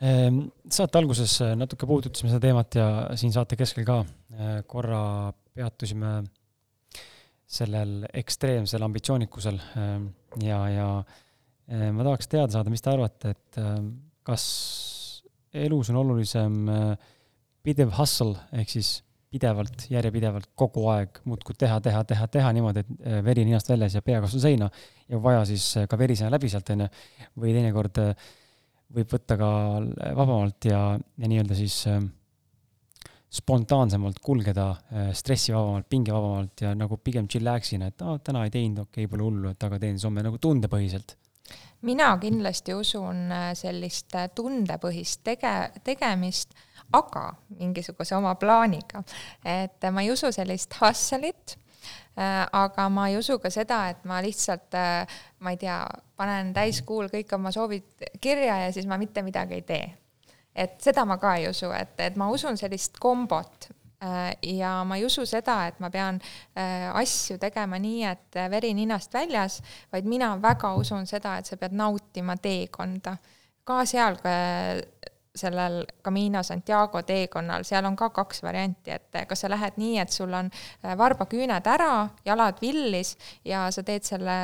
Ehm, saate alguses äh, natuke puudutasime seda teemat ja siin saate keskel ka äh, korra peatusime sellel ekstreemsel ambitsioonikusel ähm, ja, ja äh, ma tahaks teada saada, mis te arvate, et ähm, kas elus on olulisem äh, pidev hustle ehk siis pidevalt, järjepidevalt, kogu aeg muudkui teha, teha, teha, teha niimoodi, et äh, veri ninast väljas ja pea vastu seina ja vaja, siis äh, ka verisena läbi sealt, onju. või teinekord äh, võib võtta ka vabamalt ja, ja nii-öelda siis äh, spontaansemalt kulgeda äh,, stressivabamalt, pingevabamalt ja nagu pigem chillax'ina, et aa, täna ei teinud, okei okay,, pole hullu, et aga teen siis homme nagu tundepõhiselt. mina kindlasti usun sellist tundepõhist tege-, tegemist, aga mingisuguse oma plaaniga. et äh, ma ei usu sellist hustle'it, aga ma ei usu ka seda, et ma lihtsalt, ma ei tea, panen täiskuul kõik oma soovid kirja ja siis ma mitte midagi ei tee. et seda ma ka ei usu, et, et ma usun sellist kombot Äh, ja ma ei usu seda, et ma pean äh, asju tegema nii, et äh, veri ninast väljas, vaid mina väga usun seda, et sa pead nautima teekonda. ka seal sellel Camino Santiago teekonnal, seal on ka kaks varianti, et kas sa lähed nii, et sul on varbaküüned ära, jalad villis ja sa teed selle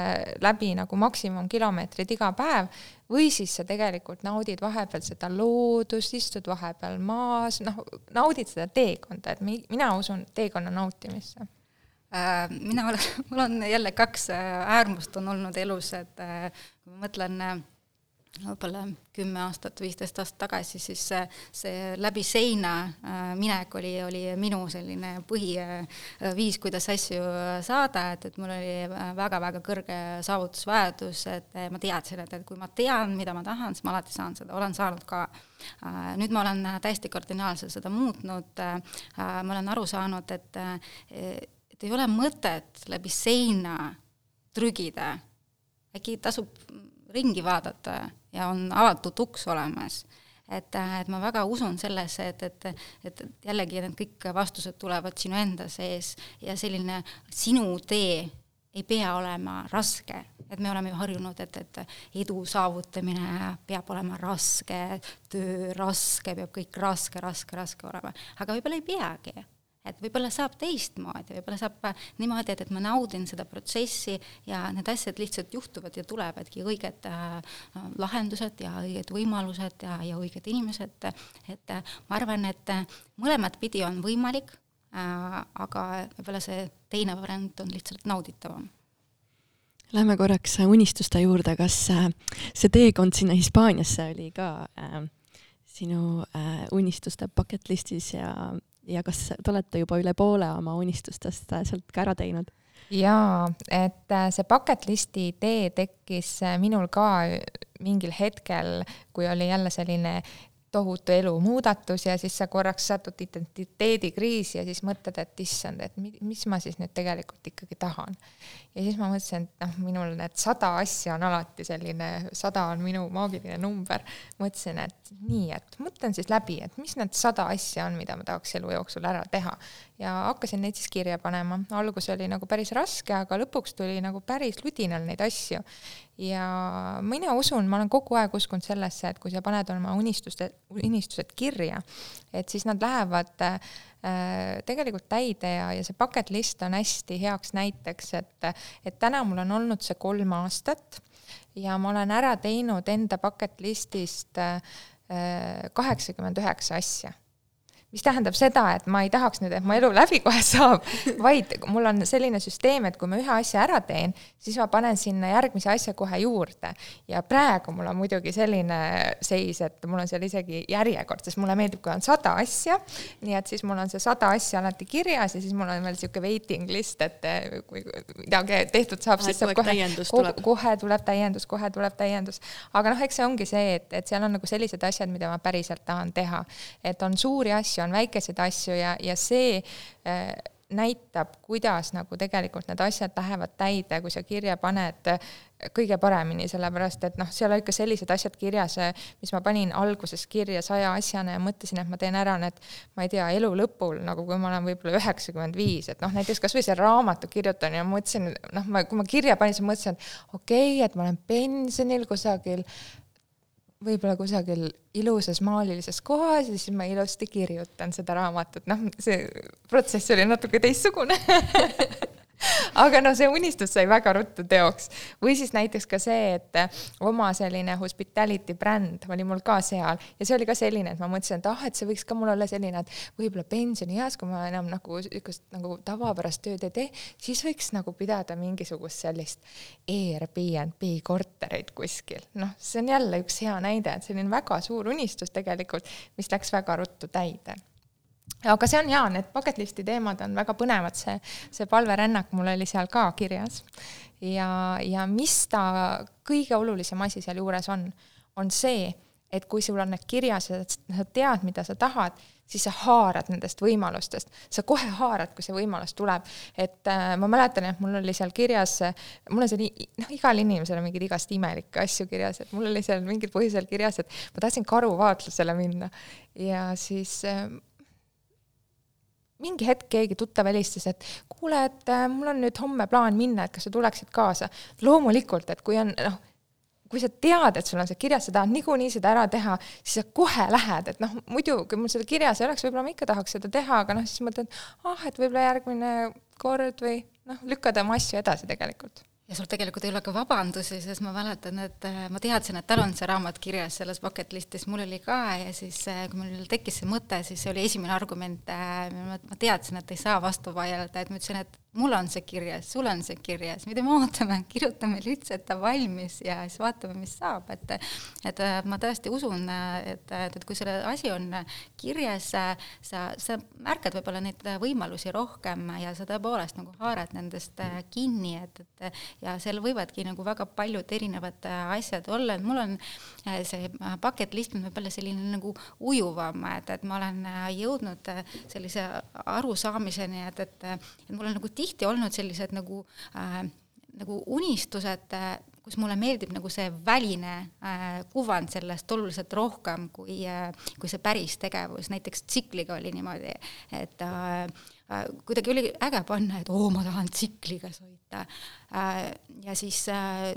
läbi nagu maksimumkilomeetrid iga päev, või siis sa tegelikult naudid vahepeal seda loodust, istud vahepeal maas, noh, naudid seda teekonda, et mi-, mina usun teekonna nautimisse. Äh, mina olen, mul on jälle kaks äh, äärmust on olnud elus, et äh, kui ma mõtlen võib-olla kümme aastat, viisteist aastat tagasi, siis see läbi seina minek oli, oli minu selline põhiviis, kuidas asju saada, et, et mul oli väga-väga kõrge saavutusvajadus, et ma teadsin, et, et kui ma tean, mida ma tahan, siis ma alati saan seda, olen saanud ka. nüüd ma olen täiesti kardinaalselt seda muutnud, ma olen aru saanud, et et ei ole mõtet läbi seina trügida, äkki tasub ringi vaadata ja on avatud uks olemas. et, et ma väga usun sellesse, et, et, et jällegi need kõik vastused tulevad sinu enda sees ja selline sinu tee ei pea olema raske, et me oleme ju harjunud, et, et edu saavutamine peab olema raske, töö raske, peab kõik raske, raske, raske olema, aga võib-olla ei peagi et võib-olla saab teistmoodi, võib-olla saab niimoodi, et, et ma naudin seda protsessi ja need asjad lihtsalt juhtuvad ja tulevadki õiged äh, lahendused ja õiged võimalused ja, ja õiged inimesed, et äh, ma arvan, et mõlemat pidi on võimalik äh,, aga võib-olla see teine variant on lihtsalt nauditavam. Lähme korraks unistuste juurde, kas äh, see teekond sinna Hispaaniasse oli ka äh, sinu äh, unistuste bucket list'is ja, ja kas te olete juba üle poole oma unistustest äh, sealt ka ära teinud? jaa, et äh, see bucket list'i idee tekkis äh, minul ka mingil hetkel, kui oli jälle selline tohutu elumuudatus ja siis sa korraks satud identiteedikriisi ja siis mõtled, et issand, et mis ma siis nüüd tegelikult ikkagi tahan. ja siis ma mõtlesin, et noh, minul need sada asja on alati selline, sada on minu maagiline number. mõtlesin, et nii, et mõtlen siis läbi, et mis need sada asja on, mida ma tahaks elu jooksul ära teha. ja hakkasin neid siis kirja panema, algus oli nagu päris raske, aga lõpuks tuli nagu päris ludinal neid asju ja mina usun, ma olen kogu aeg uskunud sellesse, et kui sa paned oma unistuste, unistused kirja, et siis nad lähevad äh, tegelikult täide ja, ja see bucket list on hästi heaks näiteks, et, et täna mul on olnud see kolm aastat ja ma olen ära teinud enda bucket list'ist äh, kaheksakümmend üheksa asja mis tähendab seda, et ma ei tahaks nüüd, et mu elu läbi kohe saab, vaid mul on selline süsteem, et kui ma ühe asja ära teen, siis ma panen sinna järgmise asja kohe juurde. ja praegu mul on muidugi selline seis, et mul on seal isegi järjekord, sest mulle meeldib, kui on sada asja, nii et siis mul on see sada asja alati kirjas ja siis mul on veel niisugune waiting list, et kui midagi tehtud saab, siis saab kohe, kohe, kohe tuleb täiendus, kohe tuleb täiendus. aga noh, eks see ongi see, et, et seal on nagu sellised asjad, mida ma päriselt tahan teha. et on suuri asju, asju, on väikeseid asju ja, ja see äh, näitab, kuidas nagu tegelikult need asjad lähevad täide, kui sa kirja paned äh, kõige paremini, sellepärast et noh, seal olid ka sellised asjad kirjas, äh, mis ma panin alguses kirja saja asjana ja mõtlesin, et ma teen ära need, ma ei tea, elu lõpul, nagu kui ma olen võib-olla üheksakümmend viis, et noh, näiteks kasvõi see raamatu kirjutamine, ma mõtlesin, noh, ma, kui ma kirja panin, siis mõtlesin, et okei okay,, et ma olen pensionil kusagil võib-olla kusagil ilusas maalilises kohas ja siis ma ilusti kirjutan seda raamatut, noh, see protsess oli natuke teistsugune aga noh, see unistus sai väga ruttu teoks. või siis näiteks ka see, et oma selline hospitality bränd oli mul ka seal ja see oli ka selline, et ma mõtlesin, et ah, et see võiks ka mul olla selline, et võib-olla pensionieas, kui ma enam nagu niisugust nagu tavapärast tööd ei tee, siis võiks nagu pidada mingisugust sellist Airbnb korterit kuskil. noh, see on jälle üks hea näide, et selline väga suur unistus tegelikult, mis läks väga ruttu täide aga see on jaa, need bucket list'i teemad on väga põnevad, see, see palverännak mul oli seal ka kirjas. ja, ja mis ta kõige olulisem asi sealjuures on, on see, et kui sul on need kirjas ja sa tead, mida sa tahad, siis sa haarad nendest võimalustest, sa kohe haarad, kui see võimalus tuleb. et äh, ma mäletan, et mul oli seal kirjas, mul on seal, noh, igal inimesel on mingeid igast imelikke asju kirjas, et mul oli seal mingil põhjusel kirjas, et ma tahtsin karuvaatlusele minna ja siis äh, mingi hetk keegi tuttav helistas, et kuule, et äh, mul on nüüd homme plaan minna, et kas sa tuleksid kaasa. loomulikult, et kui on noh, kui sa tead, et sul on see kirjas, sa tahad niikuinii seda ära teha, siis sa kohe lähed, et noh, muidu kui mul seda kirjas ei oleks, võib-olla ma ikka tahaks seda teha, aga noh, siis mõtled, ah, et võib-olla järgmine kord või noh, lükkad oma asju edasi tegelikult ja sul tegelikult ei ole ka vabandusi, sest ma mäletan, et äh, ma teadsin, et tal on see raamat kirjas selles bucket list'is, mul oli ka ja siis, äh, kui mul tekkis see mõte, siis see oli esimene argument, äh, ma teadsin, et ei saa vastu vaielda, et ma ütlesin, et mul on see kirjas, sul on see kirjas, mida me ootame, kirjutame lihtsalt ta valmis ja siis vaatame, mis saab, et et äh, ma tõesti usun, et, et, et kui selle asi on kirjas, sa, sa märkad võib-olla neid võimalusi rohkem ja sa tõepoolest nagu haarad nendest äh, kinni, et, et ja seal võivadki nagu väga paljud erinevad äh, asjad olla, et mul on see bucket list on võib-olla selline nagu ujuvam, et, et ma olen jõudnud sellise arusaamiseni, et, et, et mul on nagu tihti tihti olnud sellised nagu äh, nagu unistused äh,, kus mulle meeldib nagu see väline äh, kuvand sellest oluliselt rohkem kui äh,, kui see päris tegevus, näiteks tsikliga oli niimoodi, et äh, äh, kuidagi oli äge panna, et oo, ma tahan tsikliga sõita äh,. ja siis äh,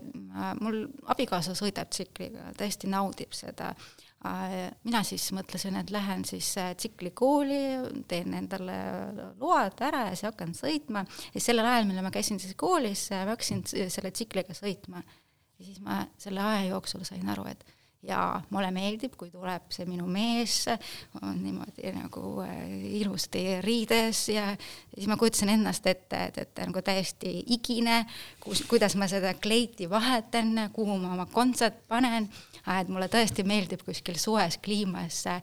mul abikaasa sõidab tsikliga, tõesti naudib seda Äh, mina siis mõtlesin, et lähen siis äh, tsiklikooli, teen endale load ära ja siis hakkan sõitma ja sellel ajal, mil ma käisin siis koolis, ma hakkasin selle tsikliga sõitma. ja siis ma selle aja jooksul sain aru, et ja mulle meeldib, kui tuleb see minu mees, on niimoodi nagu äh, ilusti riides ja siis ma kujutasin ennast ette, et, et nagu täiesti igine, kus, kuidas ma seda kleiti vahetan, kuhu ma oma kontsert panen, et mulle tõesti meeldib kuskil soes kliimas äh,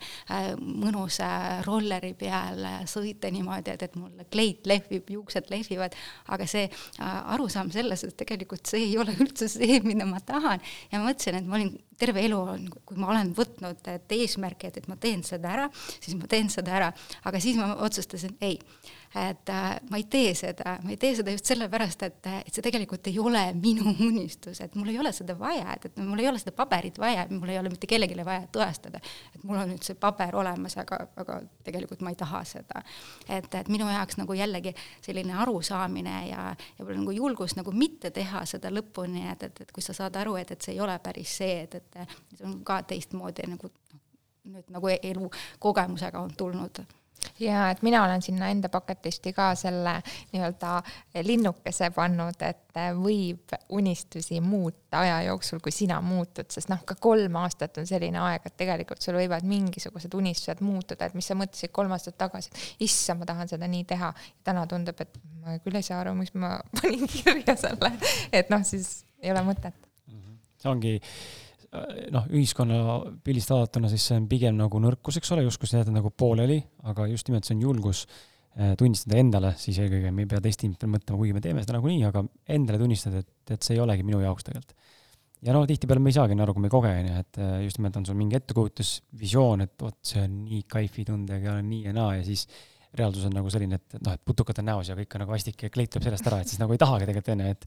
mõnusa rolleri peal sõita niimoodi, et, et mul kleit lehvib, juuksed lehvivad, aga see äh, arusaam selles, et tegelikult see ei ole üldse see, mida ma tahan. Ja ma mõtlesin, et ma olin terve elu on, kui ma olen võtnud et eesmärki, et, et ma teen seda ära, siis ma teen seda ära, aga siis ma otsustasin, ei, et äh, ma ei tee seda, ma ei tee seda just sellepärast, et, et see tegelikult ei ole minu unistus, et mul ei ole seda vaja, et, et mul ei ole seda paberit vaja, mul ei ole mitte kellelegi vaja tõestada, et mul on nüüd see paber olemas, aga, aga tegelikult ma ei taha seda. et, et minu jaoks nagu jällegi selline arusaamine ja, ja võib-olla nagu julgus nagu mitte teha seda lõpuni, et, et, et kui sa saad aru, et, et see ei ole päris see, et, et see on ka teistmoodi nagu noh, nüüd nagu elu kogemusega on tulnud ja et mina olen sinna enda bucket list'i ka selle nii-öelda linnukese pannud, et võib unistusi muuta aja jooksul, kui sina muutud, sest noh, ka kolm aastat on selline aeg, et tegelikult sul võivad mingisugused unistused muutuda, et mis sa mõtlesid kolm aastat tagasi, et issand, ma tahan seda nii teha. täna tundub, et ma küll ei saa aru, miks ma panin kirja selle, et noh, siis ei ole mõtet. see ongi noh, ühiskonna pildist vaadatuna, siis see on pigem nagu nõrkus, eks ole, justkui sa jätad nagu pooleli, aga just nimelt see on julgus äh, tunnistada endale, siis eelkõige me ei pea teiste inimestele mõtlema, kuigi me teeme seda nagunii, aga endale tunnistada, et, et see ei olegi minu jaoks tegelikult. ja no tihtipeale me ei saagi aru, kui me ei koge, on ju, et äh, just nimelt on sul mingi ettekujutus, visioon, et vot see on nii kaifi tundega ja nii ja naa ja siis reaalsus on nagu selline, et noh, et putukad on näos ja kõik on nagu vastik ja kleit tuleb sellest ära, et siis nagu ei tahagi tegelikult onju, et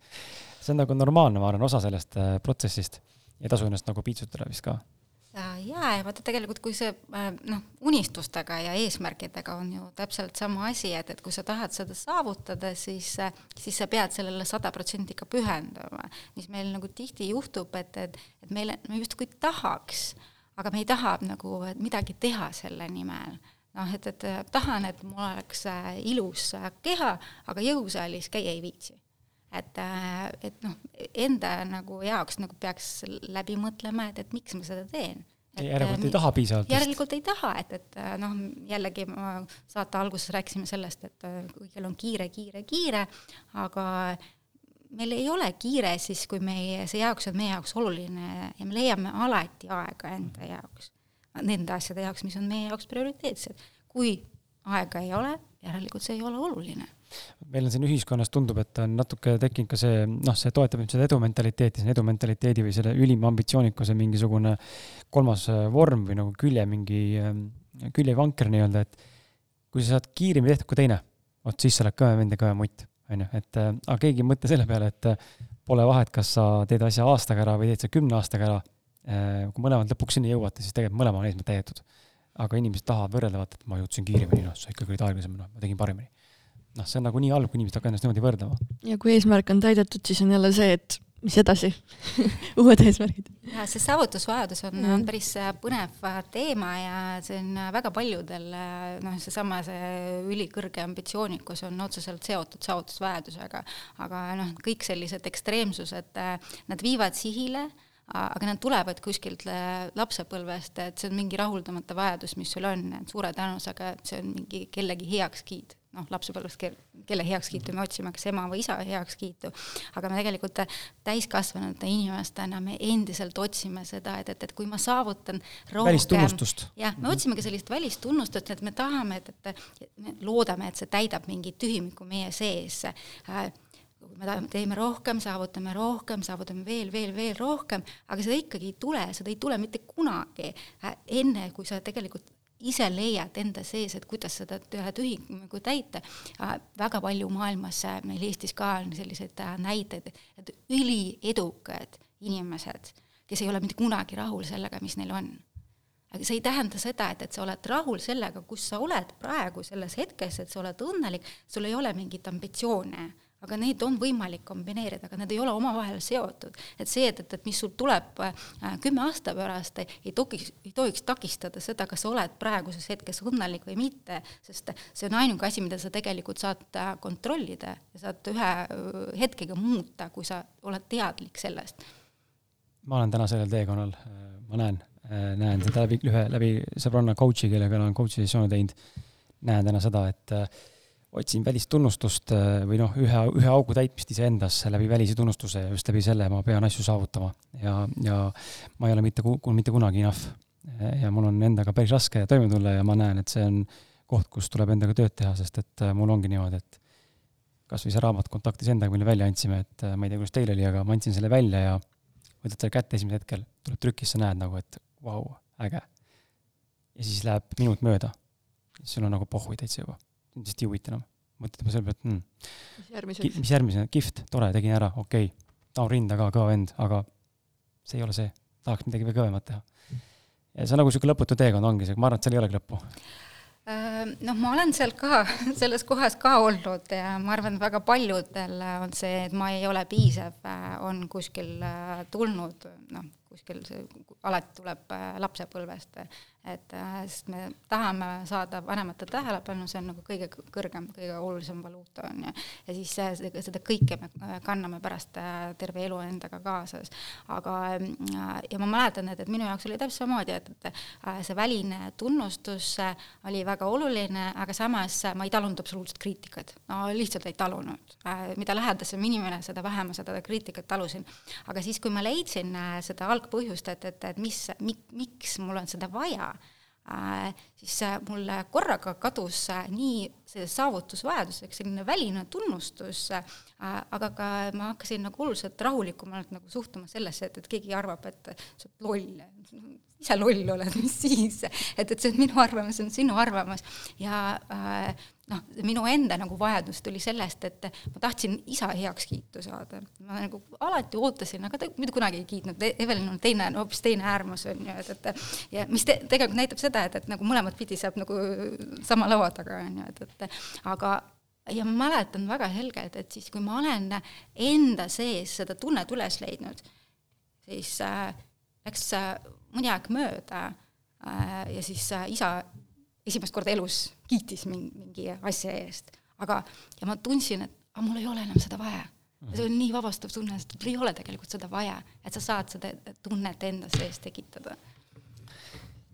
see on nagu normaalne, ma arvan, osa sellest protsessist ei tasu ennast nagu piitsutada vist ka. jaa, ja vaata tegelikult, kui see äh, noh, unistustega ja eesmärkidega on ju täpselt sama asi, et, et kui sa tahad seda saavutada, siis, siis sa pead sellele sada protsenti ka pühenduma. mis meil nagu tihti juhtub, et, et, et meile, me justkui tahaks, aga me ei taha nagu midagi teha selle nimel noh, et, et tahan, et mul oleks äh, ilus keha, aga jõusaalis käia ei viitsi et, äh, et noh, enda nagu jaoks nagu peaks läbi mõtlema, et, et miks ma seda teen. järelikult ei taha piisavalt? järelikult ei taha, et, et äh, noh, jällegi ma saate alguses rääkisime sellest, et äh, kõigil on kiire, kiire, kiire, aga meil ei ole kiire siis, kui meie, see jaoks on meie jaoks oluline ja me leiame alati aega enda jaoks, nende asjade jaoks, mis on meie jaoks prioriteetsed. kui aega ei ole, järelikult see ei ole oluline meil on siin ühiskonnas tundub, et on natuke tekkinud ka see, noh, see toetab nüüd seda edumentaliteeti, see edumentaliteedi või selle ülima ambitsioonikuse mingisugune kolmas äh, vorm või nagu külje mingi, ähm, küljevanker nii-öelda, et kui sa saad kiiremini tehtud kui teine, vot siis sa oled kõvem vend ja kõvem mutt, on ju, et äh, aga keegi ei mõtle selle peale, et äh, pole vahet, kas sa teed asja aastaga ära või teed sa kümne aastaga ära. kui mõlemad lõpuks sinna jõuate, siis tegelikult mõlema on eesmärk täidetud. aga inimesed tahavad võrrelda, vaata, et ma jõudsin kiiremini, noh, sa ikkagi olid aeglasem, noh, ma tegin paremini noh, see on nagu nii halb, kui inimesed hakkavad ennast niimoodi võrdlema. ja kui eesmärk on täidetud, siis on jälle see, et mis edasi uued eesmärgid. ja see saavutusvajadus on mm. päris äh, põnev äh, teema ja see on äh, väga paljudel noh, seesama see ülikõrge ambitsioonikus on otseselt seotud saavutusvajadusega, aga noh, kõik sellised ekstreemsused, nad viivad sihile aga nad tulevad kuskilt lapsepõlvest, et see on mingi rahuldamata vajadus, mis sul on, et suure tõenäosusega see on mingi kellegi heakskiit noh, lapsepõlves kelle heakskiitu me otsime, kas ema või isa heakskiitu, aga me tegelikult täiskasvanute inimestena me endiselt otsime seda, et, et, et kui ma saavutan rohkem välistunnustust. jah, me otsimegi sellist välistunnustust, et me tahame, et, et me loodame, et see täidab mingit tühimikku meie sees. Äh, me teeme rohkem, saavutame rohkem, saavutame veel, veel, veel rohkem, aga seda ikkagi ei tule, seda ei tule mitte kunagi äh, enne, kui sa tegelikult ise leiad enda sees, et kuidas seda ühe tühingu täita. väga palju maailmas, meil Eestis ka on selliseid äh, näiteid, et üliedukad inimesed, kes ei ole mitte kunagi rahul sellega, mis neil on. aga see ei tähenda seda, et, et sa oled rahul sellega, kus sa oled praegu selles hetkes, et sa oled õnnelik, sul ei ole mingit ambitsioone aga neid on võimalik kombineerida, aga need ei ole omavahel seotud. et see, et, et, et mis sul tuleb äh, kümme aasta pärast, ei tohiks, ei tohiks takistada seda, kas sa oled praeguses hetkes õnnelik või mitte, sest see on ainuke asi, mida sa tegelikult saad äh, kontrollida ja saad ühe äh, hetkega muuta, kui sa oled teadlik sellest ma olen täna sellel teekonnal, ma näen, näen seda läbi, ühe, läbi sõbranna coach'i, kellega olen coach'i sessioone teinud, näen täna seda, et otsin välistunnustust või noh, ühe, ühe augu täitmist iseendas läbi välise tunnustuse ja just läbi selle ma pean asju saavutama. ja, ja ma ei ole mitte, mitte kunagi enough. ja mul on endaga päris raske toime tulla ja ma näen, et see on koht, kus tuleb endaga tööd teha, sest et mul ongi niimoodi, et kas või see raamat Kontaktis endaga, mille välja andsime, et ma ei tea, kuidas teil oli, aga ma andsin selle välja ja võtad selle kätte esimesel hetkel, tuleb trükis, sa näed nagu, et vau wow,, äge. ja siis läheb minut mööda, siis sul on nagu pohhui täitsa juba lihtsalt ei huvita enam. mõtled juba selle peale, et hmm, mis järgmiseks? mis järgmisena, kihvt, tore, tegin ära, okei okay., ta on rinda ka, kõva vend, aga see ei ole see, tahaks midagi veel kõvemat teha. ja see on nagu niisugune lõputu teekond ongi see, ma arvan, et seal ei olegi lõppu äh, noh, ma olen seal ka, selles kohas ka olnud ja ma arvan, et väga paljudel on see, et ma ei ole piisav, äh, on kuskil äh, tulnud, noh, kuskil see alati tuleb lapsepõlvest, et sest me tahame saada vanemate tähelepanu, see on nagu kõige kõrgem, kõige olulisem valuuta on ju. ja siis seda, seda kõike me kanname pärast äh, terve elu endaga kaasas. aga, äh, ja ma mäletan, et, et minu jaoks oli täpselt samamoodi, et, et äh, see väline tunnustus oli väga oluline, aga samas ma ei talunud absoluutselt kriitikat. no lihtsalt ei talunud. mida lähedasem inimene, seda vähem ma seda kriitikat talusin. aga siis, kui ma leidsin seda algpõhjust, et, et, et mis, miks mul on seda vaja, Äh, siis äh, mul korraga kadus äh, nii see saavutusvajadus, eks selline väline tunnustus, aga ka ma hakkasin nagu oluliselt rahulikumalt nagu suhtuma sellesse, et, et keegi arvab, et sa oled loll, ise loll oled, mis siis, et, et see on minu arvamus, see on sinu arvamus. Ja äh, noh, minu enda nagu vajadus tuli sellest, et ma tahtsin isa heakskiitu saada. ma nagu alati ootasin, aga ta mitte kunagi ei kiitnud, Evelin on teine, hoopis teine äärmus on ju, et, et ja mis te, tegelikult näitab seda, et, et nagu mõlemat pidi saab nagu sama laua taga, on ju, et, et aga ja ma mäletan väga selgelt, et siis, kui ma olen enda sees seda tunnet üles leidnud, siis äh, läks äh, mõni aeg mööda äh, ja siis äh, isa esimest korda elus kiitis mingi, mingi asja eest, aga, ja ma tundsin, et aga mul ei ole enam seda vaja. see on nii vabastav tunne, sest mul ei ole tegelikult seda vaja, et sa saad seda tunnet enda sees tekitada.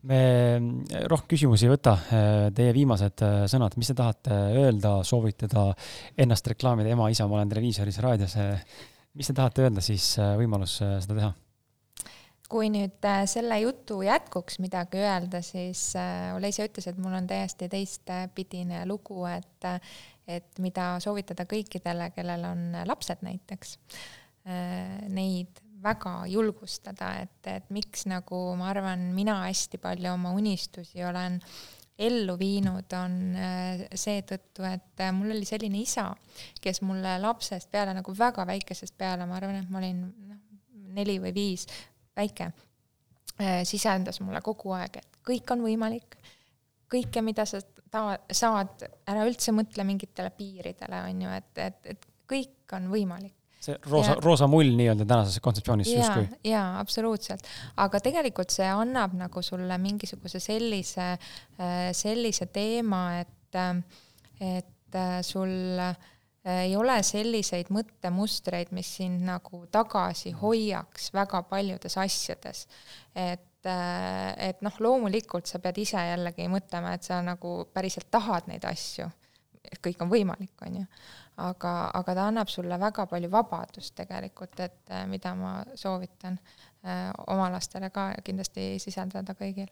Me rohkem küsimusi ei võta, teie viimased äh, sõnad, mis te tahate öelda, soovitada, ennast reklaamida, ema, isa, ma olen televiisoris, raadios, mis te tahate öelda, siis võimalus seda teha kui nüüd äh, selle jutu jätkuks midagi öelda, siis äh, Olesia ütles, et mul on täiesti teistpidine lugu, et, et mida soovitada kõikidele, kellel on lapsed näiteks, äh, neid väga julgustada, et, et miks nagu ma arvan, mina hästi palju oma unistusi olen ellu viinud, on seetõttu, et mul oli selline isa, kes mulle lapsest peale nagu väga väikesest peale, ma arvan, et ma olin noh, neli või viis, väike, äh, sisendas mulle kogu aeg, et kõik on võimalik, kõike, mida sa ta-, saad, ära üldse mõtle mingitele piiridele, on ju, et, et, et kõik on võimalik see roosa, roosa mull nii-öelda tänases kontseptsioonis justkui. jaa, absoluutselt. aga tegelikult see annab nagu sulle mingisuguse sellise, äh, sellise teema, et, et äh, sul äh, ei ole selliseid mõttemustreid, mis sind nagu tagasi hoiaks väga paljudes asjades. et, äh, et noh, loomulikult sa pead ise jällegi mõtlema, et sa nagu päriselt tahad neid asju, et kõik on võimalik, on ju. aga, aga ta annab sulle väga palju vabadust tegelikult, et äh, mida ma soovitan äh, oma lastele ka kindlasti sisendada kõigil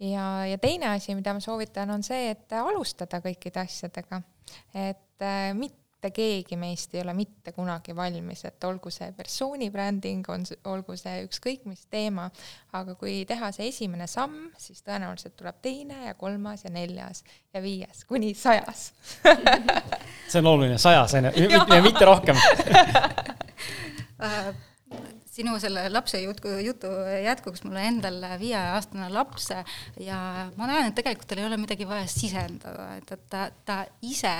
ja, ja teine asi, mida ma soovitan, on see, et alustada kõikide asjadega, et äh, mitte mitte keegi meist ei ole mitte kunagi valmis, et olgu see persooni bränding, on, olgu see ükskõik mis teema, aga kui teha see esimene samm, siis tõenäoliselt tuleb teine ja kolmas ja neljas ja viies kuni sajas. See on oluline, sajas on ju, mitte rohkem. Äh, sinu selle lapse jutu, jutu jätkuks, mul on endal viieaastane laps ja ma näen, et tegelikult tal ei ole midagi vaja sisendada, et, et ta, ta ise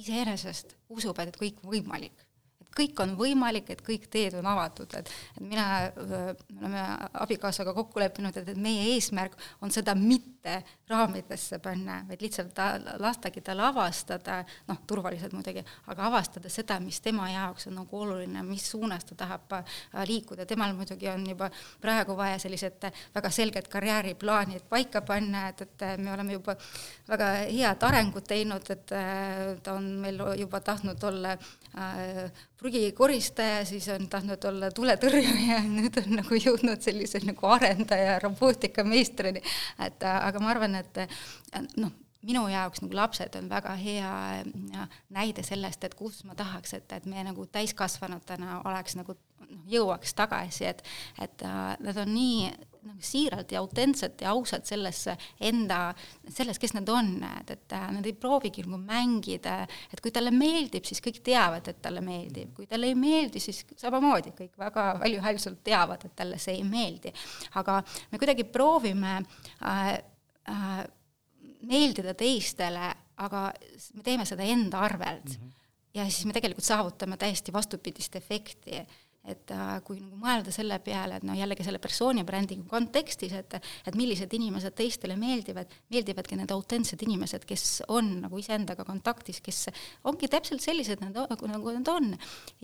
iseenesest usub, et kõik võimalik. et kõik on võimalik, et kõik teed on avatud, et, et mina, me oleme abikaasaga kokku leppinud, et, et meie eesmärk on seda mitte mitte raamidesse panna, vaid lihtsalt ta, lastagi tal avastada, noh, turvaliselt muidugi, aga avastada seda, mis tema jaoks on nagu oluline, mis suunas ta tahab äh, liikuda, temal muidugi on juba praegu vaja sellised väga selged karjääriplaanid paika panna, et, et me oleme juba väga head arengut teinud, et äh, ta on meil juba tahtnud olla äh, prügikoristaja, siis on tahtnud olla tuletõrjuja, nüüd on nagu jõudnud sellise nagu arendaja, robootikameistrini. et aga ma arvan, et noh, minu jaoks nagu lapsed on väga hea näide sellest, et kus ma tahaks, et, et me nagu täiskasvanutena oleks nagu noh, jõuaks tagasi, et, et nad on nii nagu siiralt ja autentselt ja ausalt sellesse enda, selles, kes nad on, et, et nad ei proovigi nagu mängida, et kui talle meeldib, siis kõik teavad, et talle meeldib, kui talle ei meeldi, siis samamoodi kõik väga valjuhäälselt teavad, et talle see ei meeldi. aga me kuidagi proovime äh, äh, meeldida teistele, aga me teeme seda enda arvelt mm. -hmm. ja siis me tegelikult saavutame täiesti vastupidist efekti et äh, kui nagu mõelda selle peale, et noh, jällegi selle persooni brändingu kontekstis, et et millised inimesed teistele meeldivad, meeldivadki need autentsed inimesed, kes on nagu iseendaga kontaktis, kes ongi täpselt sellised nagu, nagu nad on.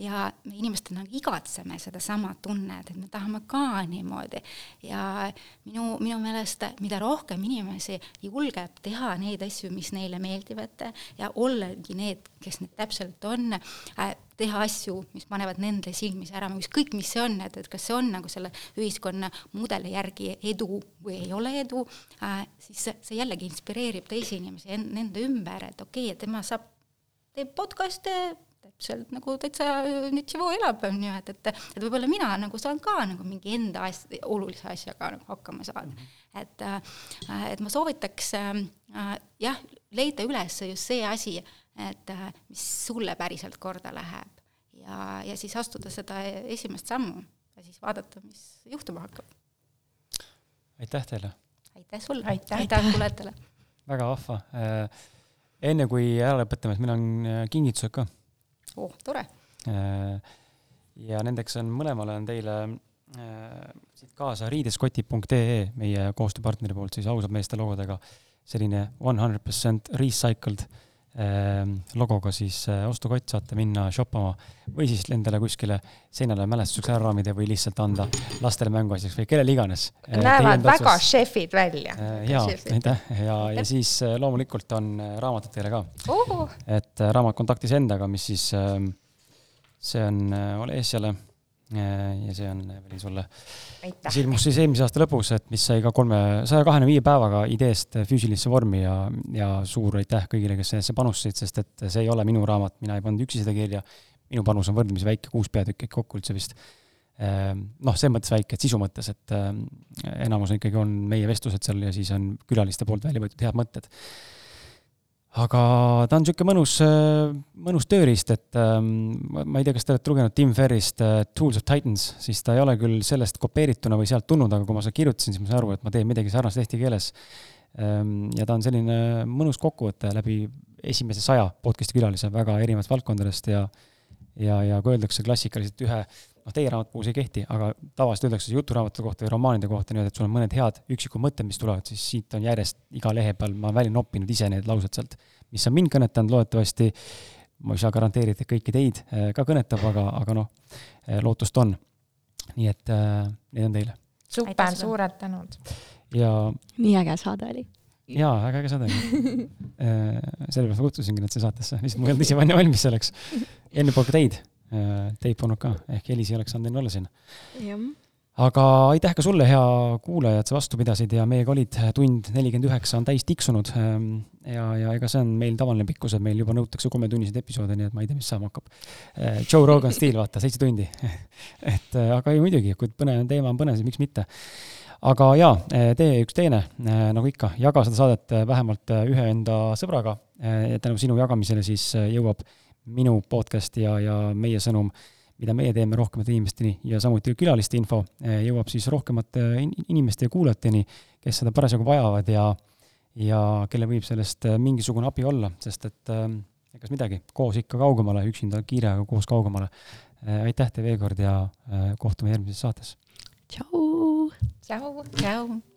ja me inimestena nagu igatseme sedasama tunnet, et me tahame ka niimoodi. ja minu, minu meelest, mida rohkem inimesi julgeb teha neid asju, mis neile meeldivad ja ollagi need, kes need täpselt on äh,, teha asju, mis panevad nende silmis ära, ükskõik, mis see on, et, et kas see on nagu selle ühiskonna mudeli järgi edu või ei ole edu äh,, siis see, jällegi inspireerib teisi inimesi en, nende ümber, et okei okay,, et tema saab, teeb podcast'e täpselt nagu täitsa Nitšivo elab, on ju, et, et, et võib-olla mina nagu saan ka nagu mingi enda asja, olulise asjaga nagu hakkama saada mm. -hmm. et, äh, et ma soovitaks äh, jah, leida üles just see asi, et äh, mis sulle päriselt korda läheb ja, ja siis astuda seda esimest sammu ja siis vaadata, mis juhtuma hakkab. aitäh teile! aitäh sulle, aitäh, aitäh kuulajatele! väga vahva. Äh, enne kui ära lõpetame, siis meil on äh, kingitused ka. oh, tore! ja nendeks on, mõlemale on teile siit kaasa riideskoti.ee, meie koostööpartneri poolt siis ausad meeste logodega selline one hundred percent recycled logoga siis äh, ostukott, saate minna shoppama või siis endale kuskile seinale mälestuseks ära raamida või lihtsalt anda lastele mänguasjaks või kellele iganes. Äh, näevad väga šefid välja. Äh, jaa, aitäh. Ja, ja siis loomulikult on raamatud teile ka. Uh.. et raamat Kontaktis endaga, mis siis, ähm, see on Olesiale ja see on Eveli sulle. see ilmus siis eelmise aasta lõpus, et mis sai ka kolme, saja kahekümne viie päevaga ideest füüsilisse vormi ja, ja suur aitäh kõigile, kes sellesse panustasid, sest et see ei ole minu raamat, mina ei pannud üksi seda kirja. minu panus on võrdlemisi väike, kuus peatükki kokku üldse vist. Noh, selles mõttes väike, et sisu mõttes, et enamus ikkagi on meie vestlused seal ja siis on külaliste poolt välja võetud head mõtted aga ta on niisugune mõnus, äh, mõnus tööriist, et ähm, ma ei tea, kas te olete lugenud Tim Ferrist äh, Tools of Titans, siis ta ei ole küll sellest kopeerituna või sealt tulnud, aga kui ma seda kirjutasin, siis ma sain aru, et ma teen midagi sarnast eesti keeles. Ähm, ja ta on selline mõnus kokkuvõte läbi esimese saja podcast'i külalise väga erinevatest valdkondadest ja ja, ja kui öeldakse klassikaliselt ühe noh, teie raamatu puhul see ei kehti, aga tavaliselt öeldakse juturaamatute kohta või romaanide kohta niimoodi, et sul on mõned head üksikud mõtted, mis tulevad, siis siit on järjest iga lehe peal, ma olen välja noppinud ise need laused sealt, mis on mind kõnetanud, loodetavasti ma ei saa garanteerida, et kõiki teid äh, ka kõnetab, aga, aga noh, äh, lootust on. nii et äh, need on teile. super, suured tänud! ja nii äge saade oli jaa, väga äge saade oli sellepärast ma kutsusingi nad siia saatesse, lihtsalt ma ei olnud ise valmis selleks. enne poolt ka teid Äh, teid polnud ka, ehk Elis ei oleks saanud enne olla siin. aga aitäh ka sulle, hea kuulaja, et sa vastu pidasid ja meiega olid, tund nelikümmend üheksa on täis tiksunud. Ähm, ja, ja ega see on meil tavaline pikkus, et meil juba nõutakse kolmetunniseid episoode, nii et ma ei tea, mis saama hakkab. Äh, Joe Rogan stiil, vaata, seitse tundi et äh, aga ei muidugi, kui põnev teema on põnev, siis miks mitte aga jaa, tee üks teine, nagu ikka, jaga seda saadet vähemalt ühe enda sõbraga. tänu sinu jagamisele siis jõuab minu podcast ja, ja meie sõnum, mida meie teeme rohkemate inimesteni ja samuti külaliste info eh, jõuab siis rohkemate inimeste ja kuulajateni, kes seda parasjagu vajavad ja, ja kellel võib sellest eh, mingisugune abi olla, sest et äh, egas midagi, koos ikka kaugemale, üksinda kiire, aga koos kaugemale. aitäh teile veel kord ja kohtume järgmises saates. tšau. tšau. tšau.